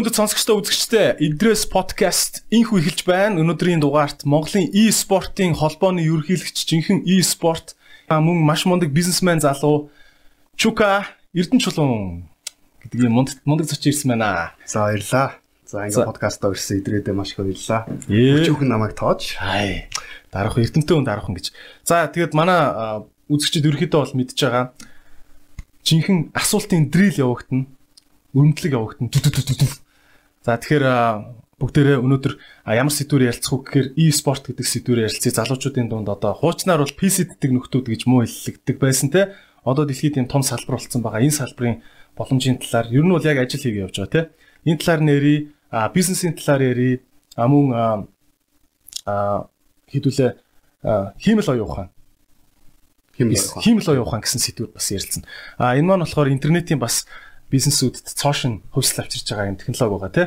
мөндөд сонсогчтой үзэгчтэй Идрес подкаст инхүү эхэлж байна. Өнөөдрийн дугаарт Монголын e-спортын холбооны ерөнхийлөгч жинхэнэ e-спорт мөн маш мундаг бизнесмен залуу Чука Эрдэнэ чулуун гэдэг юм мундаг мундаг зочин ирсэн байна. За баярлаа. За ингээ подкастаа ирсэн Идрээдээ маш их баярлаа. Өчүүхэн намайг тоож. Хай. Дарах Эрдэнэтэй хүн дарах гэж. За тэгээд манай үзэгчид ерөөхдөө бол мэдж байгаа. Жинхэнэ асуултын дрил явагдана өрөмдлөг явагдана. За тэгэхээр бүгдээрээ өнөөдөр ямар сэдвээр ярилцах уу гэхээр e-sport гэдэг сэдвээр ярилцъя. Залуучуудын дунд одоо хуучнаар бол PC ддэг нөхдүүд гэж муу хэллэгддэг байсан те. Одоо дэлхийд ийм том салбар болсон байгаа. Энэ салбарын боломжийн талаар ер нь бол яг ажил хийгээ явж байгаа те. Энэ талаар нэрий, бизнесийн талаар ярий, мөн хэдүүлээ хиймэл оюун ухаан хиймэл оюун ухаан гэсэн сэдвээр бас ярилцсан. А энэ маань болохоор интернетийн бас бизнесүүдэд цоошин хөвсөл авчирч байгаа юм технологи байгаа тий.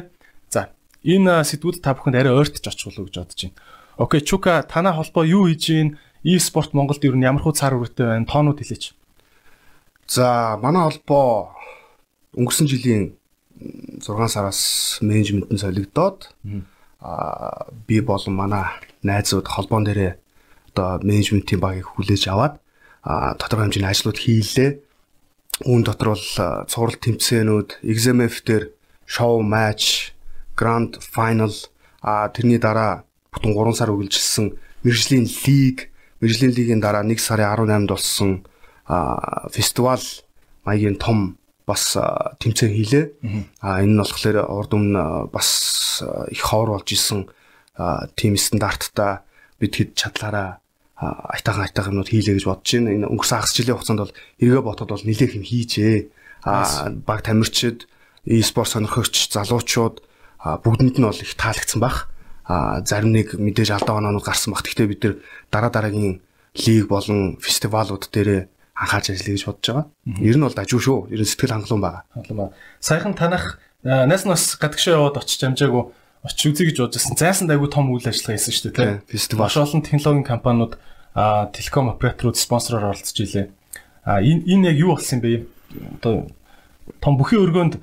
За энэ сэдвүүд та бүхэнд арай ойртож очих болов гэж бодож байна. Окей Чука танай холбоо юу хийж гин? E-спорт Монголд ер нь ямар хуу цаар үртэй байна? Тоонууд хэлээч. За манай холбоо өнгөрсөн жилийн 6 сараас менежментэн солигдоод аа би болон манай найзууд холбоон дээрээ одоо менежментийн багийг хүлээж аваад а тодорхой хэмжээний ажлууд хийлээ. Үүн дотор бол цуврал тэмцээнүүд, XMF дээр шоу матч, гранд файнал а тэрний дараа бүтэн 3 сар үргэлжилсэн мэржлийн лиг, мэржлийн лигийн дараа 1 сарын 18-нд болсон фестивал маягийн том бас тэмцээн хийлээ. А энэ нь болохоор урд өмнө бас их ховор болж исэн тим стандарттай бид хэд чадлаараа айтаахан айтаахан юмнууд хийлээ гэж бодож байна. Энэ өнгөрсөн хагас жилийн хугацаанд бол эргээ ботод бол нэлээх юм хийжээ. А баг тамирчид, e-спорт сонирхогч залуучууд бүгдэнд нь бол их таалагдсан баг. А зарим нэг мэдээж алдаа оноонууд гарсан баг. Гэхдээ бид нар дараа дараагийн лиг болон фестивалууд дээр анхаарч ажиллая гэж бодож байгаа. Ер нь бол дажгүй шүү. Ер нь сэтгэл хангалуун байгаа. Хангалуун байна. Саяхан танах нас нас гадагшаа яваад очиж амжаагүй очиж үзье гэж бодожсэн. Зайсан дайгүй том үйл ажиллагаа хийсэн шүү дээ. Фестивал. Маш олон технологийн компаниуд телеком операторууд спонсороор оролцож илээ. А энэ энэ яг юу болсон бэ? Одоо том бүхий өргөөнд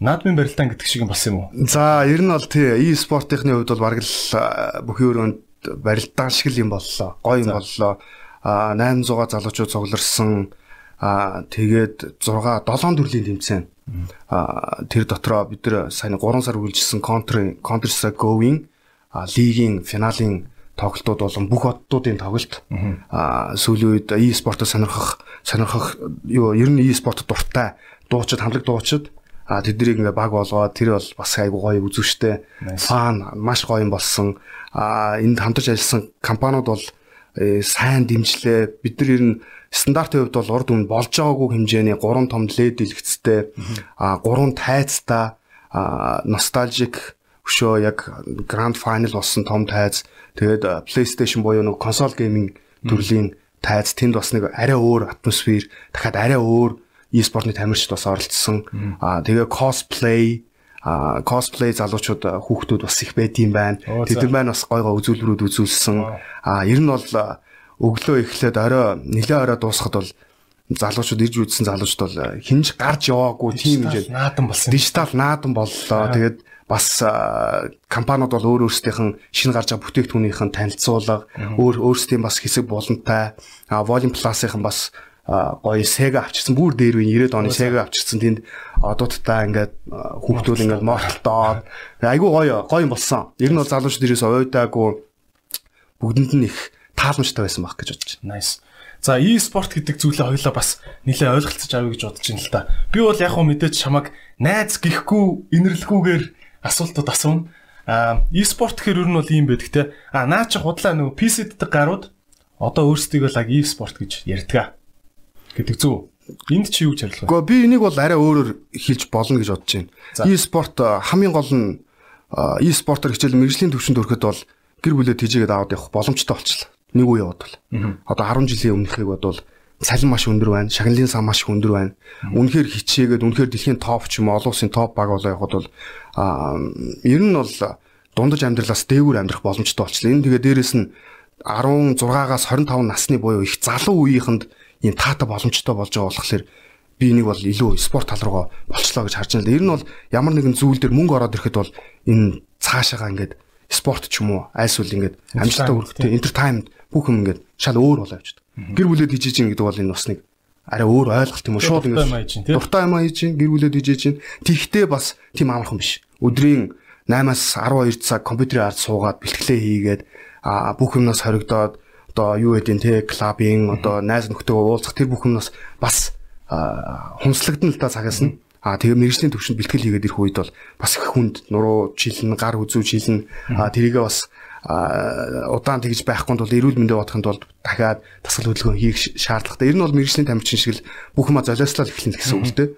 наадмын барилдаан гэдэг шиг юм болсон юм уу? За, ер нь бол тий e-спортын хувьд бол бараг л бүхий өргөөнд барилдаан шиг л юм боллоо. Гоё юм боллоо. А 800 залуучууд цугларсан а тэгээд 6 7 төрлийн тэмцээн. А тэр дотроо бид нэр сайн 3 сар үргэлжилсэн Counter Counter Strike Go-ийн лигийн финалийн тоглолтууд болон бүх оддуудын тоглолт. Аа сүүлийн үед e-спортод сонирхох сонирхох юу ер нь e-спорт дуртай. Дуучид хамлаг дуучид. А тэднийг ингээ баг болгоод тэр бол бас айгу гоё үзүүштэй. Фан маш гоё юм болсон. А энд хамтарч ажилласан компаниуд бол э, сайн дэмжлээ. Бид нар ер нь стандартын хувьд бол урд өмнө болж байгаагүй хэмжээний 3 том LED дэлгэцтэй. А 3 тайцтай. А ностальжик өшөө яг гранд файнал болсон том тайз тэгээд PlayStation буюу нэг консол гейминг төрлийн тайз тэнд бас нэг арай өөр атмосфер дахиад арай өөр e-спортны тамирчид бас оролцсон. Аа тэгээ cosplay а cosplay залуучууд хүүхдүүд бас их байдсан байна. Тэдэн байна бас гой гой үзүүлбэрүүд үзүүлсэн. А ер нь бол өглөө эхлээд орой нэлээ орой дуусахад бол залуучууд ирж үзсэн залуучууд бол хинж гарч яваагүй тийм хэмжээ наадан болсон. Дижитал наадан боллоо. Тэгээд бас компаниуд бол өөр өөрсдийнх нь шинэ гарч байгаа бүтээгдэхүүнийхэн танилцуулга өөр өөрсдийн бас хэсэг боломжтой Volume Plus-ийн бас гоё Sega авчирсан бүр дээр үе 90-ад оны Sega авчирсан тэнд одуудтай ингээд хүүхдүүд ингээд мортолдоод айгүй гоё гоё болсон. Ер нь бол залуучууд ирээс уйдаагүй бүгдэнд нь их тааламжтай байсан байх гэж бодож байна. Nice. За e-спорт гэдэг зүйлээ хоёлоо бас нэлээ ойлголцож авъя гэж бодож байна л да. Би бол яг хөө мэдээж чамаг найз гихгүй инэрлэхүүгээр асуултууд асууна. А e-спорт гэхэр ер нь бол ийм байдаг те. А наа чи худлаа нөгөө PC ддэг гарууд одоо өөрсдийгөө л e-спорт гэж ярьдаг. гэдэг зүг. Энд чи юу гэж хариулах вэ? Гэхдээ би энийг бол арай өөрөөр хэлж болно гэж бодож байна. E-спорт хамгийн гол нь e-спортоор хичээл мэрэгжлийн төвшөнд өрэхэд бол гэр бүлээ тижээгээд аваад явах боломжтой болчихлоо. Нэг үе яваад бол. Одоо 10 жилийн өмнөхийг бодвол цалин маш өндөр байна, шагналын сан маш өндөр байна. Үнэхээр хичээгээд үнэхээр дэлхийн топ ч юм уу олон улсын топ баг болоо явахад бол ер нь бол дундаж амьдралаас дээгүүр амьдрах боломжтой болчихлоо. Энэ тэгээ дээрэс нь 16-аас 25 насны буюу их залуу үеийнхэнд ийм таата боломжтой болж байгаа болохоор би энийг бол илүү спорт тал руугаа болчлоо гэж харж байна. Ер нь бол ямар нэгэн зүйл дээр мөнгө ороод ирэхэд бол энэ цаашаага ингээд спорт ч юм уу альсвал ингээд амжилттай хүрэхтэй entertainment бүх юм ингээд шал өөр болоо явчихдаг. Гэр бүлээд хийж чинь гэдэг бол энэ бас нэг арай өөр ойлголт юм уу шууд ингээд дуртай юм хийж гэр бүлээд хийж чинь тэгхтээ бас тийм амархан биш. Өдрийн 8-аас 12 цаг компьютерийн ард суугаад бэлтгэлээ хийгээд бүх юмнаас хоригдоод одоо юу гэдэг нь те клабын одоо найз нөхдөйгөө уулзах тэр бүх юмнаас бас хүнслэгдэн л та цагаас нь А тэгээ мэрэгжлийн төвшөнд бэлтгэл хийгээд ирэх үед бол бас их хүнд нуруу чилэн гар үзүү чилэн а тэрийгээ бас удаан тэгж байхгүй тул эрүүл мэндэ бодохын тулд дахиад дасгал хөдөлгөөн хийх шаардлагатай. Ер нь бол мэрэгжлийн тамирчин шиг л бүх юма золиослол эхлэн гэсэн үг л дээ.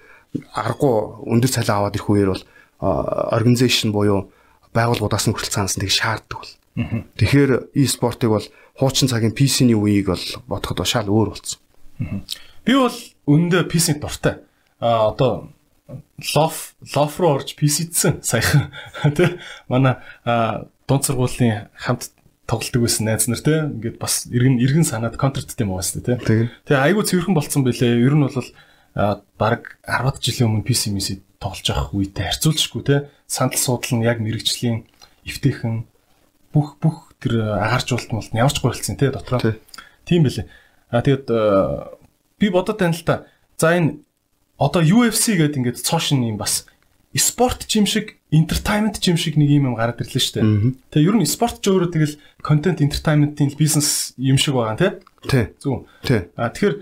Аргагүй өндөр цалин аваад ирэх үеэр бол организашн буюу байгууллагуудаас нь хүртэл цаанаас нь тэг шаарддаг бол. Тэгэхээр e-спортыг бол хуучин цагийн PC-ний үеийг бол бодоход шал өөр болсон. Би бол өндөө PC-ний дуртай. А одоо лоф лоф руу орж PC-дсэн саяхан тий манай дунд сургуулийн хамт тоглолтог байсан найз нар тий ингээд бас иргэн иргэн санаад контракттай юм уус тий Тэгээ айгүй цэвэрхэн болцсон бэлээ ер нь бол баг 10 жилийн өмнө PC миси тоглож явах үедээ харьцуулжгүй тий сандал суудал нь яг мэрэгжлийн эвтэйхэн бүх бүх тэр агааржуулалт нь ямар ч гуйлцсан тий дотроо тийм бэлээ а тэгээд би бодод тань л та за энэ одоо UFC гэдэг ингээд цоошин юм бас спорт жим шиг entertainment жим шиг нэг юм юм гараад ирлээ шүү дээ. Тэгээ ер нь спорт ч өөрөө тэгэл content entertainment-ийн бизнес юм шиг байгаа тий. Тий. Зүг. Тий. А тэгэхээр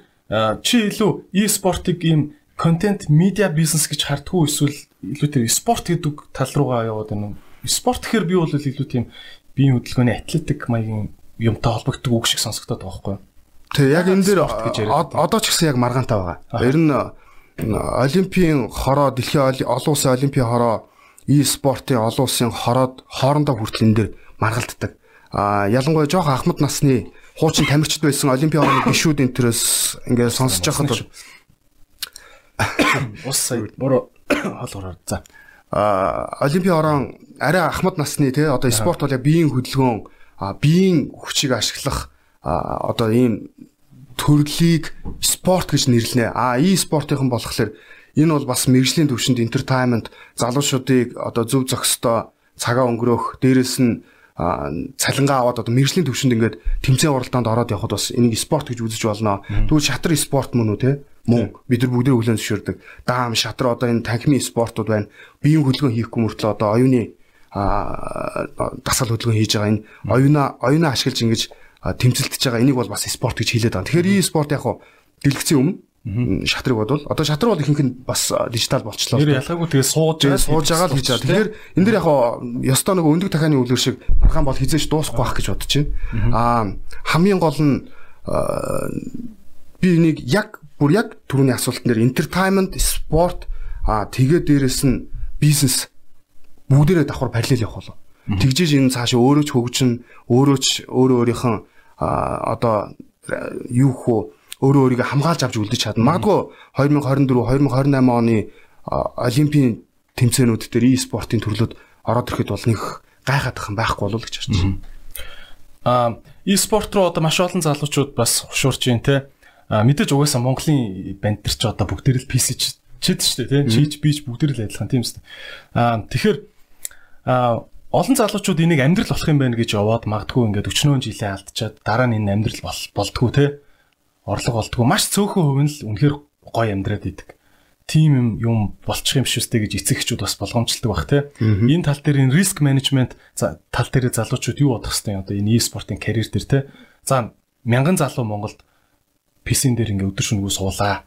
чи илүү e-спортыг ийм content media business гэж хардггүй эсвэл илүү тэр спорт гэдэг тал руугаа яваад байна уу? Спорт гэхээр би бол илүү тийм биеийн хөдөлгөөний атлетик маягийн юмтай холбогддог үг шиг сонсогдоод байгаа байхгүй юу? Тэг яг энэ дээр одоо ч гэсэн яг маргаантай байгаа. Ер нь Олимпийн хороо дэлхийн олон улсын олимпийн хороо e-спортын олон улсын хороод хоорондоо хүртэл энэ дэр маргалддаг. А ялангуяа жоох ахмад насны хуучин тамирчид байсан олимпийн хорооны гишүүд энтерс ингээд сонсож байхад бол ус сая буруу хол ороод за. А олимпийн хороон арай ахмад насны тий одоо спорт бол яг биеийн хөдөлгөөн биеийн хүчийг ашиглах одоо ийм төрлийг спорт гэж нэрлэнэ. А e-спортынхан болохоор энэ бол бас мэрэгжлийн төвшөнд entertainment залуучуудыг одоо зөв зохистой цагаа өнгөрөөх, дээрэс нь цалингаа аваад одоо мэрэгжлийн төвшөнд ингээд тэмцээн уралдаанд ороод явхад бас энийг спорт гэж үзэж болно. Тэгвэл шатар спорт мөн үү те? Мөн. Бид нар бүгдээ хүлэн зөвшөөрдөг. Даам, шатар одоо энэ танхимын спортууд байна. Биеийн хөдөлгөөн хийхгүй мөртлөө одоо оюуны дасгал хөдөлгөөн хийж байгаа энэ оюуна оюуна ашиглаж ингэж тэмцэлтэж байгаа энийг бол бас спорт гэж хэлээд байгаа. Тэгэхээр e-спорт яг хуу дэлгэцийн өмнө шатрыг бодвол одоо шатар бол ихэнх нь бас дижитал болчлоо. Тэр ялгаагүй тэгээ сууж сууж байгаа л хийж байгаа. Тэгэхээр энэ дэр яг ёстой нөгөө өндөг дахааны үлгэр шиг маргаан бол хизээж дуусахгүй байх гэж бодож байна. Аа хамгийн гол нь би энийг яг бүр яг түрүүний асуултан дээр entertainment, sport аа тэгээ дээрэс нь бизнес бүгдээрээ давхар параллел явах болов. Тэгжиж энэ цааш өөрөө ч хөгжин, өөрөө ч өөрөө өөрийнх нь одоо юу хөө өөрөө өөрийгөө хамгаалж авч үлдэж чадна. Магадгүй 2024 2028 оны олимпийн тэмцээнүүд дээр e-спортын төрлөд ороод ирэхэд бол нэг гайхаад их байхгүй болов гэж харж байна. Аа e-спорт руу одоо маш олон залуучууд бас хушуурч байна те. А мэдээж угаасаа Монголын банд нар ч одоо бүгд л PC чид шүү дээ тийм чиж бич бүгд л адилхан тийм үст. А тэгэхээр а олон залуучууд энийг амьдрал болох юм байна гэж яваад магадгүй ингээд 40 жилийн алдчихад дараа нь энэ амьдрал болдгоо те орлого болдгоо маш цөөхөн хувь нь л үнэхээр гоё амьдраад идэг. Тим юм болчих юм шүү дээ гэж эцэгчүүд бас болгоомжлдог баг те. Энэ тал дээр энэ риск менежмент тал дээр залуучууд юу бодох хэвтэй одоо энэ e-спортын карьер дээр те. За мянган залуу Монголд PC-н дээр ингээд өдөр шөнөгүй суулаа.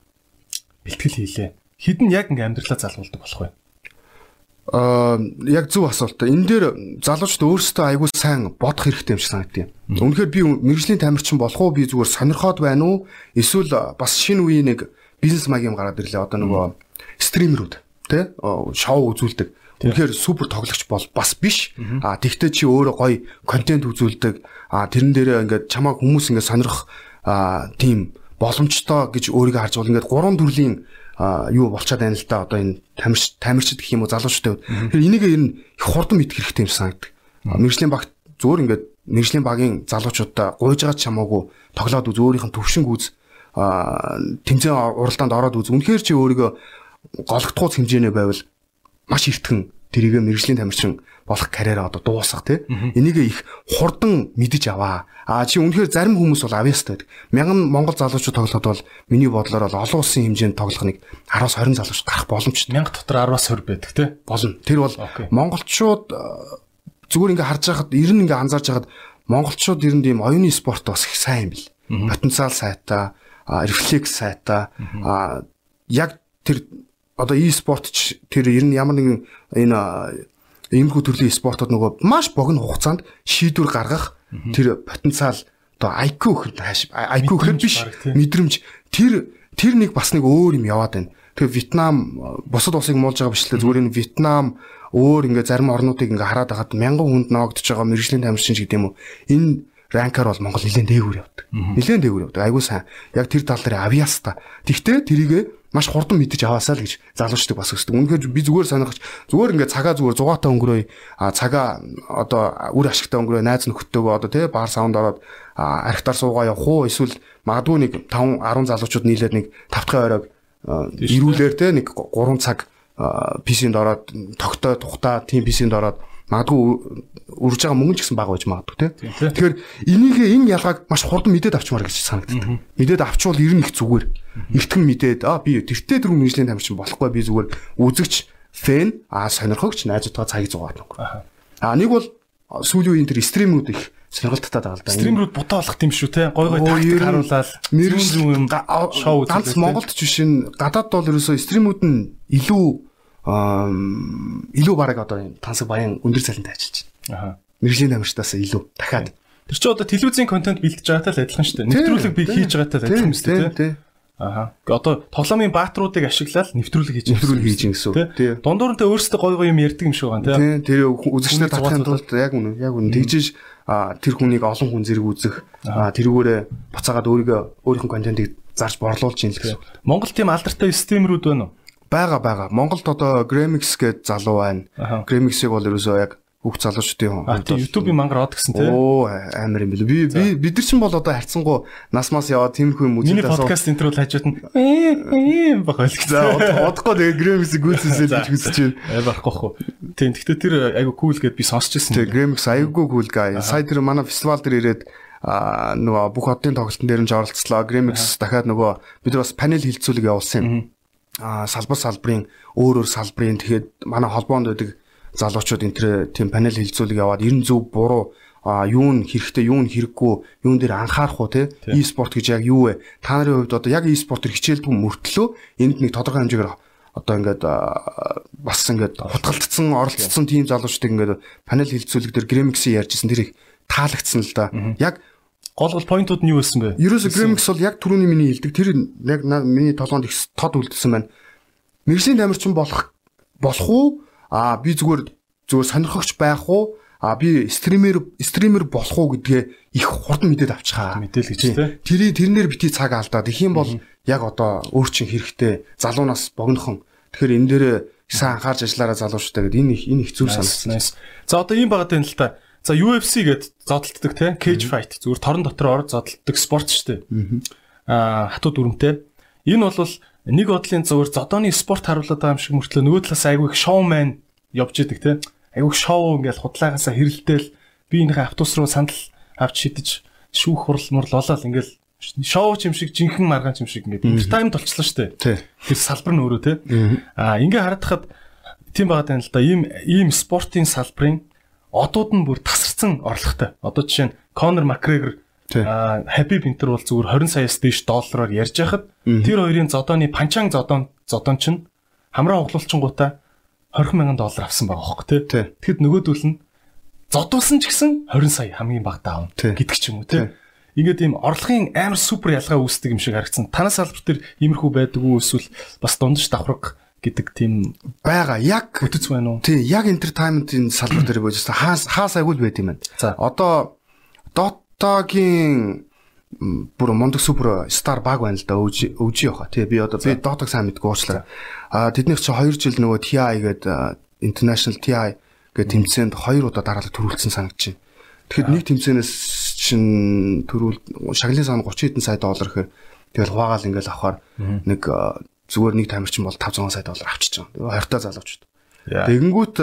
Бэлтгэл хийлээ. Хідэн яг ингээд амьдралаа залгуулдаг болох байх Аа яг зөв асуулт. Энэ дээр залуучууд өөрсдөө айгүй сайн бодох хэрэгтэй юм шиг санагдав. Үнэхээр би мэрэгжлийн тамирчин болох уу би зүгээр сонирхоод байна уу? Эсвэл бас шинэ үеийн нэг бизнес маягийн гараад ирлээ. Одоо нөгөө стримерүүд тий шоу үзүүлдэг. Үнэхээр супер тоглогч бол бас биш. А тэгтээ чи өөрөө гоё контент үзүүлдэг. А тэрэн дээрээ ингээд чамаа хүмүүс ингээд сонирх а тийм боломжтой гэж өөрийгөө харж бол ингээд гурван төрлийн юу болчиход байна л да одоо энэ тамирч тамирчид гэх юм уу залуучтай. Тэгэхээр энийг ер нь их хурдан мэдэх хэрэгтэй юм санагдаг. Мэргэжлийн багт зүгээр ингээд мэрэгжлийн багийн залуучуудаа гуйж байгаа ч хамаагүй тоглоод үз өөрийнх нь төвшинг үз тэмцээн уралдаанд ороод үз. Үнэхээр чи өөрийгөө гологдохуйц хэмжээний байвал маш эртхэн тэрийг мэрэгжлийн тамирчин болох карьераа одоо дуусгах тий. Энийг их хурдан мэдэж аваа. А чи үнэхээр зарим хүмүүс бол авьяастай байдаг. Мянган Монгол залуучууд тоглоход бол миний бодлоор бол олон улсын хэмжээнд тоглох нэг 10-аас 20 залууч гарах боломжтой. Мянга дотор 10-аас 20 байдаг тий. Болно. Тэр бол монголчууд зүгээр ингээ харж байхад ер нь ингээ анзаарч байхад монголчууд ер нь ийм оюуны спорт бас их сайн юм бил. Потенциал сайтай, рефлекс сайтай. Яг тэр одоо e-спортч тэр ер нь ямар нэгэн энэ иймэрхүү төрлийн спортод нөгөө маш богино хугацаанд шийдвэр гаргах тэр потенциал одоо IQ гэхэд IQ гэхэд биш мэдрэмж тэр тэр нэг бас нэг өөр юм яваад байна. Тэгээ Вьетнам бусад улсыг муулж байгаа бичлээ зүгээр энэ Вьетнам өөр ингээ зарим орнуудыг ингээ хараад байхад мянган хүнд ноогдож байгаа мэрэгжлийн тамирчин ч гэдэг юм уу. Энэ ранкаар бол Монгол нэлээд дээгүүр явдаг. Нэлээд дээгүүр явдаг. Айгуу сайн. Яг тэр тал дээр авьяаста. Тэгтээ тэрийгэ маш хурдан мэдэж аваасаа л гэж залуучдаг бас өсдөг. Үнэхээр би зүгээр сонирхож зүгээр ингээ цагаа зүгээр 100 та өнгөрөөе. А цагаа одоо үр ашигтай өнгөрөөе. Найз нөхөдтэйгөө одоо тий баар саунд ороод архитаар суугаа явах уу эсвэл магадгүй нэг 5 10 залуучууд нийлээд нэг тавтахын оройг ирүүлэр тий нэг 3 цаг PC-нд ороод тогтоо тухтаа тийм PC-нд ороод магадгүй үрж байгаа мөнгө ч гэсэн бага байж магадгүй тий. Тэгэхээр энийг энэ ялгааг маш хурдан мэдээд авчмаар гэж санагддаг. Мэдээд авчвал ер нь их зүгээр. Эртхэн мэдээд аа би тэртээ дөрөв мэржлийн тамирчин болохгүй би зүгээр үзэгч фэн аа сонирхогч найзуудгаа цагийг зугаатна. Аа нэг бол сүүлийн үеийн тэр стримүүд их сонирхолтой байгаа л да. Стримрүүд бутаа болох юм шүү те. Гой гой тактик харуулаад мэрэгжлийн шоу ганц Монголд ч биш энэ гадаад бол ерөөсөө стримүүд нь илүү илүү бараг одоо юм тансаг баян өндөр цалинтай ажиллаж байна. Аа. Мэргэжлийн намжтаас илүү дахиад. Тэр чинь одоо телевизийн контент бэлдэж байгаатай л адилхан шүү дээ. Нэвтрүүлэг би хийж байгаатай л адилхан шүү дээ. Тийм. Аа. Одоо тоглоомын баатруудыг ашиглаад нэвтрүүлэг хийж нэвтрүүлэг хийж гин гэсэн. Тийм. Дундуур нь тэ өөрсдөө гой гой юм ярьдаг юм шиг байна тийм. Тэр үзэгчнэр татахын тулд яг үнэ яг үнэ тэгжиж тэр хүнийг олон хүн зэрэг үзэх тэрүүгээрээ буцаагаад өөрийгөө өөрийнхөө контентыг зарж борлуулж ийн л гэсэн. Монгол тийм алдартай стримерүүд байна уу? Бага бага. Монголд одоо Gramix гэдэг залуу байна. Gramix-ийг бол ерөөсөө яг бүх залуучдын хүн. Тийм YouTube-ийн мангар од гэсэн тийм. Оо амар юм билүү. Би би бид нар чинь бол одоо харьцангуй нас мас яваад тиймэрхүү юм үзээд байгаа. Миний подкаст интро хажууд нь ээ баг ойлгох. За одохгүй тэгээ Gramix гүйцээсэй гэж хүсэж байна. Аа барахгүй хөө. Тийм гэхдээ тэр айгу cool гэдээ би сонсч байсан. Тэгээ Gramix айгу cool guy. Сая тэр манай фестивал дээр ирээд а нөгөө бүх одын тоглолтын дээр нь оролцлоо. Gramix дахиад нөгөө бид бас панел хилцүүлэг явуулсан юм салбар салбарын өөр өөр салбарын тэгэхэд манай холбоонд байдаг залуучууд энэ тийм панел хилцүүлэг яваад ерэн зөв буруу а юу нь хэрэгтэй юу нь хэрэггүй юун дээр анхаарах уу те e-спорт гэж яг юу вэ? Та нарын хувьд одоо яг e-спортер хичээлдгүй мөртлөө энд нэг тодорхой хэмжээгээр одоо ингээд бас ингээд хутгалтцсан оролцсон тийм залуучдыг ингээд панел хилцүүлэг дээр гремикси ярьжсэн тэр их таалагдсан л да. Яг Гол гол поинтууд нь юу байсан бэ? Ерөөсө Gramix бол яг түрүүний миний хэлдэг тэр яг миний толгоонд их тод үлдсэн байна. Мэргэжлийн тамирчин болох болох уу? Аа би зүгээр зүгээр сонирхогч байх уу? А би стример стример болох уу гэдгээ их хурдан мэдээд авчихаа. Мэдээл гэж тийм. Тэр тэрнэр бити цаг алдаад их юм бол яг одоо өөр чин хэрэгтэй залуунаас богинохон. Тэгэхээр энэ дээр сайн анхаарч ажиллаараа залуучтай гэдэг энэ их энэ их зүйл санагдсан. За одоо ийм багт байна л та. За UFC гэд зодтолдог те cage fight зүгээр торон дотор орж зодтолдог спорт шүү дээ. Аа хатуу дүрмтэй. Энэ бол нэг бодлын зүгээр зодооны спорт харуулдаг юм шиг мөртлөө нөгөө талаас айгүй их шоумен явж идэг те. Айгүй шоу ингээл худлаагаасаа хэрэлдээл би энийхээ автобус руу сандал авч шидэж шүүх хурал мурл болоод ингээл шоу ч юм шиг жинхэнэ маргаан ч юм шиг ингээд entertainment болчихлоо шүү дээ. Тэр салбар нь өөрөө те. Аа ингээ харагдахад тийм байгаа тань л да ийм ийм спортын салбарын одууд нь бүр тасарсан орлоготой. Одоо жишээ нь Conor McGregor а Habib Inter бол зүгээр 20 саяас дээш доллараар ярьж байхад тэр хоёрын зодооны панчаан зодоон зодоон чинь хамраа углуулчингуудаа 20 мянган доллар авсан байгаа хөөхгүй тий. Тэгэхэд нөгөөдөл нь зодуулсан ч гэсэн 20 сая хамгийн багтаа авна гэдэг ч юм уу тий. Ингээд ийм орлогын амар супер ялгаа үүсдэг юм шиг харагдсан. Танаас салбар дээр иймэрхүү байдаг уу эсвэл бас дундаж давхраг гэдэг тийм байгаа. Яг үтц байна уу? Тий, яг entertainment-ийн салбар дээр байж байгаа. Хаас хаас агуул байт юм байна. За. Одоо Dota-гийн бүр мондөг супер стар баг байна л да өвж өвж явах. Тий, би одоо би Dota-г сайн мэдгүй уучлаарай. А тэднийх чи 2 жил нөгөө TI гэдэг International TI гэдэг тэмцээнд 2 удаа дараалал төрүүлсэн байна. Тэгэхэд нэг тэмцээнээс чин төрүүл шаглалын сан 30 хэдэн сая доллар гэхээр Тэгэл хуваагаал ингээл авахаар нэг зүгээр нэг тамирчин бол 500 сая доллар авчиж байгаа. 20 та залуучууд. Тэгэнгүүт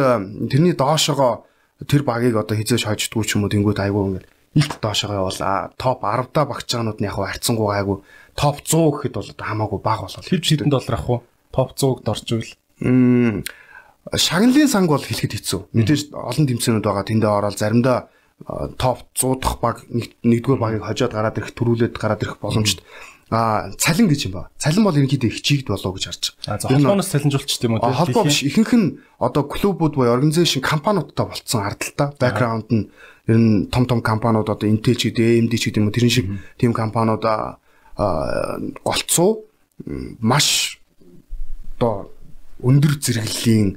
тэрний доошогоо тэр багийг одоо хизээж хождггүй ч юм уу тэнгүүт айгүй ингээл илт доошогоо бол топ 10 та багч чаганууд нь яг харьцангуй айгүй топ 100 гэхэд бол хамаагүй баг болол. Хэв хэдэн доллар авах уу? Топ 100-д оржвэл шагналын санг бол хэлэхэд хэцүү. Мэдээж олон тэмцээнүүд байгаа. Тэндээ ороод заримдаа топ 100 дахь баг нэгдүгээр багийг хожоод гараад ирэх төрүүлээд гараад ирэх боломжтой. А цалин гэж юм ба. Цалин бол ерөнхийдөө их чигд болоо гэж харж байгаа. Холбооноос цалинжуулчих тийм үү. Холбоо биш. Ихэнх нь одоо клубүүд буюу организашн компаниудтай болцсон ардталтаа. Бэкграунд нь ер нь том том компаниуд одоо Intel ч гэдэг, AMD ч гэдэг юм уу тэрэн шиг тийм компаниуд голцоо маш одоо өндөр зэрэглэлийн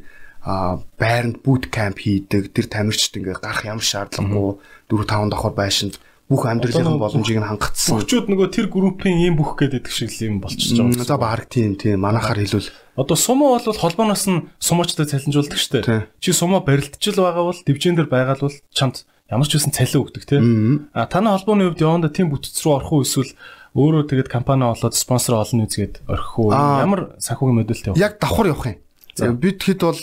байранд boot camp хийдэг. Тэр тамирчид ингээ гарах ямар шаардлагагүй 4 5 давхар байшинд бүх амьдралын боломжийг нь хангацсан. Бүгчүүд нөгөө тэр группийн ийм бүх гэдэг шиг л юм болчихж байгаа. За баг тийм тийм манахаар хэлвэл одоо сумо бол холбооноос нь сумочтой цалинжуулдаг штэ. Чи сумо барилдчил байгаа бол дивжин дээр байгаа бол чамд ямар ч үсэн цалин өгдөг тийм. А таны холбооны хувьд яванда тийм бүтц рүү орох уу эсвэл өөрөө тэгээд компани олоод спонсор олно үзгээд орхих уу? Ямар санхүүгийн модельтэй вэ? Яг давхар явах юм. Бид хэд бол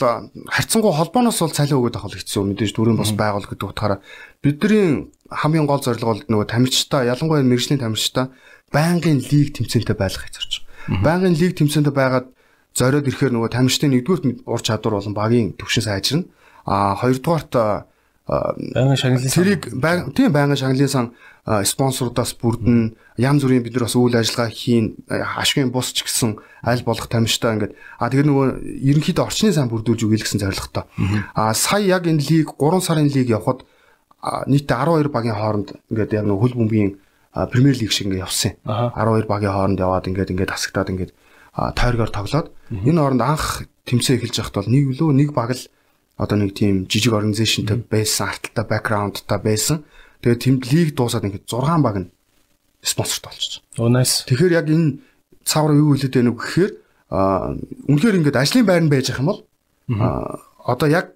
харьцангуй холбооноос бол цалин өгöd авах хэцүү мэдээж дөрөв бос байгуул гэдэг утгаараа бидний хамгийн гол зорилго бол нөгөө тамирчтай ялангуяа мэрэгжлийн тамирчтай байнгын лиг тэмцээнтэй байх гэж байгаа. Байнгын лиг тэмцээнтэй байгаад зориод ирэхээр нөгөө тамирчдын нэгдүгээр ур чадвар болон багийн төвшин сайжирна. А хоёрдугаарт байнгын шагналын тэрийг тийм байнгын шагналын сан спонсорудаас бүрдэн янз бүрийн бид нар бас үйл ажиллагаа хийн ашигын бус ч гэсэн аль болох тамирчтай ингээд. А тэр нөгөө ерөнхийдөө орчны сан бүрдүүлж өгье гэсэн зорилготой. А сая яг энэ лиг 3 сарын лиг явхад нийтдээ 12 багийн хооронд ингээд яг нөгөө хөл бөмбөгийн премьер лиг шиг ингээд явсан. 12 багийн хооронд яваад ингээд ингээд тасагтаад ингээд тойргоор тоглоод. Энэ хооронд анх тэмцээн эхэлж байхад бол нэг лөө нэг баг л одоо нэг тийм жижиг организашнтай байсан, арталтай бэкграундтай байсан. Тэгээд тэнд лиг дуусаад ингээд 6 баг нь спонсорт болчихсон. Оо nice. Тэгэхээр яг энэ цаавар юу хэлээд байна вэ гэхээр а үнэхээр ингээд ажлын байр нь байж ах юм бол а одоо яг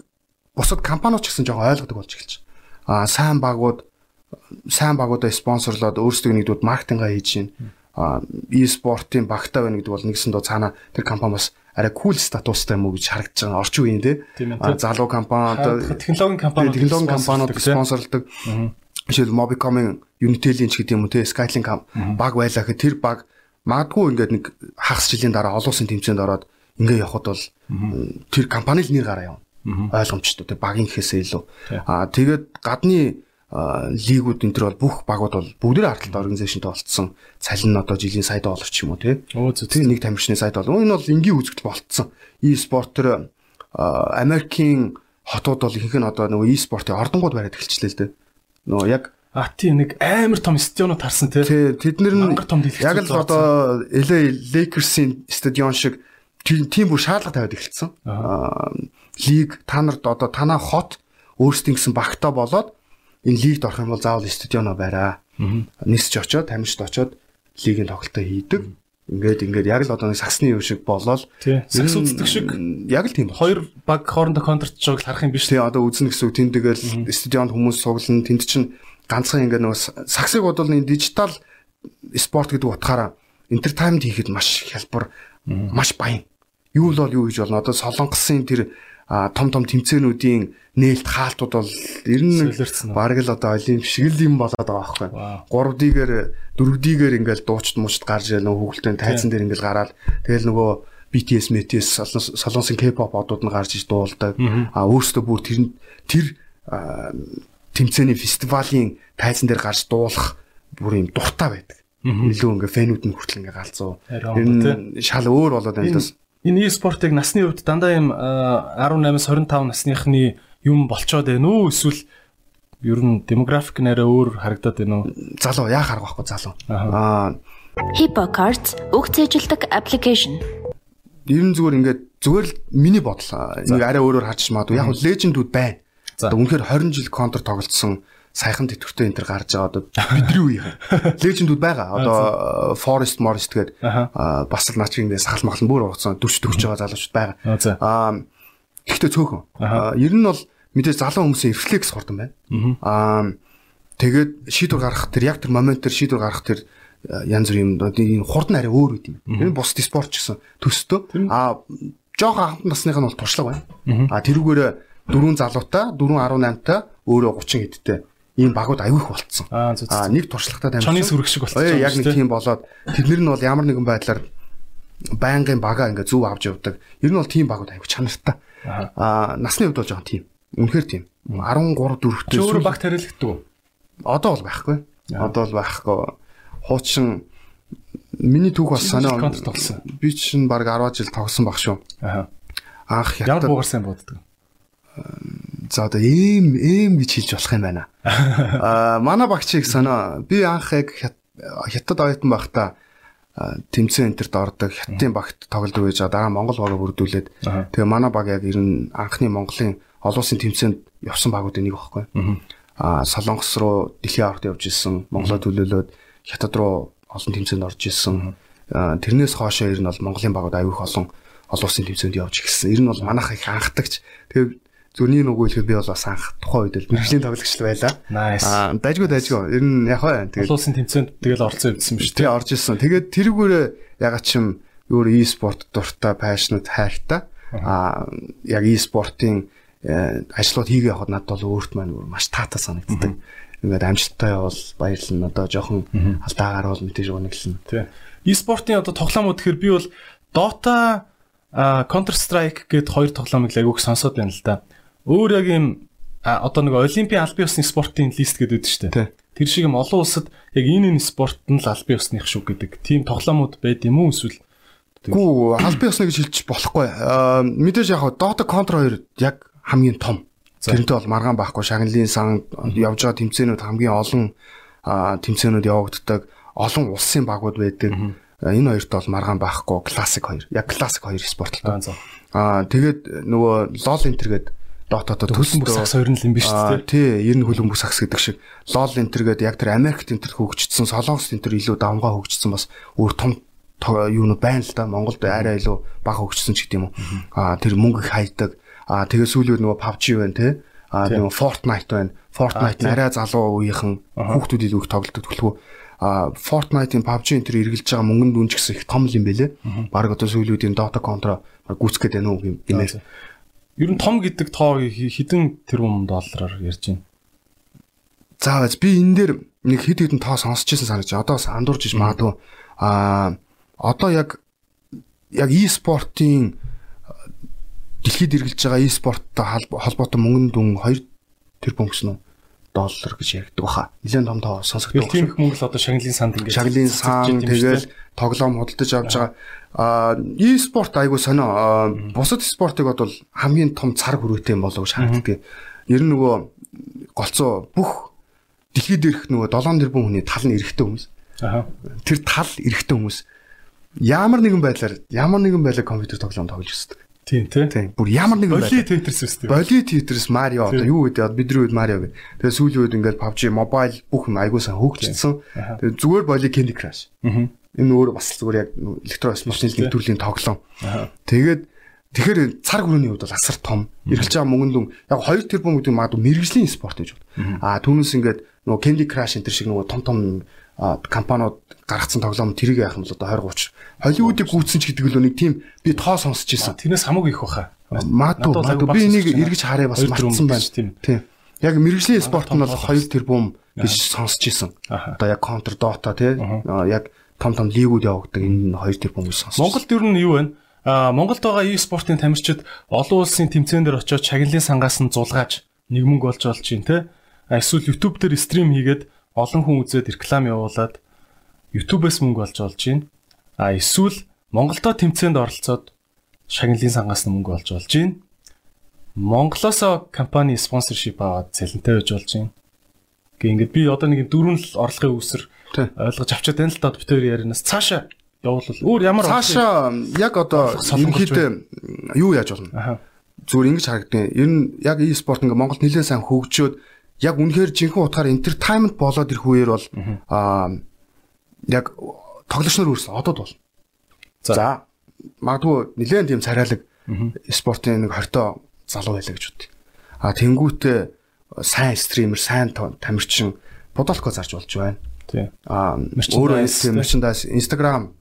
бусад компаниуд ч гэсэн жоохон ойлгодог болж эхэлж байна. А сайн багууд сайн багуудаа спонсорлоод өөрсдөө нэгдүүд маркетингаа хийж чинь а e-спортын багтаа байна гэдэг бол нэгсэн доо цаана тэр компани бас арай кул статустай юм уу гэж харагдаж байгаа орчин үеийн тий. Залуу компани одоо технологийн компаниуд технологийн компаниуд спонсорлдог. Жишээл Mobicom-ын Unitel-ийн ч гэдэг юм уу тий Skylink баг байлаа гэхэд тэр баг магадгүй ингээд нэг хагас жилийн дараа олон улсын тэмцээнд ороод ингээ явхад бол тэр компани л нэр гараа явна. Ойлгомжтой тий багийн гэхээсээ илүү. Аа тэгээд гадны лигүүд энэ төр бол бүх багууд бол бүгдээ ардталт организашнтай болцсон. Цалин нь одоо жилийн сая доллар ч юм уу тий. Тэр нэг тамирчны сая доллар. Энэ бол энгийн үзэгдэл болцсон. E-спорт төр Америкийн хотууд бол ихэнх нь одоо нөгөө e-спортын ордонгууд бариад эхэлчихлээ л дээ. Нөгөө яг А тийм нэг амар том стадионууд харсан тий. Тэд нэр нь яг л одоо LA Lakers-ийн стадион шиг тийм бүр шаардлага тавиад эхэлсэн. Лиг та нарт одоо танаа хот өөрсдийн гэсэн багтаа болоод энэ лигт орох юм бол заавал стадионо байраа. Нисч очоод тамирчд очоод лигийн тоглолтоо хийдэг. Ингээд ингээд яг л одоо нэг саксны юм шиг болоод сакс үздэг шиг яг л тийм байна. Хоёр баг хоорондоо контрч байгааг харах юм биш тий одоо үзнэ гэсэн үг тэнд тэгэл стадионд хүмүүс суглана тэнд чинь ганцхан ингээд нөгөө саксыг бодвол нэг дижитал спорт гэдэг утгаараа entertainment хийхэд маш хялбар маш баян. Юу л бол юу гэж болно. Одоо солонгосын тэр том том тэмцээнүүдийн нээлт хаалтууд бол ер нь бараг л одоо олимп шиг л юм болоод байгаа байхгүй. 3D-гээр 4D-гээр ингээл дуучт муучт гарч нөгөө хүүхэлдэйн тайзан дээр ингээл гараад тэгэл нөгөө BTS, MTS солонгосын K-pop одууд нь гарч иж дуулдаг. А өөрөөсөө бүр тэр тэр тэмцээний фестивалийн тайзан дээр гарч дуулах бүр юм дуртай байдаг. Илүү ингээ фэнүүд нь хүртэл ингээ галзуу. Нь шал өөр болоод байна л да энэ e-спортыг насны хувьд дандаа юм 18-аас 25 насныхны юм болцоод байна уу эсвэл ер нь демографик нэрээ өөр харагдаад байна уу? Залуу яа харах байхгүй залуу. Аа HippoCards үг цээжилдэг аппликейшн. Ер нь зүгээр ингээд зүгээр л миний бодол. Нэг арай өөрөөр харж магадгүй. Яг нь лежендүүд байна. Одоо үнэхээр 20 жил контр тоглолцсон саяхан тэтгэвртэй энэ төр гарч байгаа. Одоо бидний үеийн лежендүүд байгаа. Одоо Forest Morris тэгээд бас л наач ингэ сахал махал бүр ургацсан. 40 төгсөж байгаа залуучууд байгаа. Аа гэхдээ цөөхөн. Ер нь бол мэдээ залуу хүмүүсийн рефлекс хурдан байна. Аа тэгээд шийдвэр гаргах тэр яг тэр момент тэр шийдвэр гаргах тэр янз бүрийн юм энэ хурд нь арай өөр үт юм. Энэ бус спорт ч гэсэн төстөө а жоох анх насных нь бол туршлага байна. А тэрүүгээр дөрвөн залуутай 4 18 та өөрөө 30 хэдтэй ийм багууд аюух болцсон. Аа нэг туршлагатай тамирчин. Чоны сүрэг шиг болчихсон. Яг нэг тийм болоод тэднэр нь бол ямар нэгэн байдлаар байнгын бага ингээ зүв авч явдаг. Ер нь бол тийм багууд аюух чанартай. Аа насны хувьд бол жоохон тийм. Үнэхээр тийм. 13 4-т Чи өөрөө баг тарилгдаг уу? одоо бол байхгүй. Одоо бол байхгүй. Хуучин миний түүх бас санаа би чинь баг 10 жил тогсон баг шүү. Аа. Анх Ямар хятад буугар сайн бууддаг. За одоо ийм ийм гэж хэлж болох юм байна. Аа манай багчийг санаа би анх яг Хят- хятад оюутан байхдаа тэмцээн энтерт ордог хятадын багт тоглодог байж байгаа дараа Монгол багаа бүрдүүлээд тэгээ манай баг яг ер нь анхны Монголын олон улсын тэмцээнд явсан багуудын нэг байхгүй. Аа Солонгос руу дэлхийн аварт явж исэн, Монголоо төлөөлөөд хятад руу олон тэмцээнд орж исэн. Тэрнээс хоошоо ер нь бол Монголын багууд аюух олон олон улсын тэмцээнд явж гисэн. Ер нь бол манайх их анхдагч. Тэгээ зүрний нүгөө хэлэхэд би бол бас анх тухайн үед л мэрэгжлийн тоглогч байлаа. Nice. Аа дайггүй дайггүй. Ер нь яг. Олон Тэгээд улсын тэмцээнд тэгэл орцсон явдсан биш тий үү? орж исэн. Тэгээд тэрүүгээр ягаад ч юм өөр e-спорт дуртай, passionate хайртай. Аа яг e-спортын э, ажлууд хийгээ явахад надад бол өөрт маань маш таатай санагддаг. Ингээд амжилттай явал баярлална. Одоо жоохон алдаа гарвал мэдээж унаглана. Тий. E-спортын одоо тоглоомуд гэхээр би бол Dota Counter Strike гэд хоёр тоглоомыг л агиух сонсоод байна л да. Өөр яг юм одоо нэг олимпийн албан ёсны спортын лист гэдэг шүү Тий. дээ. Тэр шиг юм олон улсад яг энэ энэ спорт нь л албан ёсных шүү гэдэг. Тим тоглоомуд байд юм уу эсвэл Гүү албан ёсны гэж хэлж болохгүй. Мэдээж яг Dota Counter 2 яг хамгийн том. Тэрнтэй бол маргаан байхгүй шагналын сан явж байгаа тэмцээнүүд хамгийн олон тэмцээнүүд явагддаг. Олон улсын багууд байдаг. Энэ хоёрт бол маргаан байхгүй классик хоёр. Яг классик хоёр спорт л Аа, тоо. за. Аа тэгээд нөгөө LoL Enter гээд Dota-то Хөлбөмбөг сагс хоёр нь л юм биш үү? тий, ер нь хөлбөмбөг сагс гэдэг шиг LoL Enter гээд яг тэр Америкт Enter хөгжчихсэн, Солонгост Enter илүү давмгаа хөгжчихсэн бас өөр том то- юунууд байна л да. Монголд арай илүү бага хөгжсөн ч гэдэг юм уу. Аа, тэр мөнгө их хайдаг. Аа, тэгээ сүүлүүд нөгөө PUBG байна тий. Аа, нөгөө Fortnite байна. Fortnite нь арай залуу үеийнхэн хүүхдүүд илүү их тоглодог төлхөө. А Fortnite-ийн PUBG энэ төр эргэлж байгаа мөнгөнд дүн ч гэсэн их том юм бэлээ. Бараг одоо сүүлүүдийн Dota Contra гүйцэхэд байна уу гэмээр. Ер нь том гэдэг тоо хэдэн тэрбум доллараар ярьж байна. За би энэ дээр нэг хэд хэдэн тоо сонсч ирсэн санаж. Одоо бас андуурж иж магадгүй. Аа одоо яг яг e-спортын дэлхийд эргэлж байгаа e-спорттой холбоотой мөнгөнд дүн 2 тэрбум гэсэн үү доллар гэж яригддаг баха. Нилээн том тоо сонсогддог. Тийм их мөнгө л одоо шагналын санд ингээд шагналын сан тэгэл тоглоом худалдаж авч байгаа. Аа e-спорт айгу сонио аа, бусад спортыг бодвол хамгийн том цар хүрээтэй юм болов шаарддаг. Ер нь нөгөө голцоо бүх дэлхийд ирэх нөгөө 7 тэрбум хүний тал нь эрэхтэй хүмүүс. Аха. Тэр тал эрэхтэй хүмүүс ямар нэгэн байдлаар ямар нэгэн байдлаар компьютер тоглоом тоглож өсдөг. Тийм тий. Тийм. Бүр ямар нэгэн Боли байдлаар Tetris үстэй. Боли Tetris Mario одоо юу гэдэг бидний үед Mario гэдэг. Тэгээ сүүлийн үед ингээд PUBG Mobile бүх юм айгуу сайн хөгжсөн. Тэгээ зүгээр боли Candy Crush. Аа. Энэ өөр бас зүгээр яг электро спортын нэг төрлийн тоглоом. Тэгээд тэгэхээр цар хүрээний хувьд бол асар том. Эргэлж байгаа мөнгөнд дүн яг 2 тэрбум гэдэг магадгүй мэрэгжлийн спорт гэж байна. Аа түүнээс ингээд нөгөө Candy Crush энэ төр шиг нөгөө том том компаниуд гаргацсан тоглоом тэрийг яах юм бол одоо 20 30 Холливуудыг гүйцсэн ч гэдэг л нэг тийм би тоо сонсч ирсэн. Тэрнээс хамаагүй их баха. Магадгүй магадгүй би энийг эргэж харъя бас мартсан байна. тийм. Яг мэрэгжлийн спорт нь бол том 2 тэрбум гэж сонсч ирсэн. Одоо яг Counter Dota тий яг том том лигүүд явагддаг энэ 2 тэрбум гэж сонсч. Монголд ер нь юу вэ? Аа Монголд байгаа e-спортын тамирчид олон улсын тэмцээн дээр очиод чаглалын сангаас нь зулгааж нэг мөнгө олж олж чинь те. А эсвэл YouTube дээр стрим хийгээд олон хүн үзээд реклам явуулаад YouTube-ээс мөнгө олж олж чинь. А эсвэл Монголдо тэмцээнд оролцоод шагналын сангаас нь мөнгө олж олж чинь. Монголоосоо компани спонсоршип аваад цалинтай байж болж чинь. Гэ ингээд би одоо нэг дөрвөн л орлогын үүсэр Тий. Ойлгож авчаад байна л да бид хоёр ярианаас цаашаа явуулвал өөр ямар Цаашаа яг одоо ерөнхийдөө юу яаж болно? Зүгээр ингэж харагдана. Ер нь яг e-спорт ингээ Монголд нэлээд сайн хөгжөөд яг үнэхээр жинхэнэ утгаар entertainment болоод ирэх үеэр бол аа яг тоглогч нар үүрсэн одод бол. За. Магадгүй нэлээд тийм царайлаг спортын нэг 20 залуу байлаа гэж бодъё. А тэнгуүтээ сайн стример, сайн тамирчин Подолко зарж болж байна. Тий. Аа өөрөө тийм merchandise Instagram,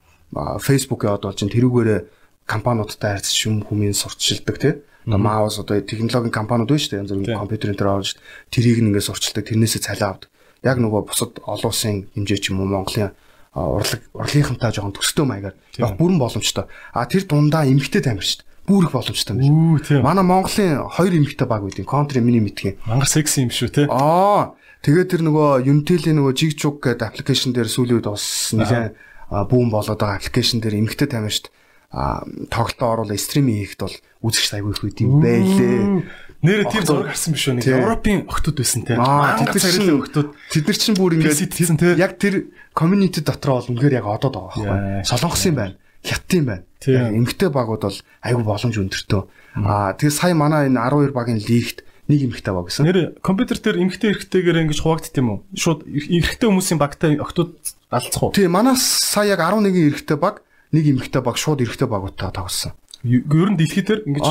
Facebook яваад бол чинь тэрүүгээрээ компаниудтай харьцаж юм хүмүүс сурталчилдаг тий. Одоо маус одоо технологийн компаниуд байна шүү дээ. Янз бүрийн компьютерийн дээр орж тэрийг ингээд сурталчилдаг. Тэрнээсээ цалин авдаг. Яг нөгөө бусад олон улсын хэмжээ ч юм уу Монголын урлаг урлагийнхантай жоохон төстэй маягаар яг бүрэн боломжтой. А тэр дундаа эмгтэй тамир шүү дээ. Бүр их боломжтой юм байна. Тийм. Манай Монголын хоёр эмгтэй баг үүдийн контри миний мэдхийн. Мангар секси юм шүү те. Аа тэгээд тэр нөгөө Unitel-ийн нөгөө Jigchug гэдэг аппликейшн дээр сүүлийн үед бас нэлээд бүүн болоод байгаа аппликейшн дээр эмгтэй тамирчд а тоглолтоо оруулаад стриминг хийхэд бол үзэгч аягүй их үед юм байлээ. Нэр тийм зураг харсан биш үү? Нэг. Европын охтууд байсан те. Нар царилын охтууд. тэд нар чинь бүр ингээд тэлсэн те. яг тэр community дотор бол үнээр яг одоод байгаа байхгүй. Байна. Хятадын байна. Тий. Яг Эмгтэй багууд бол аягүй боломж өндөртөө. Аа тэгээд сая манай энэ 12 багийн лигт нэг эмгтэй баг гэсэн. Нэр компьютер дээр эмхтэй эрхтэйгээр ингэж хуваагдт юм уу? Шууд эрхтэй хүмүүсийн багтай охтууд алцах уу? Тий манаас сая яг 11 эрэгтэй баг нэг эмгтэй баг шууд эрэгтэй багуудтай тоглосон. Ер нь дэлхий дээр ингэж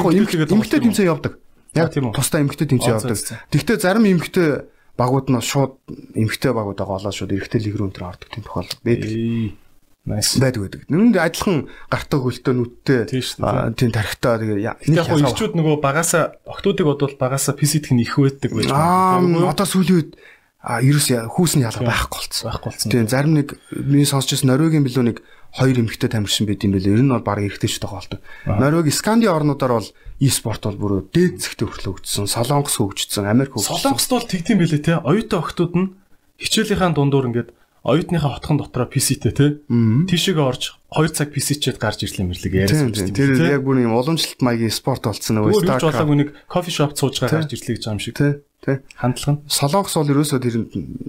гоо эмхтэйгээд эмгтэй тэмцээн явдаг. Яг тийм үү? тусдаа эмгтэй тэмцээн явдаг. Гэхдээ зарим эмгтэй багууд нь шууд эмгтэй багуудаа голоо шууд эрэгтэй лиг рүү өнтер ордог тийм тохиолдол байдаг. Байдаг байдаг. Нүнд адилхан гартаа хөлтөө нүдтэй Тийм тархитаа тэгээ я- Яг ирчүүд нөгөө багасаа охтуудыг бодвол багасаа PC тэх нь их байдаг байж Аа одоо сүүлийн үед а ерөөс хүүс нь ялгаа байхгүй болцсон. байхгүй болсон. Тийм зарим нэг миний сонсч байсан Норвегийн билүү нэг хоёр эмэгтэй тамирчин байд юм бэлээ. Ер нь бол баг эрэгтэй ч тоглолдог. Норвегийн Сканди орнуудаар бол e-спорт бол бүр дээд зэгтээ хүртэл хөгжсөн. Солонгос хөгжсөн, Америк хөгжсөн. Солонгост бол тэгдэм байлээ те. Оюутан охтууд нь хичээлийнхаа дундуур ингээд оюутныхаа хотхон дотроо PC-тэй те. Тийшээгээ орж 2 цаг PC-чэд гарч ирлээ мэрлэг Тийм яриасан тийм. Тэр яг бүр юм уламжлалт маягийн спорт болцсон нөгөө юуч Starcraft. болоогүй нэг кофе шоп цуужгаа гарч ирлээ гэж юм шиг. Тий. Тий. Хандлага нь. Солонгос бол ерөөсөө тэр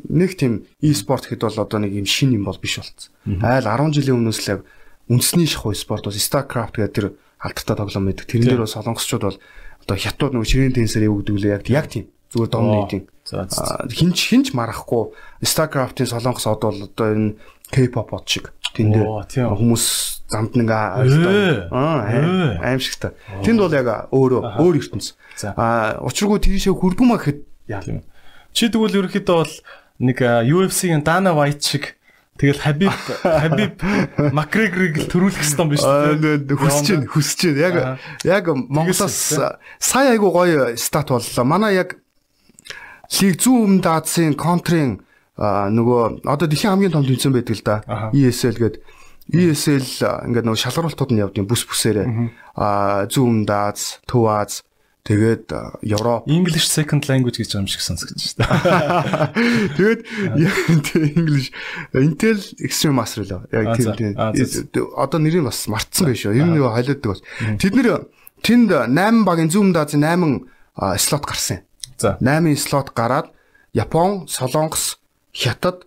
нэг тийм e-спорт хэд бол одоо нэг юм шин юм бол биш болцсон. Айл 10 жилийн өмнөөс л үндэсний шахуу спорт бол StarCraft гэдэг тэр алдартай тоглоом байдаг. Тэрэн дээр бол солонгосчууд бол одоо хятад нөгөө ширээн тенсээр явагддаг лээ яг тийм зүгээр. За за. Хинч хинч марахгүй StarCraft-ийн солонгос од бол одоо энэ K-pop од шиг тэн дээр Оо, тийм. хүмүүс замд нэг. Аа аимшигтай. Тэнд бол яг өөрөө өөр ертөнц. Аа учиргүй тийшээ хүрдгүмаа гэхэд яа. Тийм. Чи тэгвэл ерөөхдөө бол нэг а, UFC-ийн Dana White шиг тэгэл Habib McGregor-ыг л төрүүлэх юм биш үү? хүсэж байна, хүсэж байна. Яг яг Монголоос сая айгу гоё стат боллоо. Манай яг лиг зүүн өмнөд Азийн контрын нөгөө одоо дэлхийн хамгийн том тэмцээн байдаг л да. ESL гээд ESL ингээд нөгөө шалгаруултууд нь явдیں۔ бүс бүсээрээ. Аа зүүн өмнөд Аз, Төв Аз тэгээд а, Европ English second language гэж юм шиг сонсогдож байна. Тэгээд English Intel Extreme Master лөө. Яг тийм Одоо нэрийг бас мартсан байх шүү. Ер нь нөгөө холиоддаг бас. Тэд нэр тэнд 8 багийн зүүн даазын 8 а, слот гарсан. За. 8 слот гараад Япон, Солонгос, Хятад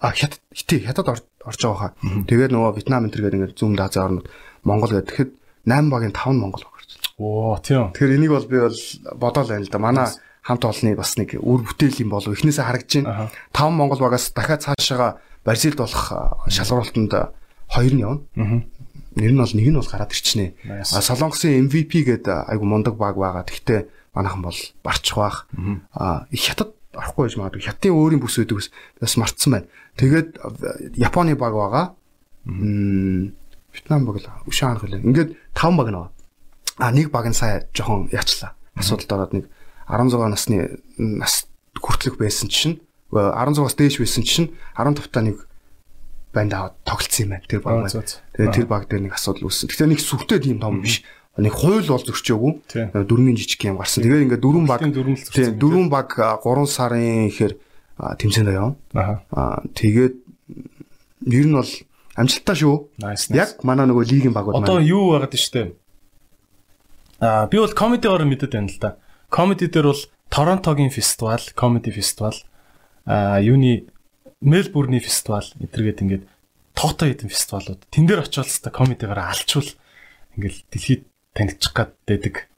а Хятад тий Хятад ор- орж байгаа хаа. Тэгээд нөгөө Вьетнам энэ төр гэдэг ингээд зүүн даазын орнууд Монгол гэдэг. Тэгэхэд 8 багийн 5 нь Монгол баг гарсан. Оо тийм. Тэгэхээр энийг бол би бол бодоол байна л да. Манай хамт олонны бас нэг үр бүтээл юм болов эхнээсээ харагдаж байна. Таван Монгол багаас дахиад цаашаага Бразилд болох а, шалгуултанд хоёр нь явна. Нэр нь бол нэг нь бол гараад ирчихнэ. Солонгосын MVP гэдэг айгу мундаг баг байгаа. Гэхдээ манайхан бол барчих баах. А их хятад орохгүй байж магадгүй. Хятадын өөрийн бүс ус бас мартсан байна. Тэгээд Японы баг байгаа. Вьетнам баг л анх үлээ. Ингээд таван баг нэг. А нэг баг нь сая жоохон яачлаа. Асуудалд ороод нэг 16 насны нас хүртэлх байсан чинь 16-аас дээш байсан чинь 15 та нэг банд аваад тоглолцсон юм байна. Тэр баг Аа, маань. Тэгээд тэр баг дээр нэг асуудал үүссэн. Гэхдээ нэг сүвтэй тийм том биш. Нэг хууль бол зөрчөөгүй. Дөрмийн жижиг юм гарсан. Тэгээд ингээд дөрвөн баг Тийм дөрвөн баг 3 сарын ихээр тэмцээнд явна. Аа тэгээд ер нь бол амжилттай шүү. Яг манай нөгөө лигийн багууд Одоо маань. юу байгаад штэ. Аа би бол комедиор мэдээд байна л да. Комеди дээр бол Торонтогийн фестивал, комеди фестивал, аа юуны Мельбурний фестивал эдэргээд ингээд тоотой хэдэн фестивалууд. Тэн дээр очиод та комедигаар алчвал ингээд дэлхийд танигдчих гад байдаг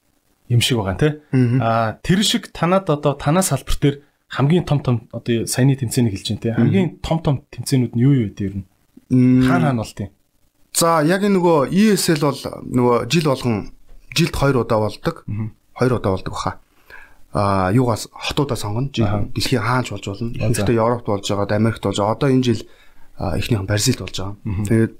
юм шиг байгаа нэ. Аа тэр шиг танад одоо танаас салбар дээр хамгийн том том одоо саяны тэмцээнийг хэлж байна те. Хамгийн том том тэмцээнүүд нь юу юу нь? Мм, Хаана хаана болт юм? За яг энэ нөгөө ESL бол нөгөө жил болгон жилд 2 удаа болдог. 2 удаа болдог баха. а юугаас хотуудаа сонгоно. Дэлхийн хаанч болж болно. Ихэнхдээ Европт болж байгаа, Америкт болж байгаа. Одоо энэ жил эхнийхэн Бразилд болж байгаа. Тэгээд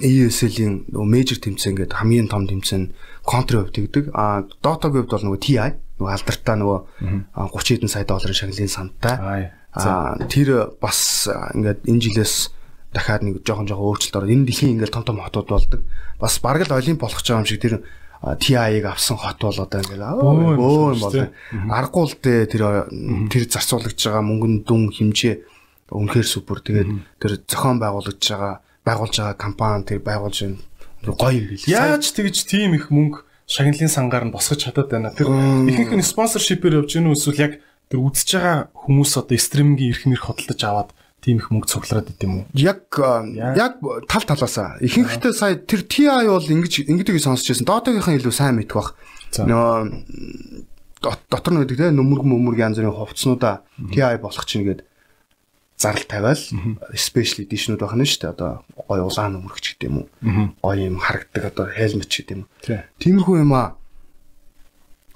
ESL-ийн нөгөө мейжер тэмцээн гэдэг хамгийн том тэмцээн контри хувьд тэгдэг. А Dota-гийн хувьд бол нөгөө TI нөгөө алдартай нөгөө 30 хэдэн сая долларын шагналын сантай. А тэр бас ингээд энэ жилээс дахиад нэг жоохон жоохон өөрчлөлт ороод энэ дэлхийн ингээд том том хотууд болдог. Бас бараг л олимп болох ч юм шиг тэр TI-ыг авсан хот бол одоо ингээд өө юм бол аргагүй л дээ тэр тэр зарцуулагдж байгаа мөнгөнд дүн хэмжээ үнэхээр супер. Тэгээд тэр зохион байгуулагдж байгаа байгуулж байгаа компани тэр байгуулж байна. Гоё юм билээ. Яаж тэгж тийм их мөнгө шагналын сангаар нь босгож чадаад байна. Тэр ихэнх нь спонсоршипээр явж гэнэ эсвэл яг тэр үзэж байгаа хүмүүс одоо стримингийн эрх мэрх хөдөлж аваад тийм их мөнгө цуглараад идэм үү? Яг яг тал талаасаа. Ихэнхдээ сая тэр TI бол ингэж ингэдэг сонсч байсан. Дотогийнхан илүү сайн мэдэх бах. Нөө дотор нь гэдэг те нүмерг мөмөрг янз бүрийн хувцснуудаа TI болох чинь гэдэг зарал тавиал дишнүүд байх нь шүү дээ. Одоо гоё улаан өмөрч гэдэг юм уу? Гоё юм харагдаг одоо helmet гэдэг юм. Тиймэрхүү юм аа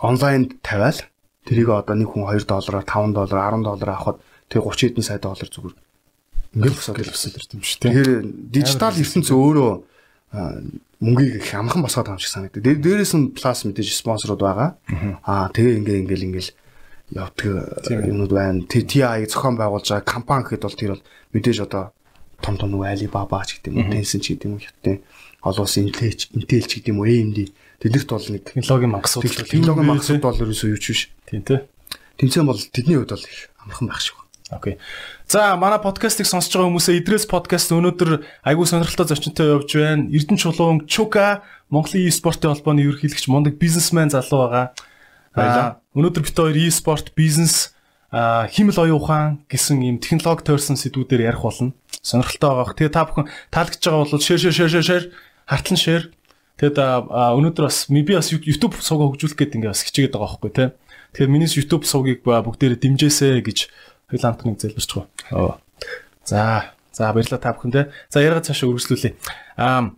онлайн тавиал тэрийг одоо нэг хүн 2 доллараар 5 доллар 10 доллар авахад тэг 30 хэдэн сая доллар зүгээр ингээд босоод ирсэн юм шүү дээ. Тэгэхээр дижитал ертөнц өөрөө мөнгийг их амхан босгоод байгаа юм шиг санагдав. Дээрээс нь плюс мэдээж спонсорууд байгаа. Аа тэгээ ингээл ингээл ингээл явдаг юмнууд байна. TI зохион байгуулж байгаа компани гэхэд бол тэр бол мэдээж одоо том том нөгөө Alibaba ч гэдэг юм уу, Tencent ч гэдэг юм уу хятадын олон улсын Intel ч гэдэг юм уу, AMD тэднэрт бол нэг технологийн мангасууд технологийн мангасууд бол ерөөсөө юу ч биш. Тийм тий. Тэмцээн бол тэдний хувьд бол их амархан байх шиг байна. Окей. За манай подкастыг сонсож байгаа хүмүүсээ Идрээс подкаст өнөөдөр айгүй сонирхолтой зочинтой явж байна. Эрдэнэ чулуун Чука Монголын e-спортын холбооны ерөнхийлөгч мундаг бизнесмен залуу байгаа. Баярлалаа. Өнөөдөр бит хоёр e-спорт, бизнес, химэл оюун ухаан гэсэн ийм технологи тойрсон сэдвүүдээр ярих болно. Сонирхолтой байгаа. Тэгээ та бүхэн таалагдж байгаа бол share share share share хартлан share. Тэгэд өнөөдөр бас би бас YouTube суугаа хөгжүүлэх гээд ингээ бас хичээгээд байгаа байхгүй тий. Тэгэхээр миний YouTube суугийг бүгдээрээ дэмжээсэй гэж хоёул хамт нэг залбирч байгаа. За, за баярлалаа та бүхэндээ. За яриага цаашаа үргэлжлүүлье. Аа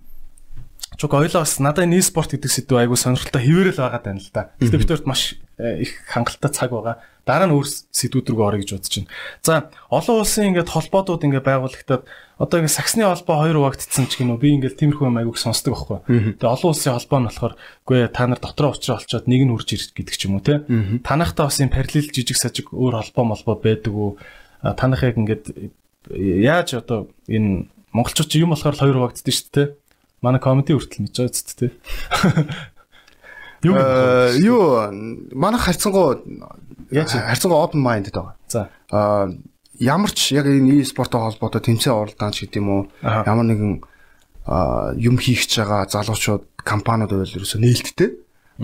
Чуг ойлоо бас надад энэ e-спорт гэдэг сэдв айгу сонирхолтой хэвээрэл байгаа тань л да. Гэтэ бидэрт маш э, их хангалттай цаг байгаа. Дараа нь өөр сэдвүүд рүү орё гэж бодож байна. За олон улсын ингээд холбоодууд ингээд байгуулагдаад одоо ингээд саксны холбоо хоёр хуваагдсан ч гинөө би ингээд тиймэрхүү юм айгуг сонсдог байхгүй. Тэгээ олон улсын холбоо нь болохоор үгүй та нар дотроо уучраа олцоод нэг нь хурж ирэх гэдэг ч юм уу те. Танахтаа бас юм параллел жижиг сажиг өөр холбоо молбоо байдаг уу? Танах яг ингээд яаж одоо энэ монголчууд юм болохоор хоёр хуваагддаг шүү дээ Манай комеди хүртэл мэдж байгаа зү тээ. Юу юу манай харьцангуй яаж харьцангуй open minded байгаа. За. Аа ямар ч яг энэ e-спорттой холбоотой тэмцээн оролдоон ч гэдэм үү ямар нэгэн юм хийх гэж байгаа залуучууд компаниуд байвал ерөөсөө нээлттэй.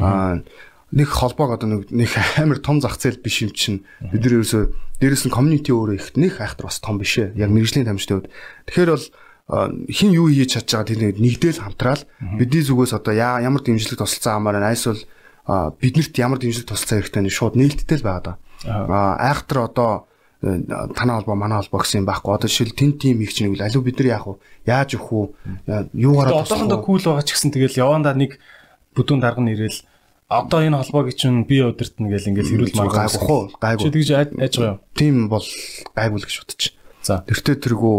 Аа нэг холбоог одоо нэг амар том зах зээл биш юм чинь бид нар ерөөсөө дээрэс нь community өөрөө их нэг айхтар бас том биш ээ. Яг мэрэгжлийн тамирчдын хувьд. Тэгэхээр бол хин юу хийж чадж байгаа тэр нэгдэл хамтраал бидний зүгээс одоо ямар дэмжлэг тусалцаа амаар байна айсвал биднэрт ямар дэмжлэг тусалцаа хэрэгтэй нь шууд нээлттэй л байгаа да. Айхтар одоо э, танаа холбоо манай холбоо гэсэн юм байхгүй. Одоо жишээл тэн тим их чинь алуу бид нар яах вэ? Яаж өгөх үү? Юугаараа одоохондоо кул байгаа ч гэсэн тэгэл явандаа нэг бүдүүн дарга нэрэл одоо энэ холбоог чинь би өдөртнө гэл ингээл хэрүүл маргаа гайгүй гайгүй. Чи тэгж яаж байгаа юм? Тийм бол гайгүй л гэж бодчих. За. Тэртээ тэргүү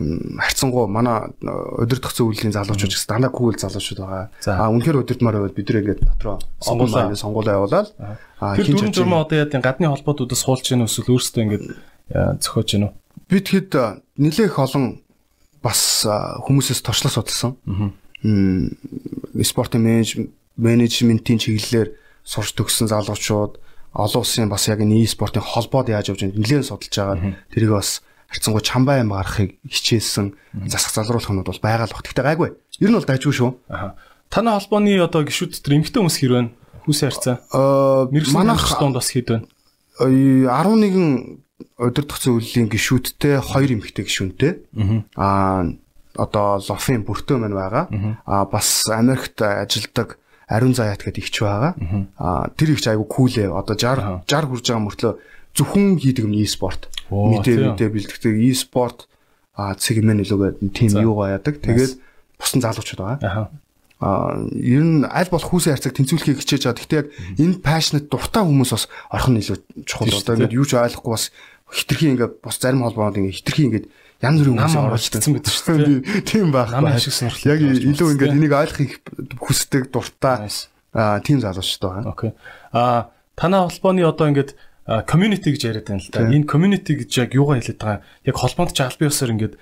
харьцангуй манай удирдах зөвлөлийн залуучууд гэсэн дандаа кул залуучууд байгаа. А үнэхээр удирдмаар байвал бид нэр ингээд дотроо сонгуулаа сонгуулаа явуулаад хин ч журмаа одоо яа гадны холбоотуудаас суулж гэнэ эсвэл өөрсдөө ингээд зөхиож гэнэ үү? Бид хэд нэлээх олон бас хүмүүсээс туршлага судалсан. Спортын менежментийн чиглэлээр сурч төгссөн залуучууд олон улсын бас яг энэ e-спортын холбоод яаж явж байгааг нэлээд судалж байгаа. Тэрийг бас харцангуй чамбай аим гарахыг хичээсэн засах залруулах нь бол байгаа л бох. Тэгтээ гайгүй. Ер нь бол дайжгүй шүү. Аа. Танай холбооны одоо гişүүд дотор эмгтэн хүмүүс хэр байна? Хүс харьцаа. Э, Аа манайх донд бас хэд байна? 11 удирдах зөвлөлийн гişүүдтэй 2 эмгтэн гişүүнтэй. Аа одоо лофын бүртөө мань байгаа. Аа бас Америкт ажилдаг Ариун Заят гэдэг ихч байгаа. Аа тэр ихч айгу кулээ. Одоо 60 60 хүрж байгаа мөртлөө зөвхөн хийдэг юм e-спорт. Мэдээ мэдээ бэлтгэдэг e-спорт а сегмент нөлөөгөө тим юугаа яадаг. Тэгээд бусдын залуучууд байгаа. а ер нь аль болох хүүсийн харьцааг тэнцвүүлэхийг хичээж байгаа. Гэхдээ яг энэ passionate дуртай хүмүүс бас орох нь илүү чухал. Одоо ингээд юу ч ойлгохгүй бас хитрхи ингээд бас зарим холбоонд ингээд хитрхи ингээд янз бүрийн хүмүүс оролцсон байдаг шүү дээ. Тийм байх. Нам шиг сонирхол. Яг илүү ингээд энийг ойлгохыг хүсдэг дуртай аа тийм залуу шүү дээ. Окей. А танай холбооны одоо ингээд community гэж яриад байна л да. Энэ community гэж яг юугаа хэлээд байгаа? Яг холбоонд ч аль биесээр ингээд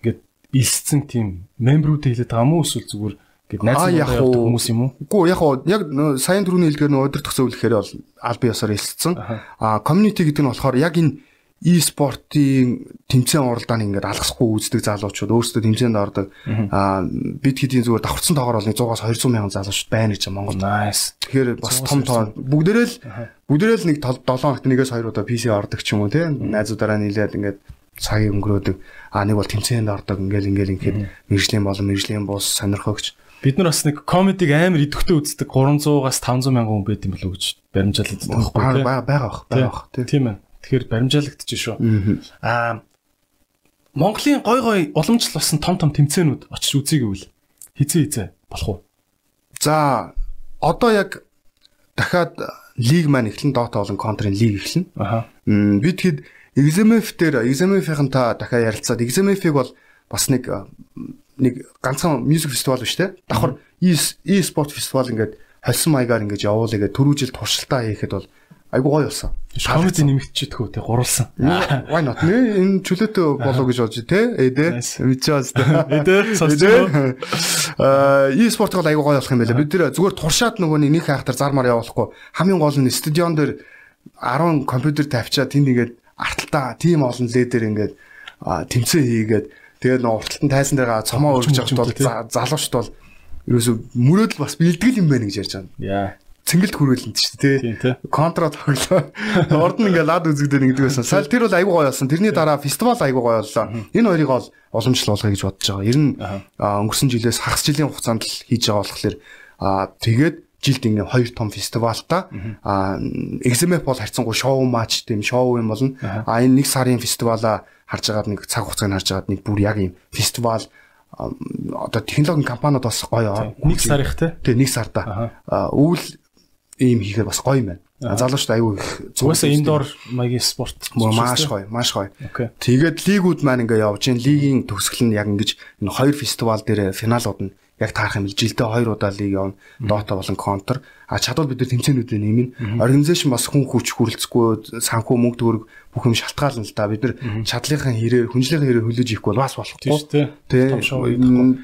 ингээд илсцэн тийм мембрүүд хэлээд байгаа мó эсвэл зүгээр Гэт найз нөхдөд хүмүүс юм уу? Үгүй яг хоо яг саяны түрүүний хэлгээр нөө өдөртөх зөвлөхээр бол аль бие ясаар хэлсэн. Аа community гэдэг нь болохоор яг энэ e-спортын тэмцээн уралдааны ингээд алгасахгүй үздэг залуучууд өөрсдөө тэмцээнд ордог. Аа бид хэдийн зүгээр давхарцсан тоогоор бол 100-аас 200 мянган залуучууд байна гэж Монголд. Nice. Тэгэхээр бас том тоо бүгдээрээ л бүгдээрээ л нэг 7 хоногт нэгээс 2 удаа PC ордог ч юм уу тийм? Найзуудаараа нийлээд ингээд цагийг өнгөрөөдөг. Аа нэг бол тэмцээнд ордог. Ингээл ингээл ингээд мэржлийн болон мэржлийн бус сонирхогч бид нар бас нэг комедиг амар идэвхтэй үздэг. 300-аас 500 мянган хүн байт юм болов уу гэж баримжаалдаг байхгүй байгаа байгаа байгаа тийм ээ тэгэхээр баримжаалагдчих шүү. Аа Монголын гой гой уламжлал басан том том тэмцээнүүд очиж үзье гэвэл хизээ хизээ болох уу? За одоо яг дахиад лиг маань эхлэн Dota болон Counter-ын лиг эхлэн. Ааа бид хэд XMF дээр XMF-ийн та дахиад ярилцаад XMF-ийг бол бас нэг нэг ганцхан мьюзик фестивал биш те. Давхар e-спорт фестивал ингээд холсон маягаар ингээд явуулъя гэдэг түрүү жил туршилтаа хийхэд бол айгу гоё болсон. Комеди нэмэгдчихэд хөө те гурвалсан. Why not? Нэ энэ чөлөөтэй болоо гэж бодож те. Эдэ мэдчихэж та. Эдэ сонсож Аа e-спорт бол айгу гоё болох юм байна. Бид тэр зүгээр туршаад нөгөө нэг хайхтар зармаар явуулахгүй. Хамгийн гол нь стадион дээр 10 компьютер тавьчаа тэнд ингээд арталтаа тийм олон ледер ингээд тэмцээн хийгээд Тэгээд нөө урталтан тайсан дээр цомоо өргөж явахд бол залуучт бол ерөөсө мөрөөдөл бас бэлтгэл юм байна гэж ярьж байгаа. Яа. Цэнгэлт хүрээлэнд шүү дээ. Контра тоглоо. Орд нь ингээ лад үзэгдэн нэгдэг байсан. Сал тэр бол айгуу гоё болсон. Тэрний дараа фестивал айгуу гоё боллоо. Энэ хоёрыг бол уламжлал болгоё гэж бодож байгаа. Ер нь өнгөрсөн жилээс хагас жилийн хугацаанд л хийж байгаа болохоор тэгээд жилд ингээм хоёр том фестивалта а XMF бол харьцангуй шоу матч тийм шоу юм болно. А энэ нэг сарын фестивалаа харж байгаад нэг цаг хугацааг харж байгаад нэг бүр яг юм фестивал одоо технологийн компаниуд бас гоё нэг сарих те тий нэг сарда өвөл ийм хийхээр бас гоё юм байна. Залуучд аюу их зүгээс индор маягийн спорт маш гоё маш гоё. Тэгээд лигүүд маань ингээ явж гин лигийн төгсгөл нь яг ингэж энэ хоёр фестивал дээр финалууд нь яг таарах юм жилдээ хоёр удаа лиг явна. Дота болон Counter. А чадвал бид нар тэмцээнүүдээ нэмэн. Организашн бас хүн хүч хүрэлцэхгүй санхүү мөнгө төгрөг бүх юм шалтгаална л да. Бид нар чадлынхаа хэрээр хүнжлийнхаа хэрээр хөлөж ихгүй бол бас болохгүй. Тийм.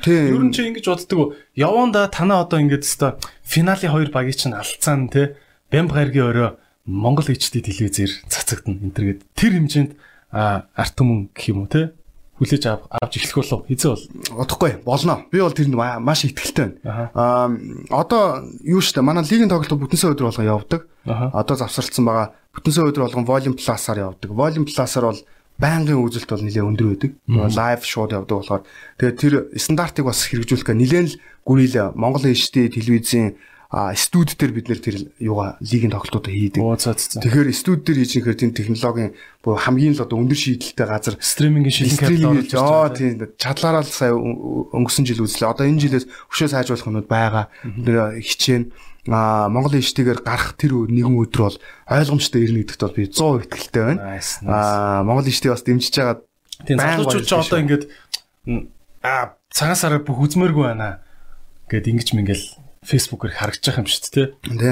Тийм. Ер нь чи ингэж боддөг. Яванда танаа одоо ингэж өстой финалийн хоёр багийг чинь алдсан те. Бямб гаргийн өрөө Монгол HD телевизээр цацагдана энэ төргээд тэр хэмжээнд арт түмэн гэх юм уу те хүлээж авч эхлэх болов хизээ бол удахгүй болно. Би бол тэрэнд маш ихтгэлтэй байна. Аа одоо юу штэ манай лигийн тоглолт бүтэнсээ өдөр болгон явдаг. Одоо завсарлцсан байгаа. Бүтэнсээ өдөр болгон Volume Plus-аар явдаг. Volume Plus-аар бол байнгын үзэлт бол нэлээд өндөр байдаг. Лайв шоуд явдаг болохоор тэгээд тэр стандартыг бас хэрэгжүүлэх гэ нэлээд л гүрэл Монгол HD телевизийн студ дээр бид нэр тэр юугаа лигийн тоглолтуудаа хийдэг. Тэгэхээр студ дээр хийж ихээр тийм технологийн буюу хамгийн л одоо өндөр шийдэлтэй газар стримингийн шилэн капитал оо тийм чадлаараа л сая өнгөрсөн жил үзлээ. Одоо энэ жилээс өшөө сайжруулах юмуд байгаа. Хичээн а Монгол иштэйгээр гарах тэр нэгэн өдөр бол ойлгомжтой ирнэ гэдэгт бол би 100% итгэлтэй байна. А Монгол иштэй бас дэмжиж байгаа. Тийм залуучууд ч одоо ингээд а цагаасаараа бүх үзмээргүй байна. Гэт ингэж мингээл фэйсбүүкээр харагдаж байгаа юм шүү дээ.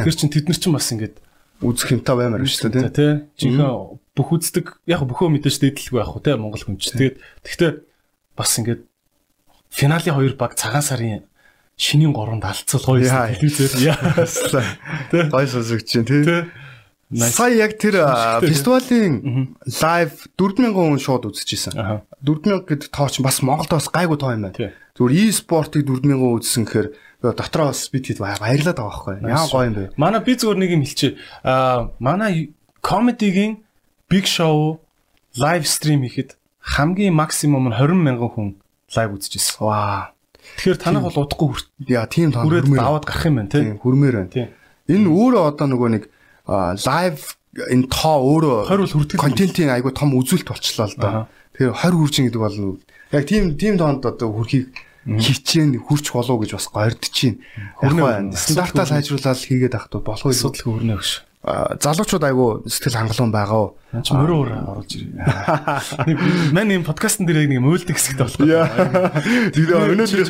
Тэр чин тэд нар ч бас ингээд үзэх юмтай баймаар байна шүү дээ. Тэ. Жинхэнэ бүх үздэг яг бөхөө мэдээж дээдлгүй байх уу те Монгол хүн ч. Тэгээд тэгтээ бас ингээд финалийн хоёр баг цагаан сарын шинийн 3-нд алдцал гоё телевизээр яаслаа. Тэ. Гоё сонсогч чинь тий. Сая яг тэр фестивалийн лайв 4000 хүн шууд үзчихсэн. 4000 гэдэг тоо чинь бас Монголд бас гайгүй тоо юм байна. Зүгээр e-спортыг 4000 үзсэн гэхээр дотроо бас бид хэд баярлаад байгаа байхгүй. Яа гоё юм бэ. Манай би зүгээр нэг юм хэлчихэ. Аа манай комедигийн big show лайв стрим хийхэд хамгийн максимум нь 20 мянган хүн лайв үзчихсэн. Ваа. Тэгэхээр танах бол удахгүй. Яа тийм тоо хүрээд даваад гарах юм байна тийм. Хүрмээр байна. Энэ өөрөө одоо нөгөө нэг лайв энэ тоо өөрөө 20 бол хүрдэг контентын айгу том үзүүлэлт болчлаа л да. Тэгэхээр 20 хүрчин гэдэг бол яг тийм тийм тоонд одоо хүрхийг хичээн хүрч болов гэж бас гордож чинь. Хүрнэ. Стандартаа сайжруулаад хийгээд бол болох Асуудал хөрнө гэж. А, залуучууд айгу сэтгэл хангалуун байгаа. Ан ч мөрөө өөр оруулж ирээ. Нэг мань юм подкастн дээр нэг мөөлдөг хэсэгт болох. Тэгээ өнөөдөр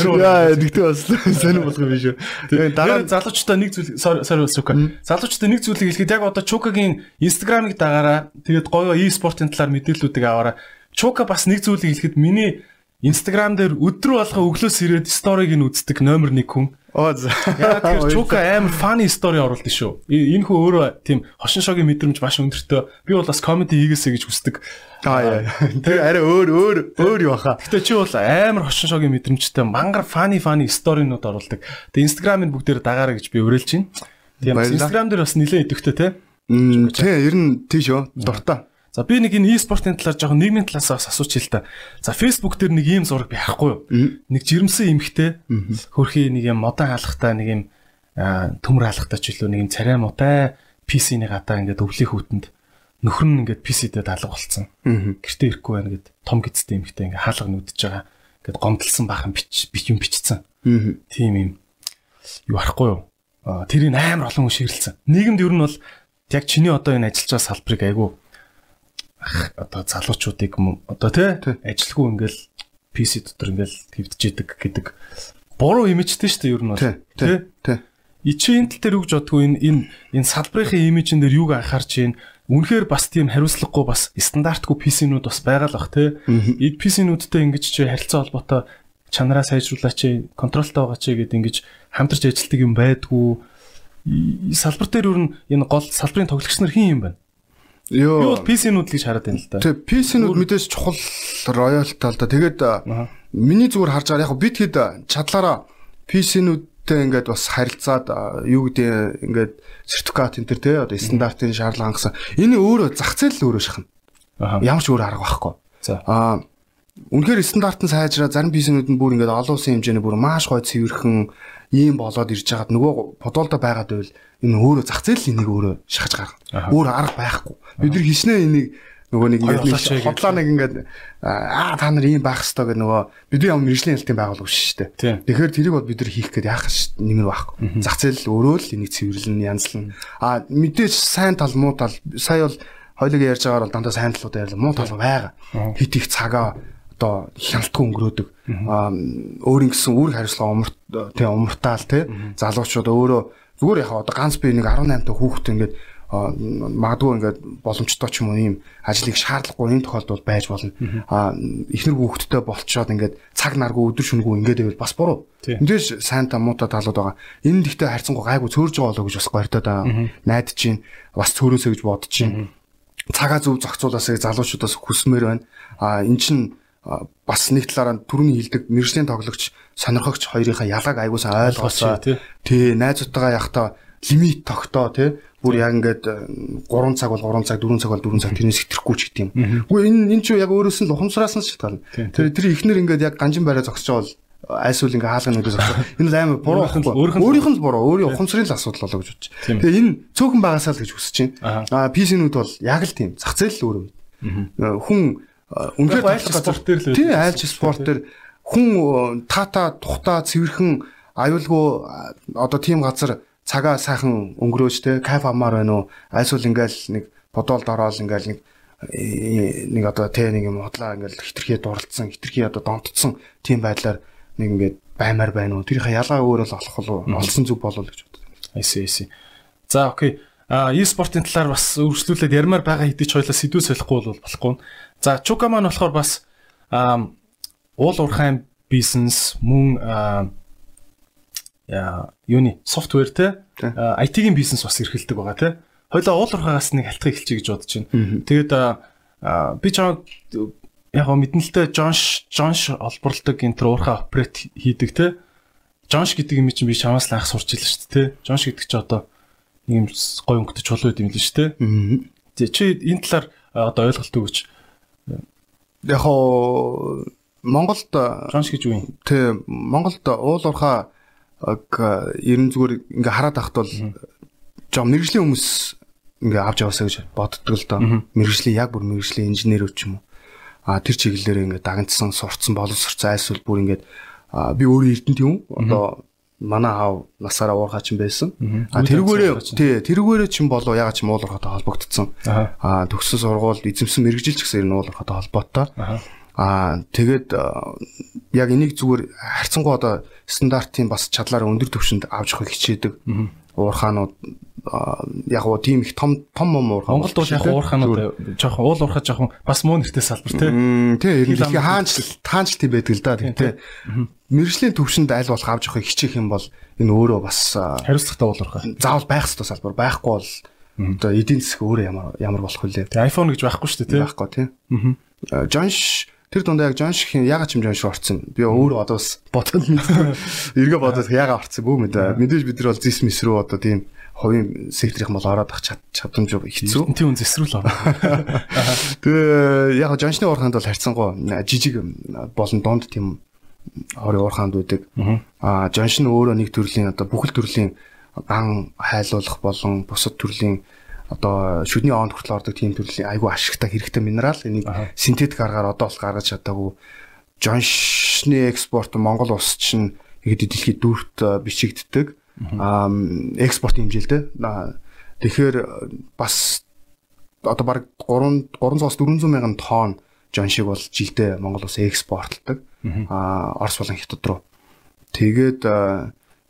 Мөрөө. Яа, тэгтээ бас сонир болох юм биш үү. Тэгээ дараа залуучуудаа нэг зүйл sorry Чука. Залуучуудаа нэг зүйлийг хэлэхэд яг одоо Чукагийн Instagram-ыг дагаараа тэгээд гоё e-спортын талаар мэдээллүүдийг аваараа. Чука бас нэг зүйлийг хэлэхэд миний Instagram дээр өдрөө болгоо өглөөс ирээд сториг нь үздэг номер 1 хүн. Оо за. Яагаад тэгэхээр Чука амар funny story оруулдаг шүү. Энэ хүн өөрөө тийм хошин шогийн мэдрэмж маш өндөртэй. Би бол бас comedy хийгээсэй гэж хүсдэг. Аа яа. Тэр арай өөр өөр өөр юу баха. Гэтэ чи бол амар хошин шогийн мэдрэмжтэй мангар funny funny story-нууд оруулдаг. Тэгээ Instagram-ыг бүгдээр дагаарай гэж би уриалж байна. Тийм. Instagram дээр бас нэлээд идэвхтэй те. Мм тий ер нь тийш үү. Дуртай. За би нэг энэ e-спортын талаар жоохон нийгмийн талаас бас асууч хэл та. За Facebook дээр нэг ийм зураг би харахгүй юу? Нэг жирэмсэн эмхтэй хөрхий нэг юм модон хаалгатай нэг юм төмөр хаалгатай ч илүү нэг юм царай муутай PC-ний гадаа ингээд өвлийн хүүтэнд нөхөр нь ингээд PC-дэд алга болцсон. Гэртээ ирэхгүй байна гэд том гизтэй эмхтэй ингээд хаалга нүдэж байгаа. Ингээд гомдлсон бахан бич бич юм бичсэн. Тийм юм юу харахгүй юу? Тэрийг амар олон хүн ширлсэн. Нийгэмд ер нь бол яг чиний одоо энэ ажиллаж байгаа салбарыг айгу ах, одоо залуучуудыг одоо тий ажилгүй ингээл PC дотор ингээл твдж идэг гэдэг буруу имижтэй шүү дээ ер нь бол Тий. Тий. Тий. И чи энэ тал дээр үг жодгүй энэ энэ энэ салбарын имижэн дээр юуг анхаарч чинь үнэхээр бас тийм хариуцлагагүй бас стандартгүй PC-нүүд бас байгаа л бах тий. И PC-нүүдтэй ингэж чи харилцаа холбоотой чанараа сайжруулаач, контролтой байгаа ч гэдэг ингэж хамтарч ажилладаг юм байдгүй. Салбар дээр ер нь энэ гол салбарын тоглогч нар хин юм байна. Бол PC-нүүд л гэж хараад байна л да. Тэг PC-нүүд мэдээж чухал роялтай л да. Тэгээд миний зүгээр харж байгаа яг би тэгэд а, чадлаараа PC-нүүдтэй ингээд бас харилцаад юу гэдэг ингээд сертификат энэ төр те одоо стандартын шаардлага хангасан. Энэ өөрөө зах зээл л өөрөө шахна. Ямар ч өөр арга байхгүй. За. Аа Үнэхээр стандарт нь сайжраа зарим бизнесүүд нь бүр ингээд олон улсын хэмжээний бүр маш гой цэвэрхэн ийм болоод ирж байгаад нөгөө бодолдоо байгаад байвал энэ өөрөө зах зээл энийг өөрөө шахаж гаргана. Өөр арга байхгүй. Бид нар хичнээн энийг нөгөө нэг ингээд хотлоо нэг ингээд аа та нар ийм байх хэвээр гэх нөгөө бидний ямар мэржлийн хэлтийн байгуулга биш шүү дээ. Тэгэхээр тэрийг бол бид нар хийх гээд яах ш нэмэр байхгүй. Зах зээл өөрөө л энийг цэвэрлэн янзлан. Аа мэдээж сайн тал муу тал сая бол хоёулаа ярьж байгаагаар бол дандаа сайн талууд ярьлаа. Муу тал байгаа. Хит их цагаа одоо хяналтгүй өнгөрөөдөг. Аа өөр ингэсэн үүрэг хариуцлага умарт тий умартаал тий залуучууд өөрөө зүгээр яхаа одоо ганц би нэг 18 та хүүхэд ингээд магадгүй ингээд боломжтой ч юм уу ийм ажлыг шаардлагагүй энэ тохиолдолд байж болно. А ихнэр хүүхэдтэй болцоод ингээд цаг наргүй өдөр шөнөгүй ингээд байвал бас буруу. Мэдээж сайн та муутай талууд байгаа. Энэ ихтэй харьцангуй гайгүй цөөрж байгаа болоо гэж бас гортоод байгаа. Найдаж чинь бас цөөрөөсөө гэж бодож чинь цагаа зөв зохицуулаасаа залуучуудаас хүсмээр байна. А эн чин а, бас нэг талаараа түрүүний хилдэг мэржлийн тоглогч сонирхогч хоёрынхаа ялгааг аягуулсан ойлгоосоо тий. найзуудтайгаа явахдаа лимит тогтоо тий бүр яг ингээд 3 цаг бол 3 цаг 4 цаг бол 4 цаг тэрнээс хэтрэхгүй ч гэдэм. Үгүй энэ энэ ч яг өөрөөс нь л ухамсараас нь шалтгаална. Тэр тэр ихнэр ингээд яг ганжин байраа зогсож байгаа айсуул ингээ хаалга нүдээс зогсоо. Энэ амар буруу байхгүй. өөрийнх нь л- буруу. Өөрийн ухамсарын л асуудал болоо гэж бодож. Тэгээ энэ цөөхөн багасаа л гэж хүсэж байна. Аа PC-нүүд бол яг л тийм зах зээл л өөрөө. Хүн а, үнэхээр Яг айлч тоглох спорт дээр л байдаг. айлч спорт дээр хүн тата тухта цэвэрхэн аюулгүй одоо тийм газар цагаа сайхан өнгөрөөж те кайф амаар байна уу айсвал ингээл нэг бодоолд ороод ингээл нэг э, нэг одоо те нэг юм хотлаа ингээл хитрхээ дурлцсан хитрхээ одоо донтцсон тийм байдлаар нэг ингээд баймаар байна уу тэрийнхээ ялгаа өөр бол олох болов олсон зүг болов гэж боддог. Айси айси. За окей. А e-спортын талаар бас үргэлжлүүлээд ярмаар байгаа хэдий ч хоёлаа сэдвүү солихгүй бол болохгүй. За Чука маань болохоор бас уул уурхайн бизнес мөн юуны софтвер те IT-ийн бизнес бас эрхэлдэг байгаа те. Хоёлаа уул уурхаагаас нэг халтхыг хэлчихье гэж бодож байна. Тэгээд би чам яг мэднэлтэй Джонш Джонш олборлдог энэ төр уурхаа операт хийдэг те. Джонш гэдэг юм чинь би чамаас л анх сурч илээ шүү дээ те. Джонш гэдэг чи одоо нэг юм гой өнгөтэй чулуу юм л шүү дээ. Чи энэ талаар одоо ойлголт өгөөч. Яг Монголд Джонш гэж юу юм? Тэ Монголд уул уурхаа ерэн зүгээр ингээ хараад ахт бол жоо мэрэгжлийн хүмүүс ингээ авч яваасаа гэж боддог л доо. Мэрэгжлийн яг бүр мэрэгжлийн инженерүүд ч юм уу. а тэр чиглэлээр ингээд дагнцсан сурцсан боловсрцсан айсвал бүр ингээд а би өөрөө эрдэнэт юм одоо манай аав насаараа уурхаач юм байсан. А тэрүүгээрээ тий тэрүүгээрээ ч юм болоо ягаад ч юм уулуурхаатай холбогдсон. А төгссөн сургууль эзэмсэн мэрэгжилч гэсэн энэ уулуурхаатай холбоотой. Аа тэгээд яг энийг зүгээр харьцангуй одоо стандартын бас чадлаараа өндөр түвшинд авч явахыг хичээдэг уурхаанууд яг гоо тийм их том том том уурхаа. Монголд бол яг уурхаанууд жоохон уул уурхаа жоохон бас муу нэртэй салбар тий. Тий ерөнхий хаанч хаанч тийм байдаг л да тий. Мэргэжлийн төвшөнд аль болох авч явахыг хичээх юм бол энэ өөрөө бас хариуцлагатай уул уурхаа. Заавал байх ёстой салбар байхгүй бол одоо эдийн засаг өөрөө ямар ямар болох вүлээ. Тий iPhone гэж байхгүй шүү дээ тий. Байхгүй тий. Жонш Тэр дундаа яг Жон Шихийн ягаад ч юм Жон шиг орцсон. Би өөрөө одоо бас бодоод эргээ бодоод ягаад орцсон бүү мэдээ. Мэдээж бид нар бол зис мис рүү одоо тийм хувийн секторын бол ороод ах чадамж хэцүү. Тийм үн зэсрүүл ороо. Тэгээ яг Жоншны уурханд бол харьцангуй жижиг болон донд тийм орын уурханд байдаг. Аа Жоншн өөрөө нэг төрлийн одоо бүхэл төрлийн ган хайлуулах болон бусад төрлийн одоо шүдний онд хүртэл ордог тийм төрлийн айгүй ашигтай хэрэгтэй минерал. Энийг синтетик аргаар одоо бол гаргаж чадаагүй. Жоншны экспорт Монгол улс чинь ихэд дэлхийд дүүрт бичигддэг. Экспорт хэмжээлтэй тэгэхээр бас одоо баг 3 300-аас 400 мянган тонн жоншиг бол жилдээ Монгол улс экспортлдог а Орос болон Хятад руу. Тэгээд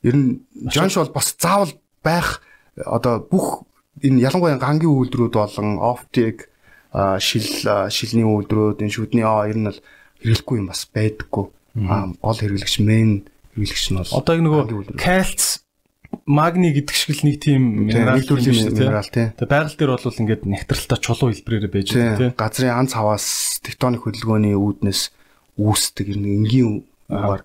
ер нь жонш бол бас заавал байх одоо бүх энэ ялангуяа гангийн үйлдвэрүүд болон оптик шил шилний үйлдвэрүүд энэ шүдний аа ер нь бол хэрэглэхгүй юм бас байдаггүй. Гол хэрэглэгч мен хэрэглэгч нь бол одоо нөгөө кальц магний гэдэг шиг л нэг тийм минерал төрлийн минерал тий. Тэгээ байгаль дээр бол ингээд нэгтралтай чулуу хэлбэрээр байж байгаа тий. Газрын анц хаваас тектоник хөдөлгөөний үүднээс үүсдэг ер нь энгийн угаар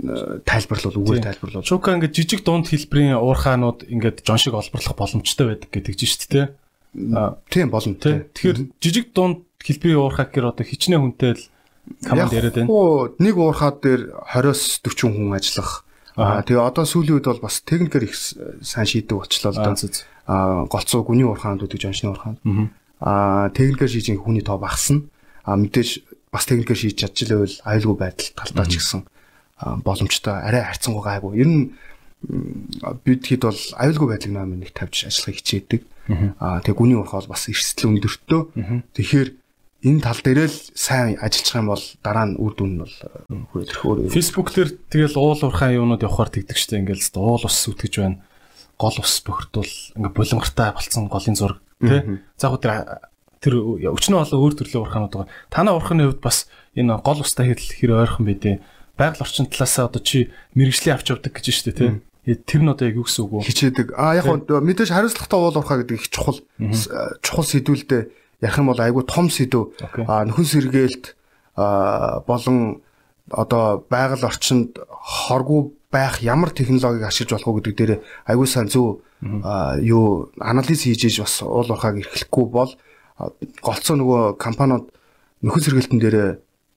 тайлбарлал үгээр тайлбарлал. Шука ингээд жижиг дунд хэлбэрийн уурхаанууд ингээд жон шиг олборлох боломжтой байдаг гэдэг чинь шүү дээ. Тийм болно. Тэгэхээр жижиг дунд хэлбэрийн уурхаа гэхээр одоо хичнээн хүнтэй л команд яриад байна. Нэг уурхаад дээр 20-с 40 хүн ажиллах. Аа тэгээ одоо сүүлийн үед бол бас техникээр их сайн шийдэг болчлоо л да. Аа голцоо гүний уурхаанд гэдэг жоншны уурхаанд. Аа техникээр шийдэх хүний тоо багасна. Аа мэдээж бас техникээр шийдэж чадчихлаа бол аюулгүй байдал талтаа ч гэсэн боломжтой арай харьцангуй гайгүй. Ер нь бид хэд бол аюулгүй байдлыг нөө нэг тавьж ажиллахыг хичээдэг. Аа тэгээ гүний урах бол бас эрсдэл өндөртөө. Тэгэхээр энэ тал дээр л сайн ажиллах юм бол дараа нь үр дүн нь бол хүрэх өөр. Facebook дээр тэгэл уул уурхай юмнууд явахаар тэгдэг штэ ингээл л уул ус үтгэж байна. Гол ус бохирдвол ингээ булангартай болцсон голын зураг тий. За яг тэр тэр өчнөө болоо өөр төрлийн уурхаанууд байгаа. Танаа уурханы хувьд бас энэ гол устай хэр ойрхон байдیں۔ Байгаль орчин талаасаа одоо чи мэрэгжлийн авч явдаг гэж штэ тий. Тэр нь одоо яг юу гэсэн үг вэ? Хичээдэг. А яг мэдээж хариуцлагатай уул уурхаа гэдэг их чухал чухал сэдвүүлдэ ярих юм бол айгүй том сэдв. А нөхөн сэргээлт болон одоо байгаль орчинд хоргүй байх ямар технологиг ашиглаж болох уу гэдэг дээр айгүй сайн зөв юу анализ хийж иж бас уул уурхааг эрхлэхгүй бол голцоо нөгөө компаниуд нөхөн сэргээлтэн дээр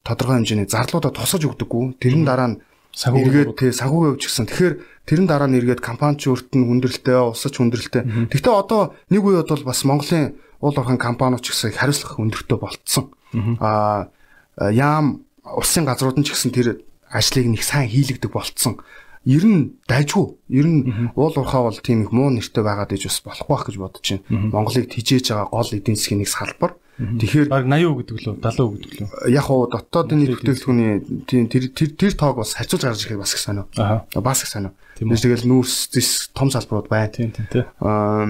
тодорхой хэмжээний зарлуудаа тусаж өгдөггүй. Тэрэн дараа нь эргээд тий сагуугаа өвчихсэн. Тэгэхээр тэрэн дараа нь эргээд компани ч өөрт нь хүндрэлтэй, усаж хүндрэлтэй. Гэхдээ одоо нэг үед бол бас Монголын уул орхон компаниуд ч гэсэн хариуцлах өндөртөө болцсон. Аа яам улсын газрууд нь ч гэсэн тэр ажлыг нэг сайн хийлэгдэг болцсон. Ер нь дайжгүй. Ер нь уул уурхаа бол тийм их муу нэртэй байгаад иж бас болохгүй байх гэж бодож байна. Монголыг тижээж байгаа гол эдийн засгийн нэг салбар. Тэгэхээр баг 80% гэдэг лөө 70% гэдэг лөө. Яг уу дотоодын нийт бүтээгдэхүүний тийм тэр тэр тэр тоог бас харьцуулж гарч ирэхэд бас их сонио. Аа. Бас их сонио. Тэгэл нүүрс зис том салбарууд байна. Тийм тийм тий. Аа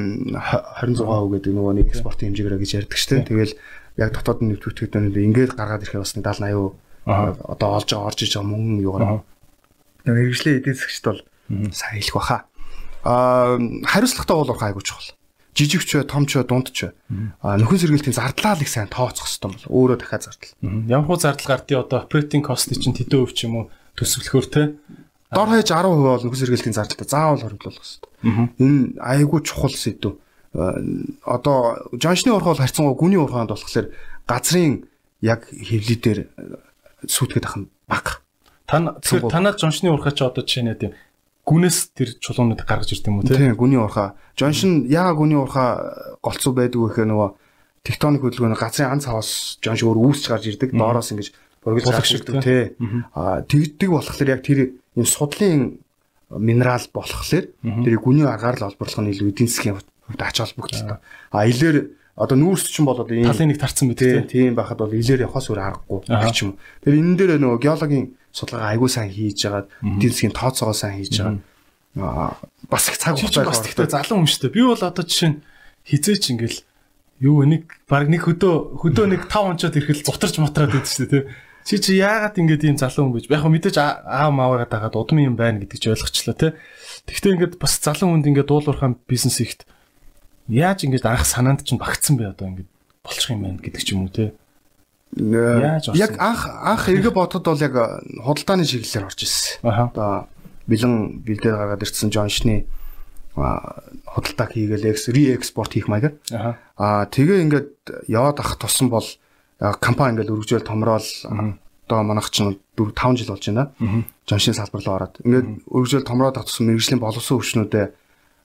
26% гэдэг нөгөө нэг экспортын хэмжээгээр гэж ярьдаг шүү дээ. Тэгэл яг дотоодын нийт бүтээгдэхүүнүүд ингээд гаргаад ирэхэд бас 70 80% одоо олж орж иж байгаа мөнгө юугаар. Мэргэжлийн эдийн засгчд бол сайн хэлэх баха. Аа хариуцлагатай бол айгуу чухал жижигч бай, томч бай, дундч бай. А нөхөн сэргээлтийн зардлаа л их сайн тооцох хэрэгтэй бол өөрөө дахиад зардал. Ямар хуу зардал гардыг одоо operating cost чинь тэдэн өв ч юм уу төсвөлөхөр те. Дор хаяж 10% бол нөхөн сэргээлтийн зардалтай заавал хоригдлуулах хэрэгтэй. Энэ айгүй чухал сэдв. Одоо Жоншны урхал харьцангуй гүний урхаанд болохоор газрын яг хэвлэлээр сүйтгэд ах нь бага. Тан тэгэхээр танаад Жоншны урхаа чи одоо жишээ нь гүнээс тэр чулуунууд гаргаж ирд юм уу тийм гүний урхаа Жоншин яага гүний урхаа голцоо байдгүй гэхээр нөгөө тектоник хөдөлгөөн газрын ан цаваас жоон шиг өөр үүсч гарч ирдэг. Доороос ингэж бургил гарч ирдэг тий. Аа тэгдэг болохоор яг тэр юм судлын минерал болохоор тэрийг гүний аргаар л олборлох нь илүү эдийн засгийн хувьд ач холбогдолтой. А илэр одоо нүүрс чинь бол ийм талын нэг тарцсан мэт тий. Тийм байхад бол илэр явахаас өөр аргагүй гэх юм. Тэр энэ дээр нөгөө геологийн судалгаа айгуу сайн хийж байгаа засгийн тооцоогоо сайн хийж байгаа. Аа бас их цаг хугацаа бас тэгтээ залан хүн шүү дээ. Би бол одоо жишээ нь хизээч ингээл юу нэг баг нэг хөдөө хөдөө нэг 5 онцод ирэхэл зутарч мотраад байдаг шүү дээ. Чи чи яагаад ингэж ийм залан хүн гэж яг мэдээж аав мааваад хагаад удам юм байна гэдэг чи ойлгочлаа тий. Тэгтээ ингээд бас залан хүнд ингээд дуулуурхаан бизнес ихт яаж ингэж анх санаанд чинь багтсан бэ одоо ингэж болчих юм байна гэдэг ч юм уу тий. Яг анх анх эргэ бодоход бол яг худалдааны чиглэлээр орж ирсэн. Одоо бэлэн бэлдээр гаргаад ирсэн Джон Шны худалдаа хийгээл реэкспорт хийх маягаар. Аа тэгээ ингээд яваад ах тусан бол компани ингээд өргөжөөл томроод одоо манайх чинь 4 5 жил болж байна. Жоншин салбар руу ороод. Ингээд өргөжөөл томроод ах тусан мэрэгжлийн боловсон хүчнүүдээ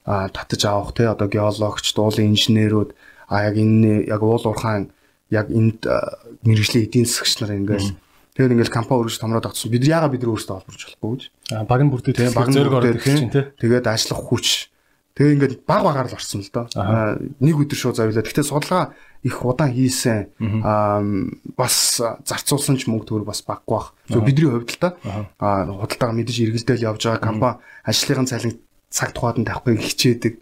татаж авах те одоо геологч, дуулын инженерүүд а яг энэ яг уул уурхаан яг энд мэрэгжлийн эдийн засагч нар ингээл тэгээд ингээл компани өргөж томроод авчихсан. Бид яагаад бид өөрсдөө олборч болохгүй гэж. А баг нь бүрдээ тийм баг зөрг ороод ирэх чинь тий. Тэгээд ажиллах хүч. Тэгээ ингээд баг багаар л орсон л доо. Нэг өдөр шууд завилаа. Гэхдээ судалгаа их удаан хийсэн аа бас зарцуулсан ч мөнгө төгөр бас баггүй бах. Зөв бидний хувьд л та аа худалдаага мэдээж эргэлдээл явж байгаа компани ажлын цалин цаг тухайд нь тавихгүй хичээдэг.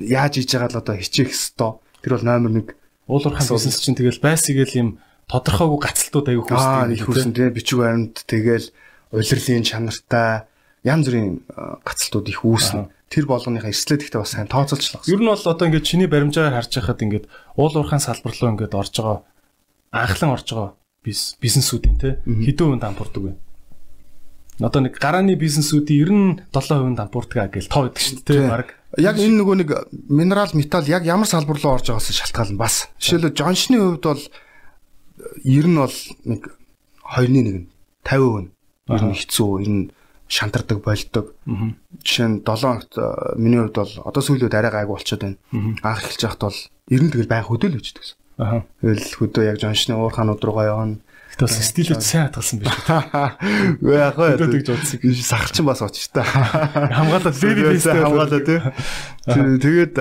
Яаж хийж байгаа л одоо хичээх ёстой. Тэр бол номер 1 уулуурхаан бизнес чинь тэгэл байсгээл юм тодорхойгүй гацалтууд аягүй хүүсдэг. Их хүүсэн тийм бичиг баримт тэгэл улирлын чанартай янз бүрийн гацалтууд их үүснэ. Тэр болгоныхаа эрсдлээд ихтэй бас сайн тооцоолчлаа. Ер нь бол одоо ингээд чиний баримжаагаар харж байхад ингээд уулуурхаан салбар руу ингээд орж байгаа анхлан орж байгаа бизнесүүдийн те хэдэн хувийн дампуурдаг вэ? Одоо нэг гарааны бизнесүүдийн 97% дампуурдаг гэж тоо байдаг шүү дээ баг. Яг энэ нөгөө нэг минерал металл яг ямар салбар руу орж байгаас шалтгаална бас. Жишээлбэл Жоншны хувьд бол ер нь бол нэг 2-ны 1 нь 50% нь ер нь хэцүү ер нь шантардаг болдог. Жишээ нь 7 хоногт миний хувьд бол одоо сүүлүүд арай гайгүй болчиход байна. Анх эхэлж байхад бол ер нь тэгэл байн хөдөөл. Аа. Тэгэл хөдөө яг Жоншны уурхаанууд руугаа явна Тэгтээ бас стилүүд сайн хатгалсан биш үү? Яг хаа тэгж удсан. Сахалчин бас очиж та. Хамгаалаад baby face хамгаалаад тий. Тэгээд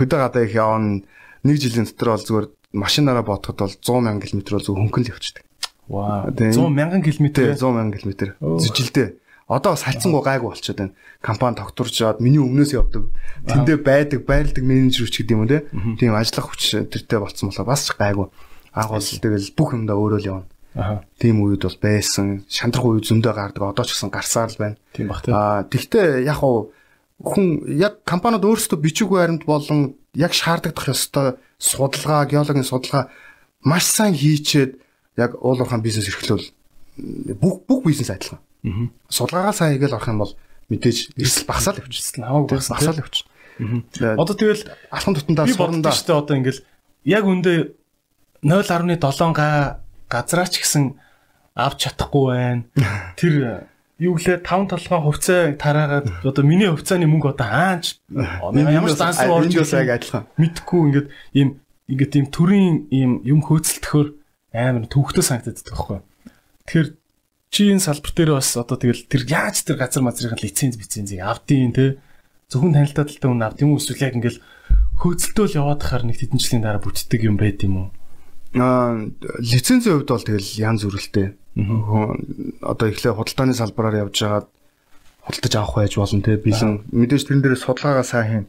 хөдөө гадаа их явна. Нэг жилийн дотор бол зүгээр машинаараа бодоход бол 100 мянган км бол зөв хөнгөн л явчихдаг. Вау. 100 мянган км 100 мянган км. Жилдээ. Одоо бас хайцсангүй гайгүй болчиход байна. Компани тогтворчоод миний өмнөөс явдаг. Тэндээ байдаг, байрладаг менежер ч гэдэг юм уу те. Тийм ажиллах хүч тэртээ болцсон болоо бас гайгүй бол тэгэл бүх юмдаа өөрөө л явна. Аа. Тийм үед бол байсан. Шантрах үед зөндөө гардаг. Одоо ч гэсэн гарсаар л байна. Тийм бах тийм. Аа тэгтээ яг уу хүн яг компаниуд өөрсдөө бичиг баримт болон яг шаардагдах ёстой судалгаа, геологийн судалгаа маш сайн хийчээд яг уулуурхаан бизнес эрхлүүл бүх бүх бизнес адилхан. Аа. Судалгаагаа сайн хийгээл орох юм бол мэдээж эрсэл багасаал явчихсан. Хамаагүй багасаал явчихсан. Одоо тэгэл алхан тутандаа сурандаа. Би бодсон шүү дээ одоо ингээл яг үндэ 0.7 га газраа ч гэсэн авч чадахгүй байна. Тэр юу гэлээ 5 толгой хувьцаа тараагаад одоо миний хувьцааны мөнгө одоо хаач ямар руу орж ирсэн адилхан. Мэдхгүй ингээд ийм ингээд ийм төрийн ийм юм хөөцөлтөхөр амар төвхтөө санагдаад байгаа байхгүй. Тэгэхээр чи энэ салбар дээр бас одоо тэгэл тэр яаж тэр газар мазрын лиценз бицензийг авдیں۔ те зөвхөн танилтаа талтай хүн авд юм уу эсвэл яг ингээл хөөцөлтөөл яваад хахаар нэг хэдэн жилийн дараа бүтдэг юм байд юм уу? Лицензийн хувьд бол тэгэл янз бүрэлтэй. Одоо эхлээ худалдааны салбараар явж байгаад худалдаж авах байж болно те бэлэн мэдээж тэрэн дээр судалгаагаа сайн хийн.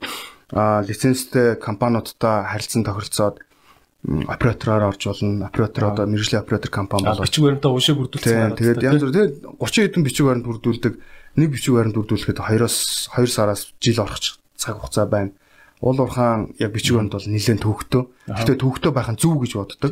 Аа лицензтэй компаниудтай харилцан тохиролцоод оператороор орж болно. Оператор одоо мэрэгжлийн оператор компани болоо. Бичиг баримтаа уушиг бүрдүүлсэн. Тэгээд янз бүр тэгээд 30 хэдэн бичиг баримт бүрдүүлдэг. Нэг бичиг баримт бүрдүүлэхэд 2-оос 2 сараас жил орох цаг хугацаа байна уул уурхаан яг бичиг баримт бол нэлээд төвхтөө. Гэхдээ төвхтөө байх нь зөв гэж боддог.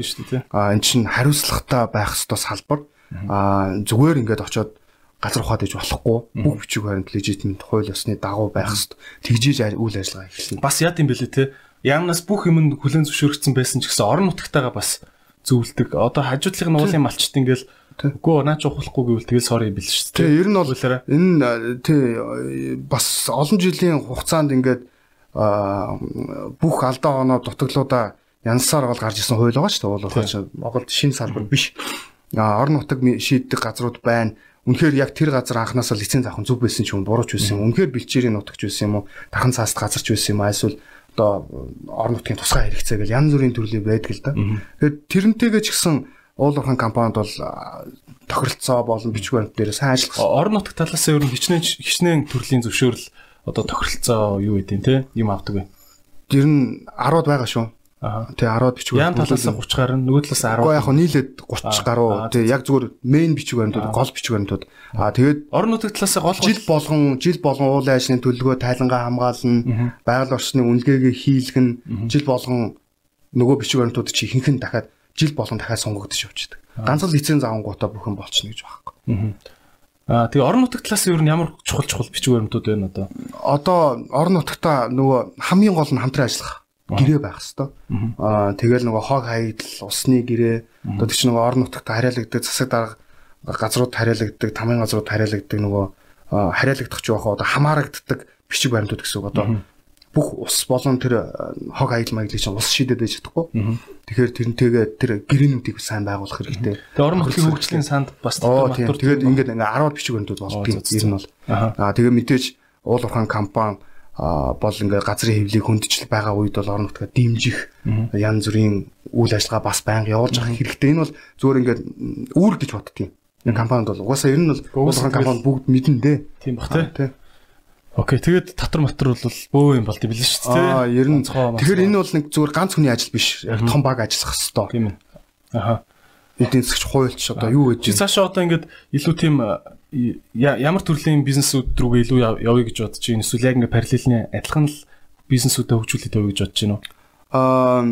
Аа эн чинь хариуцлагатай байх ёстой салбар. Аа зүгээр ингээд очиод газар ухаад иж болохгүй. Бүх бичиг баримт лежитмент хууль ёсны дагуу байх ёстой. Тэгжиж үйл ажиллагаа эхэлнэ. Бас яд юм бэлээ те. Яамнаас бүх юм хүлэн зөвшөөрөгдсөн байсан ч гэсэн орон нутгатайгаа бас зөвлөдөг. Одоо хажуудлын уулын малчт ингээл Үгүй наач ухахгүй гэвэл тэгэл sorry бил шүү дээ. Тэгээ ер нь бол энэ тий бас олон жилийн хугацаанд ингээд бүх алдаа оноо дутаглуудаа янсаар бол гарч исэн хууль байгаа шүү дээ. Уул уурхай чинь Монголд шинэ салбар биш. Орон нутаг шийддэг газрууд байна. Үнэхээр яг тэр газар анханасаа лиценз авах зүг байсан ч юм бурууч байсан юм. Үнэхээр бэлчээрийн нутагч байсан юм уу? Тахан цааст газарч байсан юм аа? Эсвэл одоо орон нутгийн тусгай хэрэгцээ гэл янз бүрийн төрлийн байдаг л да. Тэгэхээр тэрнтэйгээ ч гэсэн уул уурхайн компанид бол тохиролцоо болон бичиг баримт дээр сайн ажиллах. Орон нутаг талаас нь ер нь хичнээн хичнээн төрлийн зөвшөөрөл одоо тохиролцоо юу гэдэг те юм авдаг вэ? Тэр нь 10-д байгаа шүү. Аа. Тэг 10-д бичиг Ян талаас нь 30 гарна, нөгөө талаас 10. Уу яг хөө нийлээд 30 гаруй. Тэг яг зүгээр мейн бичиг баримтууд, гол бичиг баримтууд. Аа тэгээд орон нутаг талаас нь гол жил болгон жил болгон уулын ажлын төлөвлөгөө тайлангаа хамгаална, байгаль орчны үнэлгээгээ хийлгэн, жил болгон нөгөө бичиг баримтууд чи ихэнх нь дахиад жил болгон дахиад сунгагдаж явчихдаг. Ганц л лиценз авангуудаа бүхэн болчихно гэж байхгүй. Аа тэгээ орон нутаг талаас нь ер нь ямар чухал чухал бичиг баримтууд байна одоо? Одоо орон нутагта нөгөө хамгийн гол нь хамтран ажиллах гэрээ байх хэвээр. Аа тэгэл нөгөө хог хаягдл, усны гэрээ. Одоо тийч нөгөө орон нутагт хариалагддаг засаг дарга газрууд хариалагддаг, тамийн газрууд хариалагддаг нөгөө хариалагдах жоох одоо хамаарагддаг бичиг баримтууд гэсэн үг одоо. Бүх ус болон тэр хог хаягдл маяглыг чинь ус шийдээд байж чадахгүй. Тэгэхээр тэрнтэйгээ тэр гэрээнүүдийг сайн байгуулах хэрэгтэй. Тэгээ орон нутгийн хөгжлийн санд бас матур тэгээд ингээд ингээ 10 бичиг баримтууд болдгийг ер нь бол. Аа тэгээ мэдээж уул уурхайн компани бол ингээ газрын хэвлийг хөндөжл байгаа үед бол орон нутгаа дэмжих янз бүрийн үйл ажиллагаа бас байнга явуулж авах хэрэгтэй. Энэ бол зөвөр ингээ үүр гэж боддгийн. Энэ компанид бол угаасаа ер нь бол уусган компани бүгд мэднэ дээ. Тийм бах тий. Окей, тэгээд татвар матвар бол бөө юм болд юм билээ шүү дээ. Аа, ер нь. Тэгэхээр энэ бол нэг зүгээр ганц хүний ажил биш. Яг том баг ажиллах хэвээр. Тийм ээ. Аха. Эдийн засгч хуульч одоо юу гэж. Чи цаашаа одоо ингээд илүү тийм ямар төрлийн бизнесүүд рүүгээ илүү явъя гэж бодож байна. Эсвэл яг ингээд параллельны адилхан л бизнесүүдэд хөгжүүлээд явъя гэж бодож байна уу? Аа,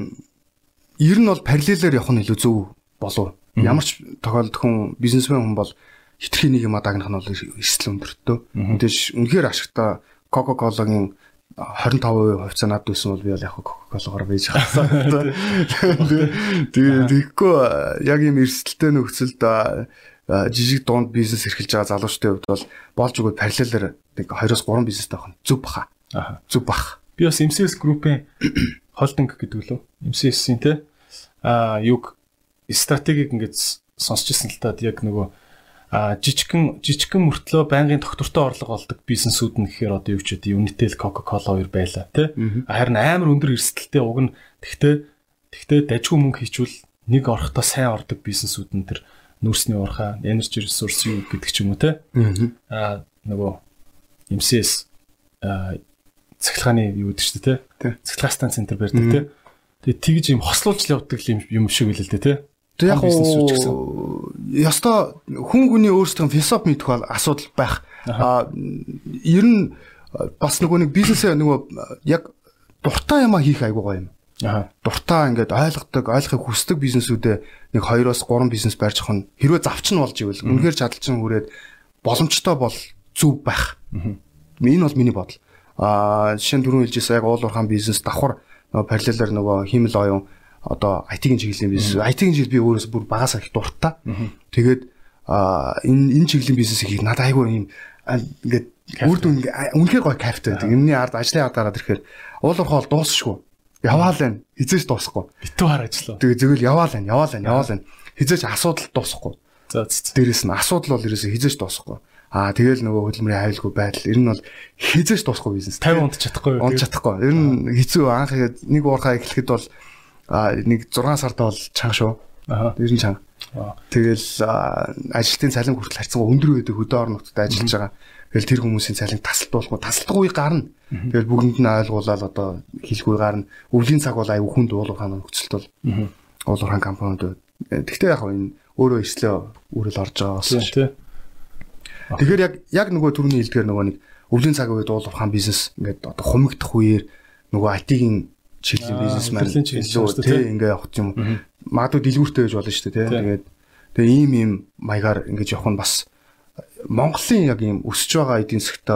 ер нь бол параллелээр явах нь илүү зөв болов. Ямар ч тохиолдолд хүн бизнесмен хүн бол хитрхи нэг юм дагнах нь бол эрсдэл өндөртөө. Мэдээж үнэхээр ашигтай Coca-Cola-гийн 25% хувьцаа над байсан бол би бол яг Coca-Cola-гоор бийж хасаа. Тэгээ тэгэхгүй яг юм эрсдэлтэй нөхцөлд жижиг дунд бизнес эрхэлж байгаа залуучдын хувьд бол болж өгөөд параллелээр нэг 2-3 бизнестэй авах нь зөв баха. Аа. Зөв бах. Би бас MCS Group-ийн холдинг гэдэг лөө. MCS-ийн те аа юг стратегийг ингээд сонсч ирсэн л та яг нөгөө жижигхэн жижигхэн мөртлөө байнгын доктортой орлого олдог бизнесүүд нь гэхээр одоо юу ч үгүй Unitel Coca-Cola хоёр байла тий. Харин амар өндөр эрсдэлтэй уг нь тэгтээ тэгтээ дажгүй мөнгө хийчүүл нэг орохтой сайн ордог бизнесүүд нь тэр нүүрсний уурхай, energy resource юу гэдэг ч юм уу тий. А нөгөө MCS а цахилгааны юу гэдэг чинь тий. Цахилгаан станц центр барьдаг тий. Тэгээ тэгж юм хослуулж явдаг юм шиг байл л дээ тий. Тэг яг ёстой хүн хүний өөрсдийн философи мэдэх бол асуудал байх. А ер нь бас нөгөө нэг бизнесээ нөгөө яг дуртай юмаа хийх айгуу гоё юм. Аа. Дуртай ингээд ойлгодог, ойлгохыг хүсдэг бизнесүүдээ нэг 2-оос 3 бизнес барьж нь хэрвээ завч нь болж ивэл үнэхээр чадalcсан хүрээд боломжтой бол зүв байх. Энэ бол миний бодол. Аа жишээ нь түрүүн хэлжсэн яг уул уурхаан бизнес давхар параллелаар нөгөө хиймэл оюун одоо IT-ийн чиглэлийн бизнес. IT-ийн чиглэл би өөрөөс бүр багасаа их дуртай. Тэгээд энэ энэ чиглэлийн бизнесийг надад айгүй юм ингээд үр дүн үнэхээр гоё кайфтай байдаг. Энэний ард ажлын ард гараад ирэхээр уулуурхаа бол дуусшгүй. Яваал байна. Хизээч дуусахгүй. Битүү хар ажиллаа. Тэгээ зөвөл яваал байна, яваал байна, яваал байна. Хизээч асуудал дуусахгүй. За дээрэс нь асуудал бол ерөөсөө хизээч дуусахгүй. Аа тэгэл нөгөө хөдөлмөрийн аюулгүй байдал ер нь бол хизээч дуусахгүй бизнес. 50 онд чадахгүй юу? Онд чадахгүй. Ер нь хэцүү анх нэг уурхаа эхлэхэд бол а нэг 6 сард бол чанга шүү. Аа. Ер нь чанга. Тэгэл ажилтны цалин хүртэл харьцангуй өндөр байдаг хөдөө орон нутгад ажиллаж байгаа. Тэгэл тэр хүмүүсийн цалин тасалдуулах, тасалдах үе гарна. Тэгэл бүгдэнд нь ойлгуулаад одоо хэлэх үе гарна. Өвлийн цаг бол аюу хүнд уулуурхаан нөхцөлт бол. Уулуурхаан компаниуд. Тэгтээ яг энэ өөрөө эслээ үрэл орж байгаа бас. Тий. Тэгэхээр яг яг нөгөө төрөний хэлдгээр нөгөө нэг өвлийн цаг үед уулуурхаан бизнес ингээд одоо хумигдах үеэр нөгөө IT-ийн чиглэлийн бизнесмен илүү тий ингээ явах юм. Магадгүй дэлгүүртэй байж болно шүү дээ тий. Тэгээд тэгээ ийм ийм маягаар ингэж явах нь бас Монголын яг ийм өсөж байгаа эдийн засгт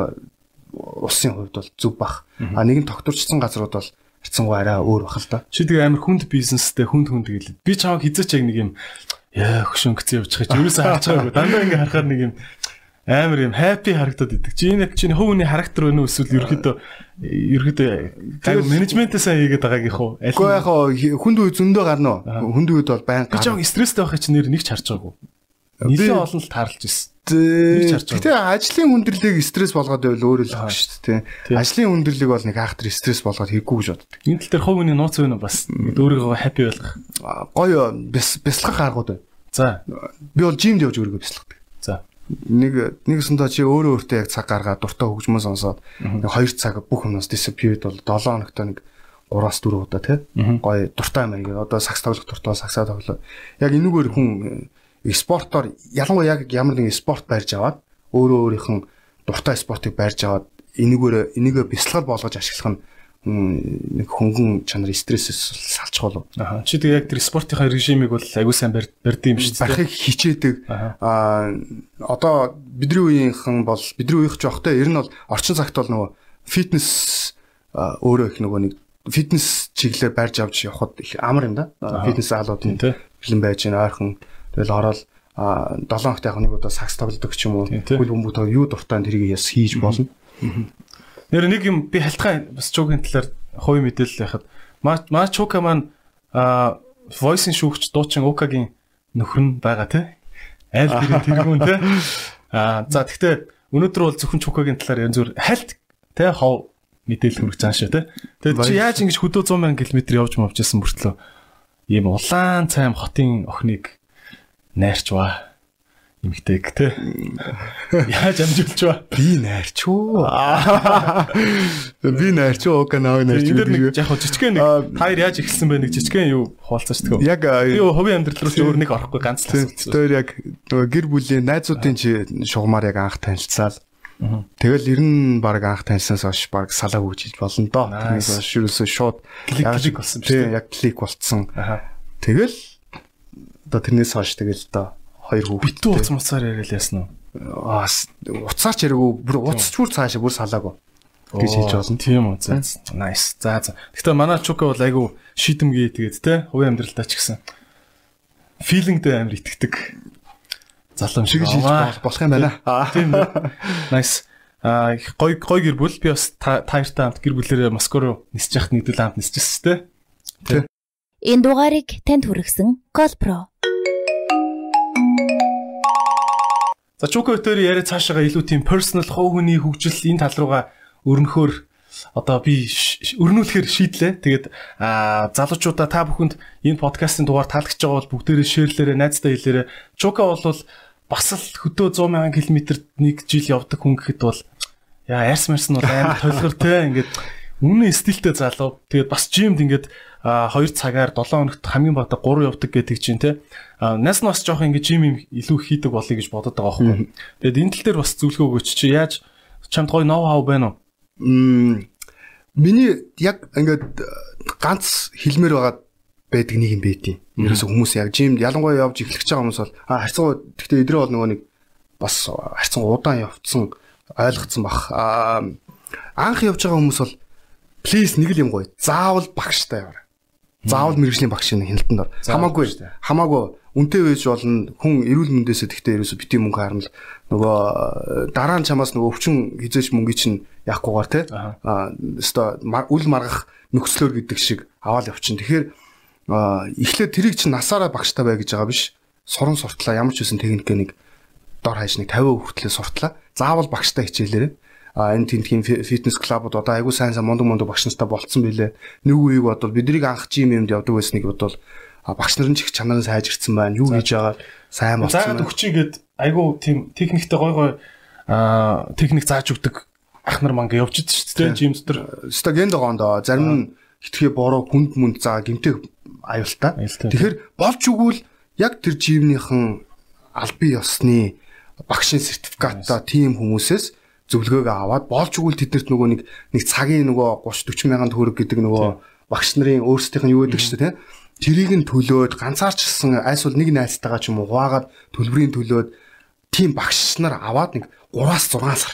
улсын хувьд бол зөв бах. А нэгэн тогтворчсон газрууд бол харьцангуй арай өөр бах л да. Чи тэгээ амар хүнд бизнестэй хүнд хүнд гэлээ. Би чамайг хизээч яг нэг юм яа хөшөнгөцөө явуучих гэж ерөөсөө харж байгаагүй. Дандаа ингээ харахаар нэг юм амар юм happy харагдаад идэг. Чи энэ хувь хүний характер байна уу эсвэл ерөөдөө ерөөдөө гайг менежментээ сайн хийгээд байгаагийн хуу? Аль Гэхдээ яг хаа хүнд үе зөндөө гарна уу? Хүнд үед бол байн би жоо стресстэй байхад чи нэр нэг ч харж байгаагүй. Нилээ олон л таарлж ирсэн. Гэтэ ажлын хүндрэлийг стресс болгоод байвал өөрөө л баг шүү дээ. Ажлын хүндрэлийг бол нэг хаахтар стресс болгоод хэрэггүй гэж боддог. Энэ тал дээр хувь хүний нууц байна уу бас өөрийгөө happy болгох. Гоё бясалгах аргууд байна. За. Би бол жимд явж өөрийгөө бясалгадаг. За. Нэг нэгсэндээ чи өөрөө өөртөө яг цаг гаргаад дуртай хөгжмөө сонсоод нэг 2 цаг бүх юмнаас disappeared бол 7 хоногт нэг 3-аас 4 удаа тий. Гоё дуртай юм ингээ. Одоо сакс тоглох дуртай саксаа тоглоо. Яг энэгээр хүн спортоор ялангуяа яг ямар нэгэн спорт барьж аваад өөрөө өөрийнх нь дуртай спортыг барьж аваад энэгээр энийгээ бясалгал болгож ашиглах нь нэг хөнгөн чанар стрессээс салчих болов. Аа. Чи тэгээ яг тэр спортынхаа режимийг бол аягүй сайн барьд юм шүү дээ. Барихыг хичээдэг. Аа одоо бидний үеийнхэн бол бидний үеийнх жоохтой ер нь бол орчин цагт бол нөгөө фитнес өөрөө их нөгөө нэг фитнес чиглэлээр барьж авч явхад их амар юм да. Фитнес залууд бэлэн байж гэн ойрхон тэгэл ороод а 7 хоногт яг нэг удаа сакс тоглодог ч юм уу. Хөл бөмбөг юу дуртай тэрийг яс хийж болно. Нэр нэг юм би халтгаан бас чуугийн талаар хувь мэдээлэл яхад маа чука маань а voice-ын шүүгч дуучин Укагийн нөхөр нь байгаа тий. Айл тэрийн тэргүүн тий. А за тэгтээ өнөөдөр бол зөвхөн чукагийн талаар янз бүр хальт тий хов мэдээлэл хүргэж байгаа шүү тий. Тэгээд чи яаж ингэж хөдөө 100 сая км явж мовжсэн мөртлөө ийм улаан цайм хотын охиныг найрч ба эмгтэйг те. Яаж амжуулж ба? Би найрч уу. Би найрч уу канаа найрч. Энэ дэр нэг яг жижигхэн нэг хоёр яаж ихэлсэн бэ нэг жижигхэн юу хуваалцаач тгөө. Яг би хувийн амьдрал руу өөр нэг орохгүй ганц л. Тэр яг нөгөө гэр бүлийн найзуудын чи шугамар яг анх танилцсаал. Тэгэл ер нь баг анх танилцсанаас хойш баг салаа хөгжиж болно доо. Тэрнээс хойш юусоо шууд клик болсон тийм яг клик болцсон. Тэгэл одоо тэрнээс хойш тэгэл доо хоёр хүүхэд. Битүү уц муцаар яриад ясна уу? Аа уцаар ч яриаггүй бүр уцчгүй цаашаа бүр салаагүй гэж хэлж болно. Тийм үү. За nice. За за. Гэхдээ манай Чука бол айгу шийдэмгий тэгээд те хувийн амьдралдаа ч гэсэн филингдээ амар итгэдэг. Залам шиг хийж болох юм байна. Аа тийм үү. Nice. Аа гой гой гэр бүл би бас таяртай хамт гэр бүлэрээ Москва руу нисэж яхад нэгдэл хамт нисчихсэн те. Энэ дугаарыг танд хүргэсэн Colpro За Чука өтөр яриа цаашаага илүү тийм personal хов хүний хөгжил энэ тал руугаа өрнөхөөр одоо би өрнүүлэхээр шийдлээ. Тэгээд залуучуудаа та бүхэнд энэ подкастын дугаар таалагдж байгаа бол бүгдээрээ шеэрлээрээ найзтай хэлээрээ Чука бол бас л хөдөө 100 сая км нэг жил явдаг хүн гэхэд бол яа ярс марс нь бол амар толгор те ингээд үнэн стилтэй залуу. Тэгээд бас жимд ингээд 2 цагаар 7 хоногт хамгийн бага 3 явдаг гэдэг чинь те. Нас нас жоох ингэ жим юм илүү хийдэг болъё гэж бодод байгаа байхгүй. Тэгээд энэ тал дээр бас зөвлөгөө өгөөч чи яаж чамд гоё ноу хау байна уу? Мм миний яг ингээд ганц хэлмээр байгаа байдаг нэг юм байдیں۔ Ерөөсө хүмүүс яг жимд ялангуяа явж эхлэх байгаа хүмүүс бол а харьцангуй гэхдээ эдрээ бол нөгөө нэг бас харьцангуй удаан явцсан ойлгоцсон бах. Анх явж байгаа хүмүүс бол плиз нэг л юм гоё. Заавал багштай яваа. Заавал мэрэгжлийн багш нэг хяналтанд ор. Хамаагүй хамаагүй үнтэй байж болно. Хүн эрүүл мэндээс тэгтээ ерөөсө бити мөнгө харна л нөгөө э, дараа нь чамаас нөгөө өвчин хизээч мөнгө чинь яахгүйгээр те. Аа өстой үл маргах нөхцлөөр гэдэг шиг аваад явчин. Тэгэхээр эхлээд тэрийг чинь насаараа багштай бай гэж байгаа биш. Суран суртлаа ямар ч үсэн техникээ нэг дор хаяж нэг 50% хүртлээр суртлаа. Заавал багштай хичээлээрээ энэ тентхийн фитнес клубуд одоо айгүй сайн сайн мундаг мундаг багш нартай болцсон билээ. Нэг үеиг бодвол биднийг анх жим юмд явдаг байсныг бодвол багш нарын ч их чанарын сайжирцсан байна. Юу хийж байгаа сайн болцсон. Заагаад өгчигээд айгүй тийм техниктэй гой гой техник зааж өгдөг ах нар манга идсэн шүү дээ жим дотор. Өста гэн догоондоо зарим нь хитгэе бороо хүнд мүнд заа гимтэй аюултай. Тэгэхээр болж өгвөл яг тэр жимнийхэн албан ёсны багшийн сертификаттай тийм хүмүүсээс зөвлөгөөгөө аваад болж өгвөл тэднэрт нөгөө нэг нэг цагийн нөгөө 30 40 мянган төгрөг гэдэг нөгөө багш нарын өөрсдийнх нь юу гэдэг чинь те тэрийг нь төлөөд ганцаарчсан айс бол нэг найзтайгаа ч юм уу хуваагаад төлбөрийн төлөөд тийм багш нар аваад нэг 3-аас 6 сар.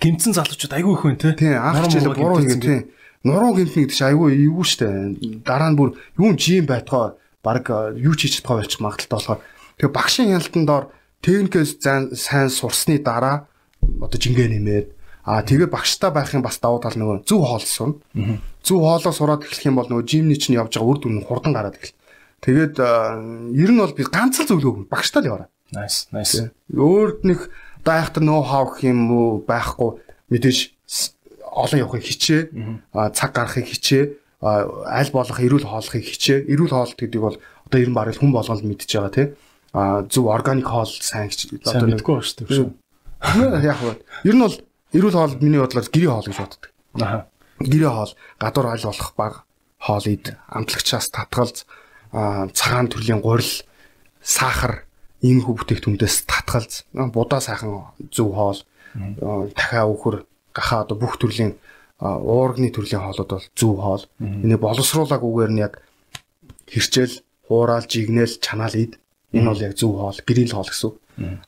Гимцэн залуучууд айгүй их хүн тийм анх жил буруу хийгээд тийм нуруу гимтэн гэдэг чинь айгүй эвгүй штэ дараа нь бүр юу жим байтгаа баг юу ч хийж чадгаа болчих магадaltaй болохоор. Тэгээ багшийн хяналтанд дор техникээс сайн сурсны дараа одоо жингээ нэмээд аа тэгээ багштай байх юм бас давуу тал нөгөө зөв хоол сурна. Зөв хоолоо сураад эхлэх юм бол нөгөө жимний чинь явж байгаа үр дүн нь хурдан гараад эхэлнэ. Тэгээд ер нь бол би ганц л зөвлөгөө багштай л яваарай. Nice, nice. Өөрт нэг даахтар нөө хав гэх юм уу байхгүй мэдээж олон явахыг хичээ, цаг гаргахыг хичээ, аль болох эрүүл хооллохыг хичээ. Эрүүл хоолт гэдэг бол одоо ер нь бараг хүн болгонд мэдж байгаа тий. А зөв органик хоол сайн хичээ. Одоо нэггүй ба шүү дээ. Яг ба. Ер нь бол эрүүл хоол миний бодлоор гэрээ хоол гэж боддог. Аха. Гэрээ хоол гадуур аль болох баг хоол ид амтлагчаас татгалз цагаан төрлийн гурил сахар иймэрхүү бүтээгдэхүүнээс татгалз будаа сайхан зөв хоол дахиа өхөр гахаа одоо бүх төрлийн уургны төрлийн хоолууд бол зөв хоол. Энийг боловсруулаагүйгээр нь яг хэрчээл, хуурал, жигнэл, чанаал ид. Энэ бол яг зөв хоол, гэрийн хоол гэсэн.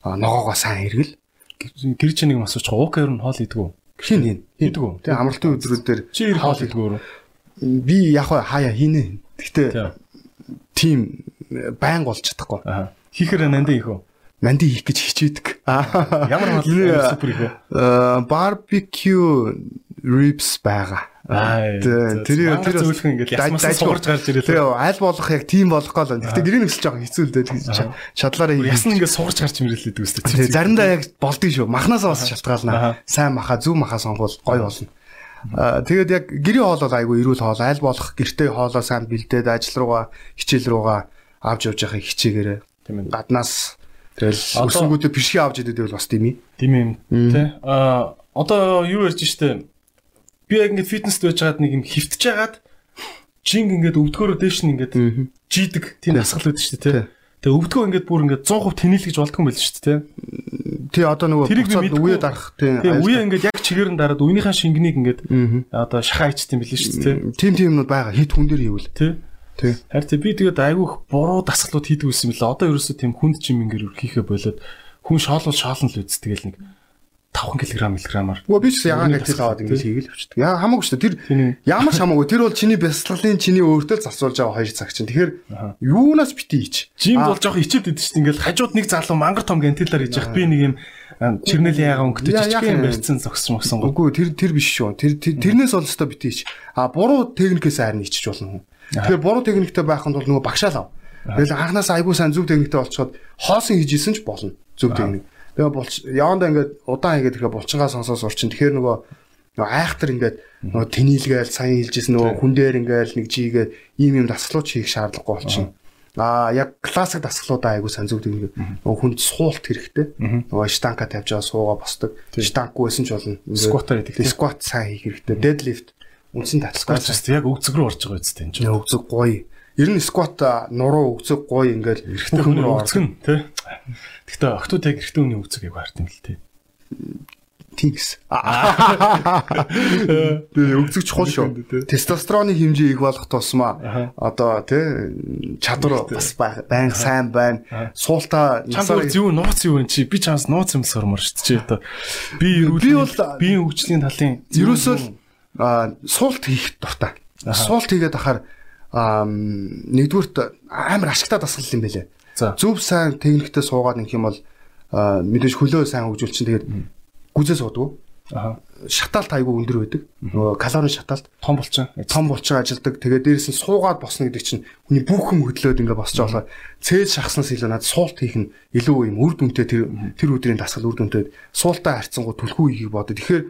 А ногоогоо сайн хэрэгэл. Гэр чинь нэг асууч уук ер нь хоол идэг үү? Хин хин. Идэг үү? Тэгээ амралтын өдрүүдээр чи ер хоол идэг үү? Би яг хаяа хийнэ. Гэхдээ тийм байн болж чадахгүй. Хийхэр нандаа их үү? Манди хийх гэж хичээдэг. Ямар хоол супер их вэ? Барбекю ribs байгаа. Тэр тэр зөвлөх ингээд ясмаас суурж гарч ирээ. Тэгээ аль болох яг тийм болох гол. Гэтэ гэрийн нөхсөж байгаа хэцүү л дээ. Шадлаараа ясна ингээд суурж гарч ирэлээд үстэй. Тэгээ заримдаа яг болдгийг шүү. Махнаасаа бас шалтгаална. Сайн маха, зөв маха сонгол гоё болно. Аа тэгээд яг гэрийн хоол бол айгүй эрүүл хоол аль болох гэртээ хоолоо сайн бэлдээд ажил руугаа хичээл руугаа авч явж байхыг хичээгээрээ. Тийм ээ. Гаднаас тэгэл өсөнгүүдээ бишгээ авч идэв бол бас тийм ээ. Тийм юм. Тэ. Аа одоо юу ярьж штэ би яг ингээд фитнест байж байгаад нэг юм хөвтөж байгаад жинг ингээд өвдгөөрөө дээш нь ингээд жийдэг тийм дасгал шүү дээ тий. Тэгээ өвдгөө ингээд бүр ингээд 100% тэнэлгэж юм байл шүү дээ тий. Одоо нөгөө буцаад үе дарах тий. Тий үе ингээд яг чигээр нь дараад үеийнхаа шингэнийг ингээд одоо шахаа ичт юм байл шүү дээ тий. Тим тимнүүд байгаа хит хүн дээр хийвэл. Тий. Тий. Харин би тэгээд айгүйх буруу дасгалууд хийдэг байсан юм лээ. Одоо ерөөсөө тийм хүнд чимингээр хийхэ болоод хүн шоолол шоолно л үз тэгэл нэг 5 кг мг-аар. Үгүй би ч ягаан гэдэг аваад ингэж хийгээл явчихдаг. Яа хамаагүй шүү дээ. Тэр ямар ч хамаагүй. Тэр бол чиний бясалгалын чиний өөртөө зарцуулж байгаа 2 цаг чинь. Тэгэхээр юунаас битий ич. Жим бол жоох ичээд идэв шүү дээ. Ингээл хажууд нэг залуу мангар том гентилаар хийж явах. Би нэг юм чирнэлийн ягаан өнгөтэй жижигхэн барьцсан зогссон гоо. Үгүй тэр тэр биш шүү. Тэр тэрнээс бол өстой битий ич. А буруу техникээс харин ичиж болно. Тэгэхээр буруу техниктэй байхын тулд нөгөө багшаалав. Тэгэл анханаас айгүй сайн зөв техниктэй болцоход хоосон хийж исэн ч болно. Зөв техник. Тэгээ болч явандаа ингээд удаан хийгээд тэгэхээр булчингаа сонсоо сурчин. Тэгэхээр нөгөө нөгөө айхтар ингээд нөгөө тэнийлгээл сайн хэлжсэн нөгөө хүн дээр ингээд нэг жигээд ийм юм дасгалууд хийх шаардлагагүй болчихно. Аа яг классик дасгалуудаа айгуу сайн зөв техник. Нөгөө хүнд суулт хэрэгтэй. Нөгөө штанка тавьж байгаа суугаа босдог. Штанггүй байсан ч болно. Скватаар хийдэг. Скват сайн хийх хэрэгтэй. Deadlift үндсэн таталгаа. Яг өвцөг рүү орж байгаа үстэй энэ. Өвцөг гоё. Ер нь скват нуруу өвцөг гоё ингээл эрэгтэй хүн рүү орцгон тий. Гэхдээ октод яг эрэгтэй хүний өвцөг яг хард юм л тий. Тийм гэсэн. Тэгээ өвцөг чухал шүү. Тестостероны хэмжээ их болох тусмаа одоо тий чадвар бас байн сайн байна. Суултаа насаар зөв нууц юу вэ чи би чамс нууц юм сормор шүү чи одоо би би бол биеийн хөгжлийн талын ерөөсөө суулт хийх дуртай. Суулт хийгээд ахаар нэгдүгürt амар ашигтай дасгал юм байлээ. Зөв сайн техниктэй суугаад нэг юм бол мэдээж хөлөө сайн хөгжүүлчин тэгээд гүзээ суудаг. Аа шатаалт айгүй өндөр байдаг. Нөгөө калорийн шатаалт том булчин том булчин ажилдаг. Тэгээд дээрэс нь суугаад босно гэдэг чинь хүний бүх юм хөдлөөд ингээ босч байгаа. Цээж шахснаас илүү надад суулт хийх нь илүү юм үр дүнтэй тэр тэр өдрийн дасгал үр дүнтэй суултаа харьцангуй түлхүү хийх бодод. Тэгэхээр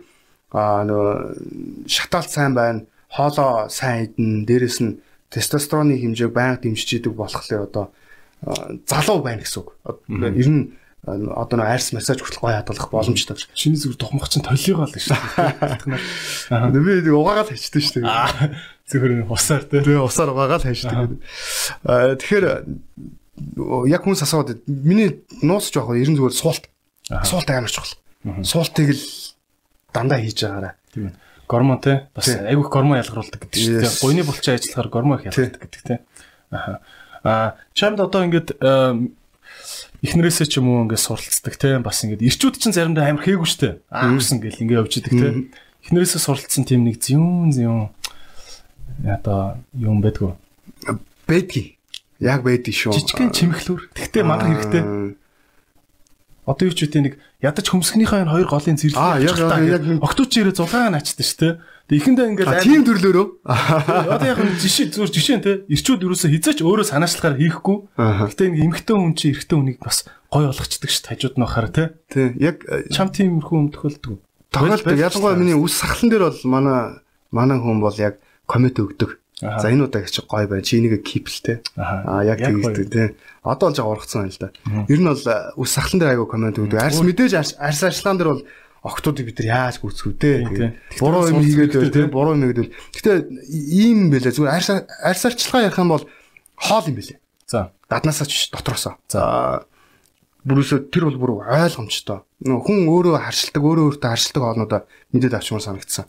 аа нөгөө шатаалт сайн байна. Хоолоо сайн идэн. Дээрэс нь тестостероны хэмжээг байнга дэмжиж идэг болохлээр одоо залуу байна гэсэн үг. Ер нь одоо нэг арьс массаж хүртэл гоё хадгалах боломжтой. Шиний зүг тухмах чинь толиогоо л шүү дээ. Би нэг угаагаал хайчдаг шүү дээ. Зөвхөн усаар тий. Тэгээ усаар угаагаал хайчдаг. Аа тэгэхээр яг хүн асууад миний нуусч байгаа ерэн зүгээр суулт. Суулт амар чухал. Суултыг л дандаа хийж байгаарай. Тийм ээ. Гормон те бас айгүйх гормон ялгаруулдаг гэдэг шүү дээ. Гойны булчин ажиллахаар гормон их ялгардаг гэдэг те. Аа. Аа чамд одоо ингээд эхнэрээсээ ч юм уу ингээд суралцдаг те бас ингээд ирчүүд чинь заримдаа амар хээгүү штэ аа гэсэн гэл ингээд явж идэг те. Эхнэрээсээ суралцсан тийм нэг зүүн зүүн. Одоо юм байдгүй. Байдгийг. Яг байдгийг шүү. Жижигхэн чимхлүүр тэгтээ мангар хэрэгтэй Одоо юу ч үтэй нэг ядаж хөмсгнийхээ энэ хоёр голын зэрлэг Аа, яг- яг- окточ ирээ зулгаан ачдаг шүү дээ. Тэгээ ихэндээ ингээд А тийм төрлөөрөө. Одоо яг нь жишээ зүгээр жишээ нь те ирчүүд юусоо хизээч өөрөө санаачлахаар хийхгүй. Аа. Гэтэ нэг эмгтэн хүн чи эрэгтэй хүнийг бас гой болгочдөг шүү хажууд нь бахаар те. Тий. Яг э, Чам тиймэрхүү юм тохиолддог. тоглолт ялангуяа миний үс сахлан дээр бол манай манай хүн бол яг коммент өгдөг. За энэ удаа их гой байна. Чи энийг киплтэй. Аа яг тэгдэг тий. Одоо л жоо ургацсан байна л да. Ер нь бол үс сахлан дээр айгу коммент өгдөг. Арс мэдээж арс арс арслан дээр бол октодыг бид нар яаж гүцгүү те. Буруу юм хийгээд байл те. Буруу юм хийгээд байл. Гэтэ ийм байлаа зүгээр арс арс арчилгаа ярих юм бол хоол юм байлээ. За. Гаднаасаа ч дотроосоо. За. Бүрөөсөө тэр бол бүр ойлгомжтой. Хүн өөрөө харшилдаг, өөрөө өөртөө харшилдаг хоолнуудаа мэдээд авчмаар санагдсан.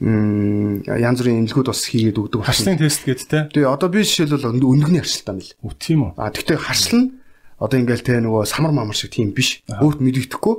Мм янз бүрийн имлгүүд бас хийгээд өгдөг. Харшлын тест гэдэг те. Тэгээ одоо би жишээлбэл өндөгний харшилтаа мэл. Үт тийм үү? А тэгтээ харшил нь одоо ингээл те нөгөө самар мамар шиг тийм биш. Өөрт мэдэгдэхгүй.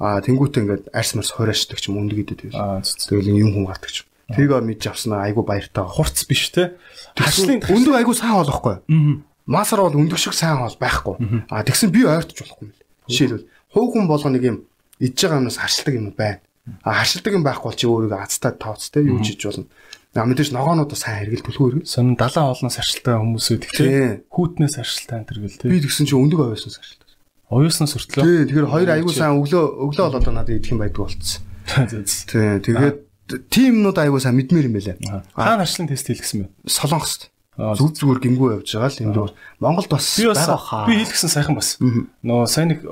А тэнгуүтээ ингээд арс марс хойраашдаг ч юм өндөгөдөд байсан. Аа. Тэгэл юм хүн гардаг ч. Тэрийг мэдж авснаа айгу баяртай. хурц биш те. Харшлын өндөг айгу сайн болохгүй. Аа. Масар бол өндөг шиг сайн хоол байхгүй. А тэгсэн би ойртож болохгүй мэл. Жишээлбэл хуу хүн болго нэг юм идж байгаа юмнаас харшилдаг юм байна. А харшилдаг юм байхгүй бол чи өөрийгөө азтай тооцтой юу ч хийж болно. А мэдээж ногоонуудаа сайн хэргэл төлхөө хэрэг. Сонин 70 хоолноос аршилтай хүмүүс үүд Тий. те. Хүүтнээс аршилтай энэ төр гэл те. Би тэгсэн чи өндөг авьяасаас харшилдаг. Оюуснаас хүртлөө. Тий, тэгэхээр хоёр айгу сайн өглөө өглөө бол одоо надад идэх юм байдаг болцсон. Тий, тэгээд тимнууд айгу сайн мэдмээр юм байлаа. Хаана харшлын тест хийлгэсэн бэ? Солонгост зүг зүгээр гингүү явж байгаа л энэ дөр. Монголд бас байгаа хаа. би хийлгэсэн сайхан бас. Нөө сайн нэг э,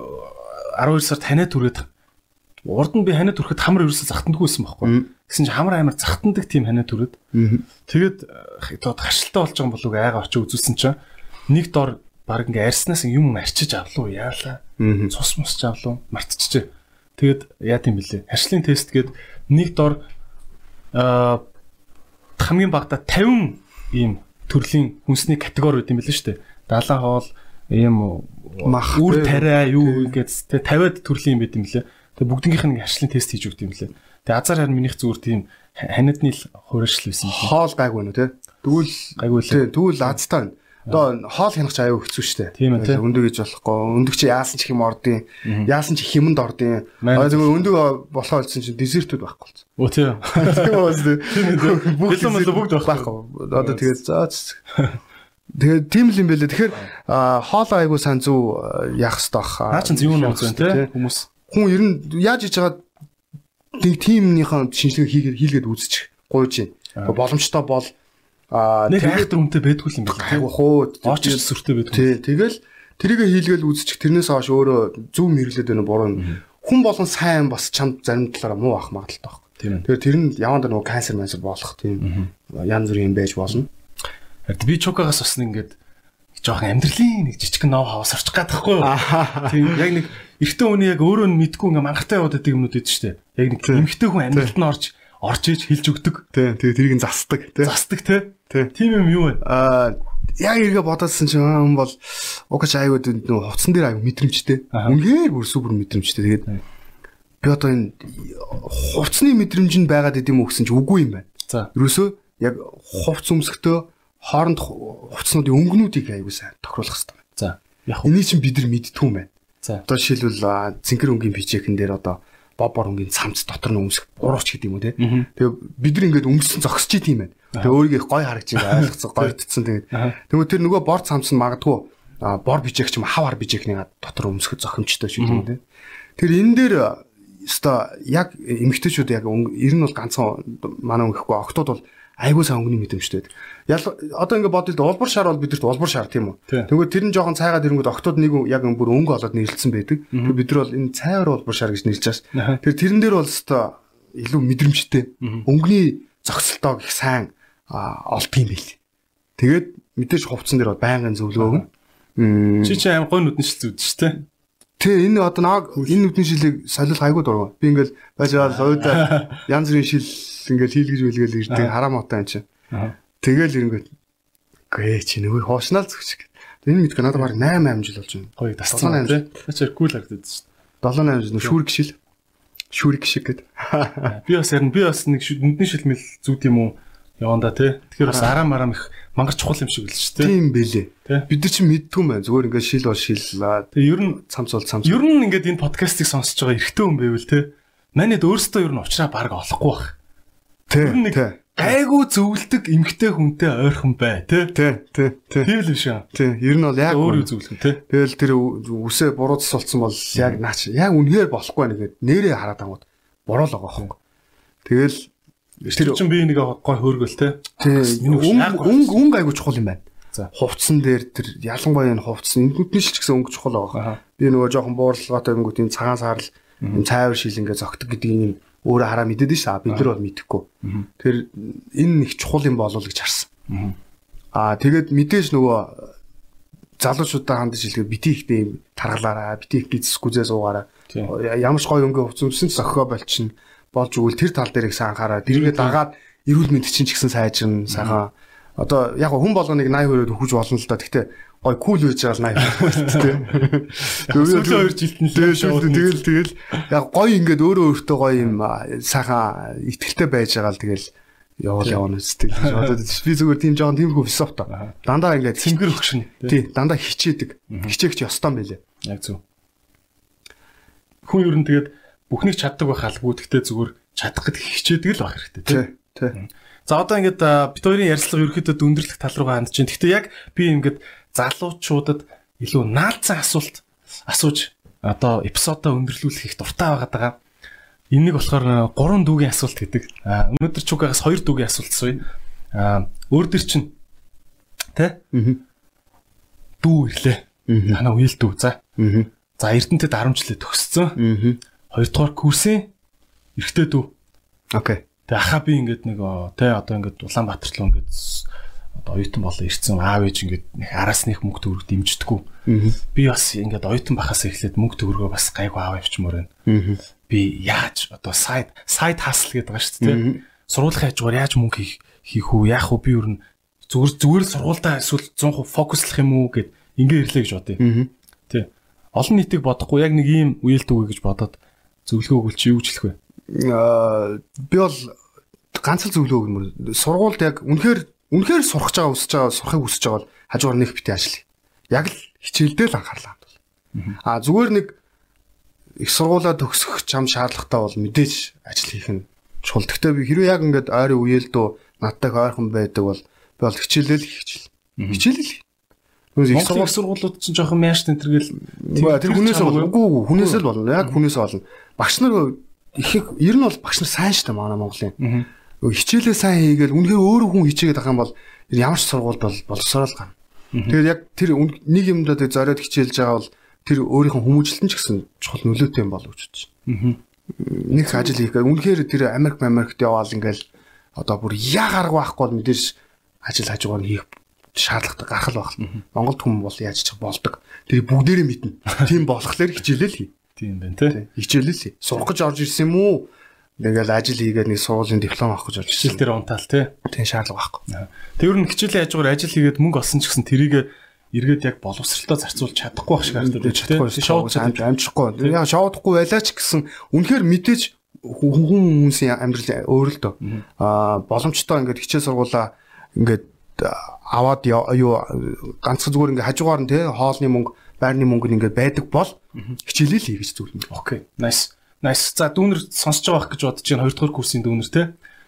12 сард ханаа түрээд урд нь би ханаа түрхэд хамар ерөөсө захтандгүй байсан байхгүй. Гэсэн чинь хамар амар захтандаг тийм ханаа түрээд. Тэгээд э, одоо харшилтай болж байгаа юм болов айгаа очиж үзүүлсэн чинь нэг дор баг ингээ арснаас юм арчиж авлуу яалаа. Цус мусч авлуу мартчихжээ. Тэгээд яа тийм бэлээ. Харшлын тест гээд нэг дор аа хамгийн багада 50 ийм төрлийн хүнсний категори үүд юм билээ шүү дээ. Далайн хоол ийм Мах, үр тэ. тариа юу гэдэг тэ 50-ад төрлийн юм байт юм лээ. Тэгээ бүгднийх нь харшлын тест хийж өгд юм лээ. Тэгээ азар харин минийх зүгээр тийм ханидны л хуурашл байсан хоол гайгүй нэ тий. Тэгвэл Гайгүй л. тэгвэл азтай байна. Одоо хоол хянах ч аюу хэцүү штэ. Тийм ээ. Өндөг гэж болохгүй. Өндөг чи яасан ч их юм ордын. Яасан ч юмд ордын. Аа зүгээр өндөг болохоо болсон чинь десертүүд байхгүй болсон. Өө тий. Тийм үү тий. Бэлэн мэлэн бүгд байхгүй. Одоо тэгээд заа. Тэгээд тийм л юм байлээ. Тэгэхээр хоол айгу сайн зүв аа, яах хэрэгтэй бах. Наа чин юу нууц вэ тий хүмүүс. Хүн ер нь яаж хийж байгаа нэг тимнийхэн шинжилгээ хийгээд хийлгээд үзчих гуйж байна. Боломжтой бол аа Нэг айхтар хүнтэй байдгүй юм байна. айгу хуу Очиж сүртэй байдгүй. тий тэгэл тэрийгэ хийлгээл үзчих тэрнээс хойш өөрөө зөв мэрэглээд байна буруу. Хүн болгон сайн бас чамд зарим талаараа муу ах магадaltaй байхгүй. Тийм ээ. Тэгэхээр тэр нь яванда нөгөө канцер мансер болох тийм янз бүрийн юм байж болно. Харин би чокагаас бас нэг ингээд жоохон амьдралын нэг жижиг ноо хавас орчих гадахгүй юу. Тийм яг нэг эртөө хүний яг өөрөө нь мэдгүй ингээ мангартаа яваад байдаг юмнууд шүү дээ. Яг нэг эмхтэй хүн амьдралд нь орж орж иж хэлж өгдөг. Тий тэгээ тэрийг нь застдаг тий. Застдаг те. Тий. Тийм юм юу вэ? Аа яг эргээ бодоодсэн чинь хүн бол угаж айгууд нөгөө хувцсан дээр айгу мэдрэмжтэй. Аха. Үнэхээр бүр супер мэдрэмжтэй. Тэгээд би одоо энэ хувцсны мэдрэмж нь байгаад идэм үү гэсэн чинь үгүй юм байна. За. Ерөөсөө яг хувц өмсөхдөө хооронд хувцснуудын өнгөнүүдийг айгу сайн тохируулах хэрэгтэй. За. Яг. Энийг чинь бид нар мэдтгүй юм байна. За. Одоо жишээлбэл цэнхэр өнгийн бичээхэн дээр одоо бобор өнгийн цамц дотор нь өмсөх бурууч гэдэг юм уу те. Тэгээ бид нар ингээд өмссөн зогсож ит юм байна. Тэгээ өөрийгөө их гой харагч юм ойлгоцсон гойтцсон тэгээд. Тэгмээ тэр нөгөө бор цамц нь магадгүй бор бичээх ч юм хавар бичээхний дотор өмсөхөд зохимжтой шүү дээ те. Тэр энэ дээр өстой яг эмгтээчүүд яг ер нь бол ганцхан манай өнгөхгүй октод бол айгуу сайн өнгөний мэдрэмжтэй. Ял одоо ингээд бодъё л улбар шар бол бидэрт улбар шар тийм үү. Тэгвэл тэр нь жоохон цайгаад ирэнгүүт октод нэг яг бүр өнгө олоод нэрлэлсэн байдаг. Тэр бид нар бол энэ цайвар улбар шар гэж нэрлэж байгаа. Тэр тэрэн дээр бол өстой илүү мэдрэмжтэй. Өнгөний зогсолтоо их сайн а, олт юм бэл. Тэгээд мэдээж хувцсан дээр бол байнгын зөвлөгөөг. Мм Чи чи аим гой нүдэн шил зүдэж штэ. Тэ энэ одоо наг энэ нүдний шилийг солил хайгуу дургу. Би ингээл байж байгаа лойда янз бүрийн шил ингээл хийлгэж үлгээл ирдэг хараа мотой юм чинь. Аа. Тэгэл ирэнгүүт гээ чи нөгөө хоошнаал зүгч. Энэ мэдгүй надад баг 8 8 жил болж байна. Гоё тасцсан Долоон те. Начаар кул харагдаад штэ. 7 8 жил шүүрэг шил. Шүүрэг шиг гээд. Би бас харин би бас нэг шүү- нүдний шилмэл зүд юм уу? яванда тий. Тэгэхээр бас араа марам их мангар чухал юм шиг л шүү дээ. Тийм бэлээ. Тий. Бид нар чинь мэдтгүй юм байна. Зүгээр ингээд шил бол шил. Тэгээ ер нь цамц бол цамц. ер нь ингээд энэ подкастыг сонсож байгаа эрэгтэй хүн байвал тий. Манайд өөрөөсөө ер нь уучраа баг олохгүй бах. Тий. Тий. Гайгүй зөвлөдөг эмгтэй хүнтэй ойрхон бай тий. Тий. Тий. Тий. Тийм л биш юм. Тий. Ер нь бол яг Өөрөө зөвлөх тий. Тэгэл тэр үсээ буруу засуулсан бол яг наач яг үнээр болохгүй нэгээд нэрээ хараад ангууд буруу л байгаа хөөе. Тэгэл Тэр чинь би нэг гой хөөргөл тий. тий өнгө өнгө айгу чухал юм байна. За. Хувцсан дээр тэр ялангуяа энэ хувцсан энэ нүдний шил ч гэсэн өнгө чухал байгаа. Би нөгөө жоохон буурлалгаатай өнгөт энэ цагаан саарл энэ цайвар шил ингээ зогтөг гэдгийг энэ өөрөө хараа мэдээд ш. Бид нар бол мэдэхгүй. Тэр энэ нэг чухал юм болов гэж харсан. Аа тэгээд мэдээж нөгөө залуучуудаа хандаж хэлгээ бити ихтэй юм таргалаараа бити их гизсгүй зээ суугаараа Тийм. ямар ч гоё өнгө хувцсан ч зохио болчихно болж өгвөл тэр тал дээр их сайн анхаараа дэргээ дагаад эрүүл мэнд чинь ч гэсэн сайжирна сайхан одоо яг хүн болгоныг 80 хүрээд өгч болно л да гэхдээ гой кул байж байгаа л 80 Сүүлийн хоёр жилд нь тэгэл тэгэл яг гой ингээд өөрөө өөртөө гоё юм сайхан ихтэлтэй байж байгаа л тэгэл явал явна үстэй одоо би зүгээр тийм жоохон тиймэрхүү философи та дандаа ингээд цэнгэр өгчнэ. тий дандаа хичээдэг. Хичээгч ёстой юм байлээ Яг зөв. Хүн ер нь тэгээд бүхнийг чаддаг байх алгүй гэхдээ зүгээр чадах гэдэг хичээдэг л байх хэрэгтэй тий. тий За одоо ингээд бид хоёрын ярилцлага ерөөхдөө дүндэрлэх тал руугаа хандж байна. Гэхдээ яг би ингээд залуучуудад илүү наалцсан асуулт асууж одоо эпизодоо өндөрлүүлэх их дуртай байгаа. Энийг болохоор гурван дүүгийн асуулт гэдэг. А, Өнөөдөр чугаагаас хоёр дүүгийн асуулт. А өөр дөр чинь тэ Аа. дүү ирлээ. Аа. Танаа үйл дүү. За. Аа. За Эрдэнэтэд 10 жилээ төгссөн. Аа. Хоёрдугаар курсын эрэгтэй дүү. Окей. Тэгээ ахаа би ингээд нэг тэ одоо ингээд Улаанбаатар руу ингээд одоо оюутан болоо ирсэн аав ээж ингээд нэг араас них мөнгө төгрөг дэмждэггүй. Би бас ингээд оюутан бахаас эхлээд мөнгө төгрөгөө бас гайгүй аав явчмаар байна. Би яаж одоо сайд сайд хасл гэдэг байгаа шүү дээ. Сургуулийн хажуугаар яаж мөнгө хийх хийх үү? Яах вэ? Би ер нь зүгээр зүгээр л сургуультай эсвэл 100% фокуслах юм уу гэд ингээ ирлээ гэж бодъё. Тий. Олон нийтийг бодохгүй яг нэг ийм үеэлт үгүй гэж бодоод зөвлөгөө өгвөл чи юу хэлэх вэ? Аа би бол ганц л зөвлөө өгмөр. Сургуульд яг үнэхээр үнэхээр сурах байгаа үсэж байгаа сурахыг үсэж байгаа бол хажуугаар нэг битээ ажиллая. Яг л хичээлдээ л анхаарлаа хандуул. Аа зүгээр нэг их сургуулаа төгсөх чам шаардлагатай бол мэдээж ажил хийх нь чухал. Гэхдээ би хэрвээ яг ингээд ойрын үеэлдөө надтай ойрхон байдаг бол би бол хичээлэл хийх хичээл. Хичээлэл хий. Нүс их сургууль сургуулиуд чинь жоохон мяаш тентэргээл тэр хүнээс болно. Үгүй үгүй хүнээс л болно. Яг хүнээс болно. Багш нар их их- ер нь бол багш нар сайн шүү дээ манай Монголын. Хичээлээ сайн хийгээл үнэхээр өөрөө хүн хичээгээд байгаа юм бол ямар ч сургуульд бол боловсроо л гана. Тэгээд яг тэр нэг юмдаа тэг зориод хичээлж байгаа бол тэр өөрийнхөө хүмүүжлэлтэн ч гэсэн чухал нөлөөтэй юм болов гэж бодож байна. Нэг ажил хийхээр үнэхээр тэр Америк Америкт яваал ингээл одоо бүр яг арга байхгүй бол мэдээж ажил хажуугаар хийх шаардлагатай гарах л байх. Монголд хүн бол яаж ч болдог. Тэр бүгдээрээ мэднэ. Тийм болохоор хичээлэл хий. тийм байна тий. Хичээлэл хий. Сурах гэж орж ирсэн юм уу? Ингээл ажил хийгээд нэг сургуулийн диплом авах гэж орж Хичээл дээр унтаал тий. Тийм шаардлага байхгүй. Тэр нь хичээлийн хажуугаар ажил хийгээд мөнгө олсон ч гэсэн тэрийг эргээд яг боловсралтаа зарцуулж чадахгүй байх шиг Мэдээж чадахгүй тий. Шоуд амж амжихгүй. Яа шоудахгүй байлаа ч гэсэн үнэхээр мэдээж хүн хүмүүсийн амьдрал өөр л дөө. Аа боломжтой ингээд хичээл сургуулаа ингээд аваад юу ганцхан зүгээр ингээд хажуугаар нь те хоолны мөнгө байрны мөнгө нь ингээд байдаг бол хичээлээ л хийгэж зүйл. Окей. Nice. Nice. За дүүнер сонсож байгаа байх гэж бодож байна. Хоёрдугаар курсын дүүнер те.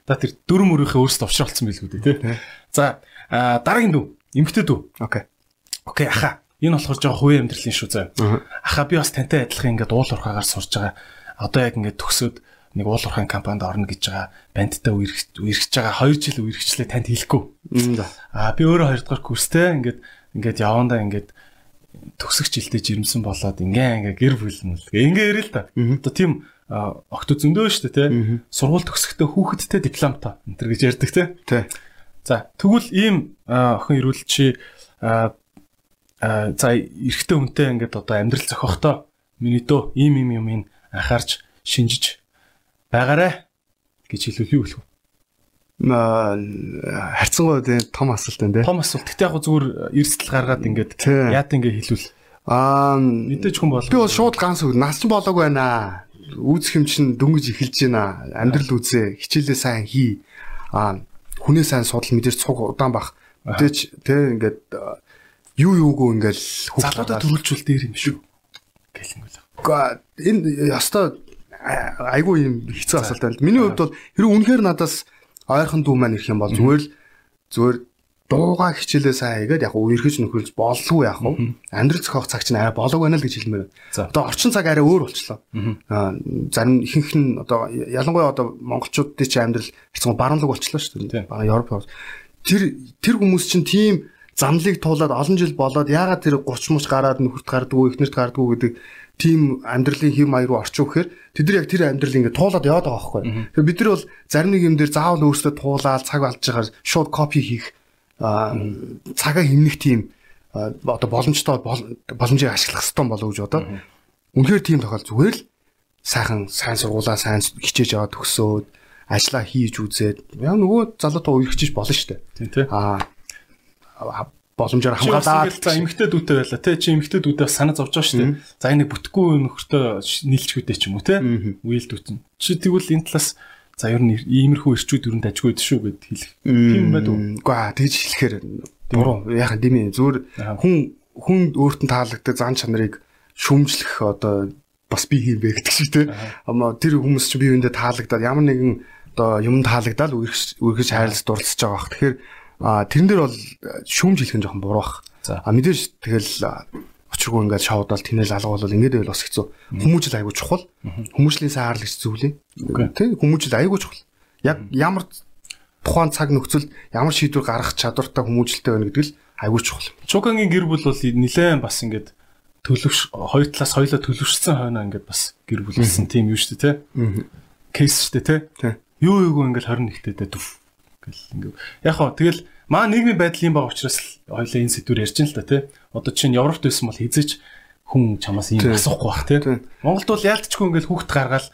За тэр дөрөв мөрийнхээ өөрсдөө овчролцсон билгүү дээ те. За дараагийн дүү. Эмгтэй дүү. Окей. Окей аха. Энэ болохоор жоо хувийн амьдралын шүү заа. Аа. Аха би бас тантай адилхан ингээд уул урхаагаар сурж байгаа. Одоо яг ингээд төгсөөд нэг уул урхаан компанид орно гэж байгаа. Бандтай үерхэж байгаа 2 жил үерхчлээ танд хэлэхгүй. Аа би өөрөө 2 дугаар курстэй ингээд ингээд явандаа ингээд төгсөх жилдээ жирэмсэн болоод ингээ ингээ гэр бүлнэл. Ингээ ярил та. Одоо тийм огт зөндөө шүү дээ тий. Сургууль төгсөхдөө хүүхэдтэй дипломтой энэ төр гэж ярьдаг тий. За тэгвэл ийм охин ирүүл чи а, а, за эрэгтэй хүнтэй ингээд одоо амьдрал зохиохдоо миний дөө ийм ийм юм ин анхаарч шинжиж байгаарэ гэж хэлвэл юу хэлэх вэ? Тийм том асуулт байна те. Том асуулт. Гэтэ яг зүгээр эрсдэл гаргаад ингээд Тий. яад ингээ хэлвэл Аа мэдээж хүн бол би бол шууд ганц үг нас ч болоогүй байна. Үүсэх юм чинь дөнгөж эхэлж байна. Амьдрал үзээ, хичээлээ сайн хий. Аа хүнээ сайн судал мэдээж цуг удаан бах. Мэдээж тэ ингээд юу юугүй ингээд залуудаа төрүүлжүүл дээр юм шүү. Гэлэнгүүл. Гэхдээ энэ яста айгүй юм хэцүү асуулт байна. Миний хувьд бол хэрэг үнэхээр надаас ойрхон дүү маань ирэх юм бол зүгээр л зүгээр дууга хичээлээ сайн хийгээд яг үерхэж нөхөрлж боллоо яг уу? Амьдрал зохиох цаг чинь арай болоог байна л гэж хэлмээр байна. Одоо орчин цаг арай өөр болчлоо. Аа зарим ихэнх нь одоо ялангуяа одоо монголчуудын чинь амьдрал хэцүү баруунлаг болчлоо шүү дээ. Бага Европ тэр тэр хүмүүс чинь тийм замлыг туулаад олон жил болоод яагаад тэр 30 мууч гараад нөхөрт гардггүй ихнэрт гардггүй гэдэг тийм амьдралын хэм маяг руу орчих вэхээр тэд нар яг тэр амьдрал ингээд туулаад яваад байгаа байхгүй. Тэгэхээр бид нар бол зарим нэг юм дээр заавал өөрсдөө туулаад цаг алдж байгаа шууд копи хийх цагаа хэмнэх тийм одоо боломжтой боломжийг ашиглах хэрэгтэй болов гэж бодоод үнэхээр тийм тохиол зүгээр л сайхан сайн сургуулаа сайн хичээж аваад төгсөөд ажиллаа хийж үзээд яа нөгөө залуутаа үерхчихэж болно шүү дээ. Тийм тий. Аа боломжоор хамгаалаад за эмгтэй дүүтэй байла тий чи эмгтэй дүүдээ санаа зовж байгаа шүү дээ. За энэ бүтэхгүй нөхөртөө нийлчгүүдээ ч юм уу тий. Үйл дүүтэн. Чи тэгвэл энэ талаас за ер нь иймэрхүү ирчүүд өрөнд ажгүй дээ шүү гэд хэлэх. Тийм байд уу? Үгүй аа тэгж хэлэхээр буруу. Яг дими зүгээр хүн хүн өөрт нь таалагддаг зан чанарыг шүмжлэх одоо бас би хийм бэ гэдэг шиг тий. Ама тэр хүмүүс чи биеиндээ таалагдаад ямар нэгэн одоо юм таалагдаад үргэлж хайрлаж дурлаж байгаа бах. Тэгэхээр А тэрэн дээр бол шүүмж хэлэх нь жоохон буруу бах. А мэдээж тэгэл очиргүй ингээд шавуудаал тэнэл алгуул ингээд байвал бас хэцүү. Хүмүүжил айгуу чухал. Хүмүүжлийн сайн харлагч зүйлээ. Тэ хүмүүжил айгуу чухал. Яг ямар тухайн цаг нөхцөлд ямар шийдвэр гаргах чадвартай хүмүүжлтэй байна гэдэг л айгуу чухал. Чукагийн гэр бүл бол нэлээд бас ингээд төлөвш хоёр талаас хоёлоо төлөвшсөн хойно ингээд бас гэр бүлсэн тийм юу шүү дээ тэ. Кейс шүү дээ тэ. Юу юугүй ингээд 21-тэй дээ гэл ингээ. Яг хоо тэгэл маа нийгмийн байдал юм байгаа учраас л хоёлаа энэ сэдвэр ярьж ин л да тий. Одоо чинь Европт байсан бол хизээч хүн чамаас ийм асуухгүй бах тий. Монголд бол яалтчгүй ингээл хүүхд гаргаал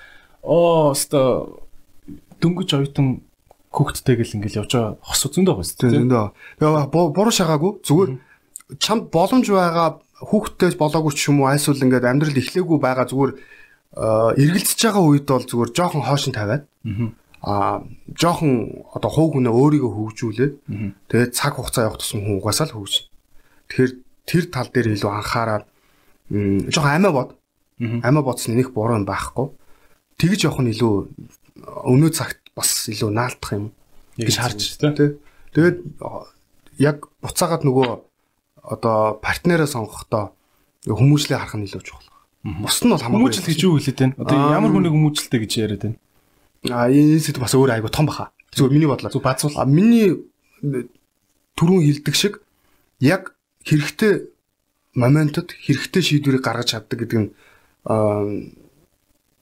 оо өстой дөнгөж оюутан хүүхдтэй гэл ингээл явж байгаа хос зөндөө байгаа тий. Зөндөө. Тэгээ буруу шагаагүй зүгээр чамд боломж байгаа хүүхдтэй болоогүй ч юм уу айсвал ингээд амьдрал эхлээгүй байгаа зүгээр эргэлзэж байгаа үед бол зүгээр жоохон хоошин тавиад а жоохон одоо хуу хүнээ өөрийгөө хөгжүүлээд тэгээд цаг хугацаа явах тусам хүн угаасаа л хөгжинэ. Тэгэхээр тэр тал дээр илүү анхаарал жоохон амиа бод. Амиа бодсон нэг буруу байхгүй. Тэгж явах нь илүү өнөө цагт бас илүү наалтах юм гэж харж тий. Тэгээд яг буцаагаад нөгөө одоо партнераа сонгохдоо хүмүүжлээ харах нь илүү чухал. Бус нь бол хамаагүй. Хүмүүжил гэж юу хэлээд байна? Одоо ямар хүнийг хүмүүжлэлтэй гэж яриад байна? А энэ сэдв бас өөр айгу том баха. Зүгээр миний бодлоо. Зүг базуул. А миний түрүүн хилдэг шиг яг хэрэгтэй моментод хэрэгтэй шийдвэрийг гаргаж чаддаг гэдэг нь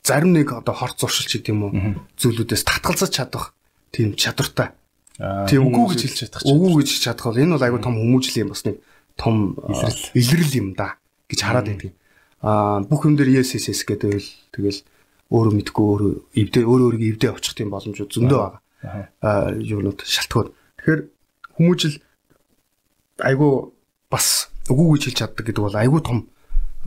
зарим нэг одоо хорт зуршилч гэдэг юм уу зүйлүүдээс татгалзаж чадах тийм чадвартай. Тийм үгүй гэж хэлж чадах. Үгүй гэж чадах бол энэ бол айгу том хүмүүжил юм бас нэг том илрэл юм да гэж хараад байдаг. Аа бүх юм дээр ESSS гэдэг л тэгэл өөрөө мэдгүй өөрөө эвдээ өөрөө өөрийгөө эвдээ очих тийм боломжууд зөндөө байгаа. Аа юунууд шалтгаан. Тэгэхээр хүмүүжил айгүй бас үгүй гэж хэлж чаддаг гэдэг бол айгүй том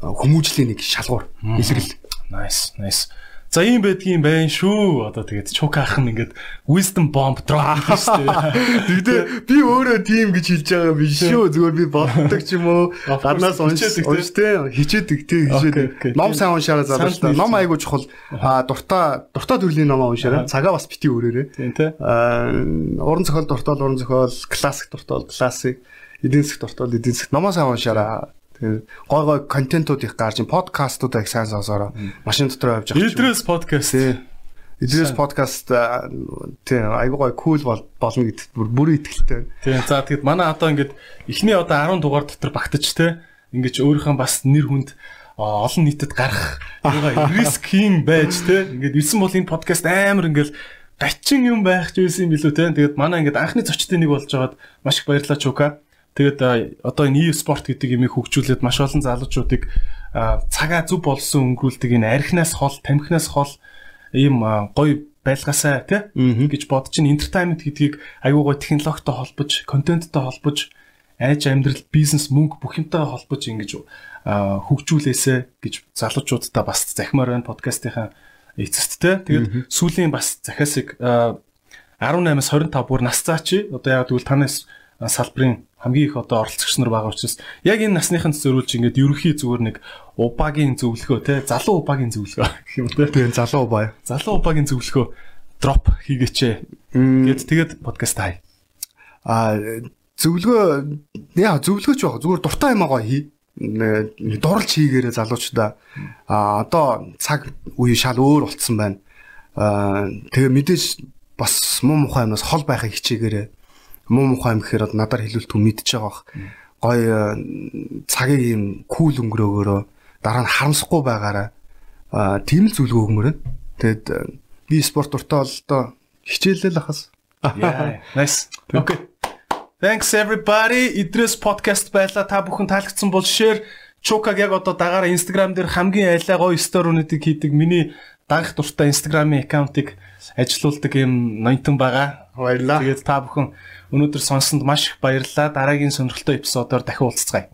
хүмүүжлийн нэг шалгуур илэрэл. Nice, nice. За ийм байдгийн байх шүү. Одоо тэгээд чук ах нь ингээд wisdom bomb drop шүү дээ. Тэгтээ би өөрөө тийм гэж хэлж байгаа биш шүү. Зүгээр би боддог ч юм уу. Гаднаас уншдаг унштэй хичээдэг тий хичээдэг. Ном сайн уншаараа залуучтай. Ном айгуу чухал. А дуртай дуртай төрлийн ном уншаараа. Цагаа бас бити өрөөрэй. Тийм тий. А уран зохиол дуртай уран зохиол, классик дуртай классик, эдийн засаг дуртай эдийн засаг номоо сайн уншаараа гой гой контентууд их гарч подкастууд их сайн сонсороо машин дотор явж байгаа. Идрээс подкаст. Идрээс подкаст тий айгуу гой кул болно гэдэгт бүр итгэлтэй. Тий за тэгэд манай одоо ингээд эхний одоо 10 дугаар дотор багтаж те ингээд өөрийнхөө бас нэр хүнд олон нийтэд гарах риск хийн байж те ингээд ирсэн бол энэ подкаст амар ингээд гачин юм байх ч байсан юм билүү те тэгээд манай ингээд анхны зочдын нэг болж байгаад маш их баярлалаа чука Тэгээд одоо энэ e-спорт гэдэг юмыг хөгжүүлээд маш олон залуучуудыг цагаа зөв болсон өнгөрүүлдэг энэ архинаас хол, тамхинаас хол ийм гоё байлгасаа тий гэж бодож ин entertainment гэдгийг аюу гой технологитой холбож, контенттой холбож, айж амьдрал, бизнес, мөнгө бүх юмтай холбож ингэж хөгжүүлээсэ гэж залуучуудаа бас захимаар байна подкастынхаа эцэст тий. Тэгээд сүүлийн бас захиасыг 18-аас 25 бүр нас цаа чи. Одоо яг тэгвэл танаас салбарын хамгийн их одоо оролцогч нар байгаа учраас яг энэ насныханд зөрүүлж ингээд ерөнхий зүгээр нэг убагийн зөвлөгөө те залуу убагийн зөвлөгөө гэх юм те Тэгээ залуу бай. залуу убагийн зөвлөгөө дроп хийгээч гэд тэгээд подкаст хай. А зөвлөгөө яа зөвлөгөөч баг зүгээр дуртай юм аа хий. Дурлж хийгээрээ залуучдаа. А одоо цаг үе шал өөр болцсон байна. Тэгээ мэдээж бас муу мухай юмнаас хол байхыг хичээгээрээ. Муу мухай юм гэхээр надаар хэлүүлт хүн мэдчихэж байгаа бах. Гой э, цагийг юм кул өнгөрөөгөөрөө дараа нь харамсахгүй байгаараа а тийм л өгмөр байна. Тэгэд э, би спорт дуртай бол одоо хичээлэл ахас. Yeah, nice. Okay. Thanks everybody. Идрес подкаст байла. Та бүхэн таалагдсан бол share Чукаг яг одоо дагаараа Instagram дээр хамгийн айлаа гоё сториунуудыг хийдэг миний дагах дуртай Instagram-ийн аккаунтыг ажилуулдаг юм ноёнтон байгаа. Баярлалаа. Тэгээд та бүхэн өнөөдөр сонссонд маш их баярлалаа. Дараагийн сонирхолтой эпизодоор дахин уулзцгаая.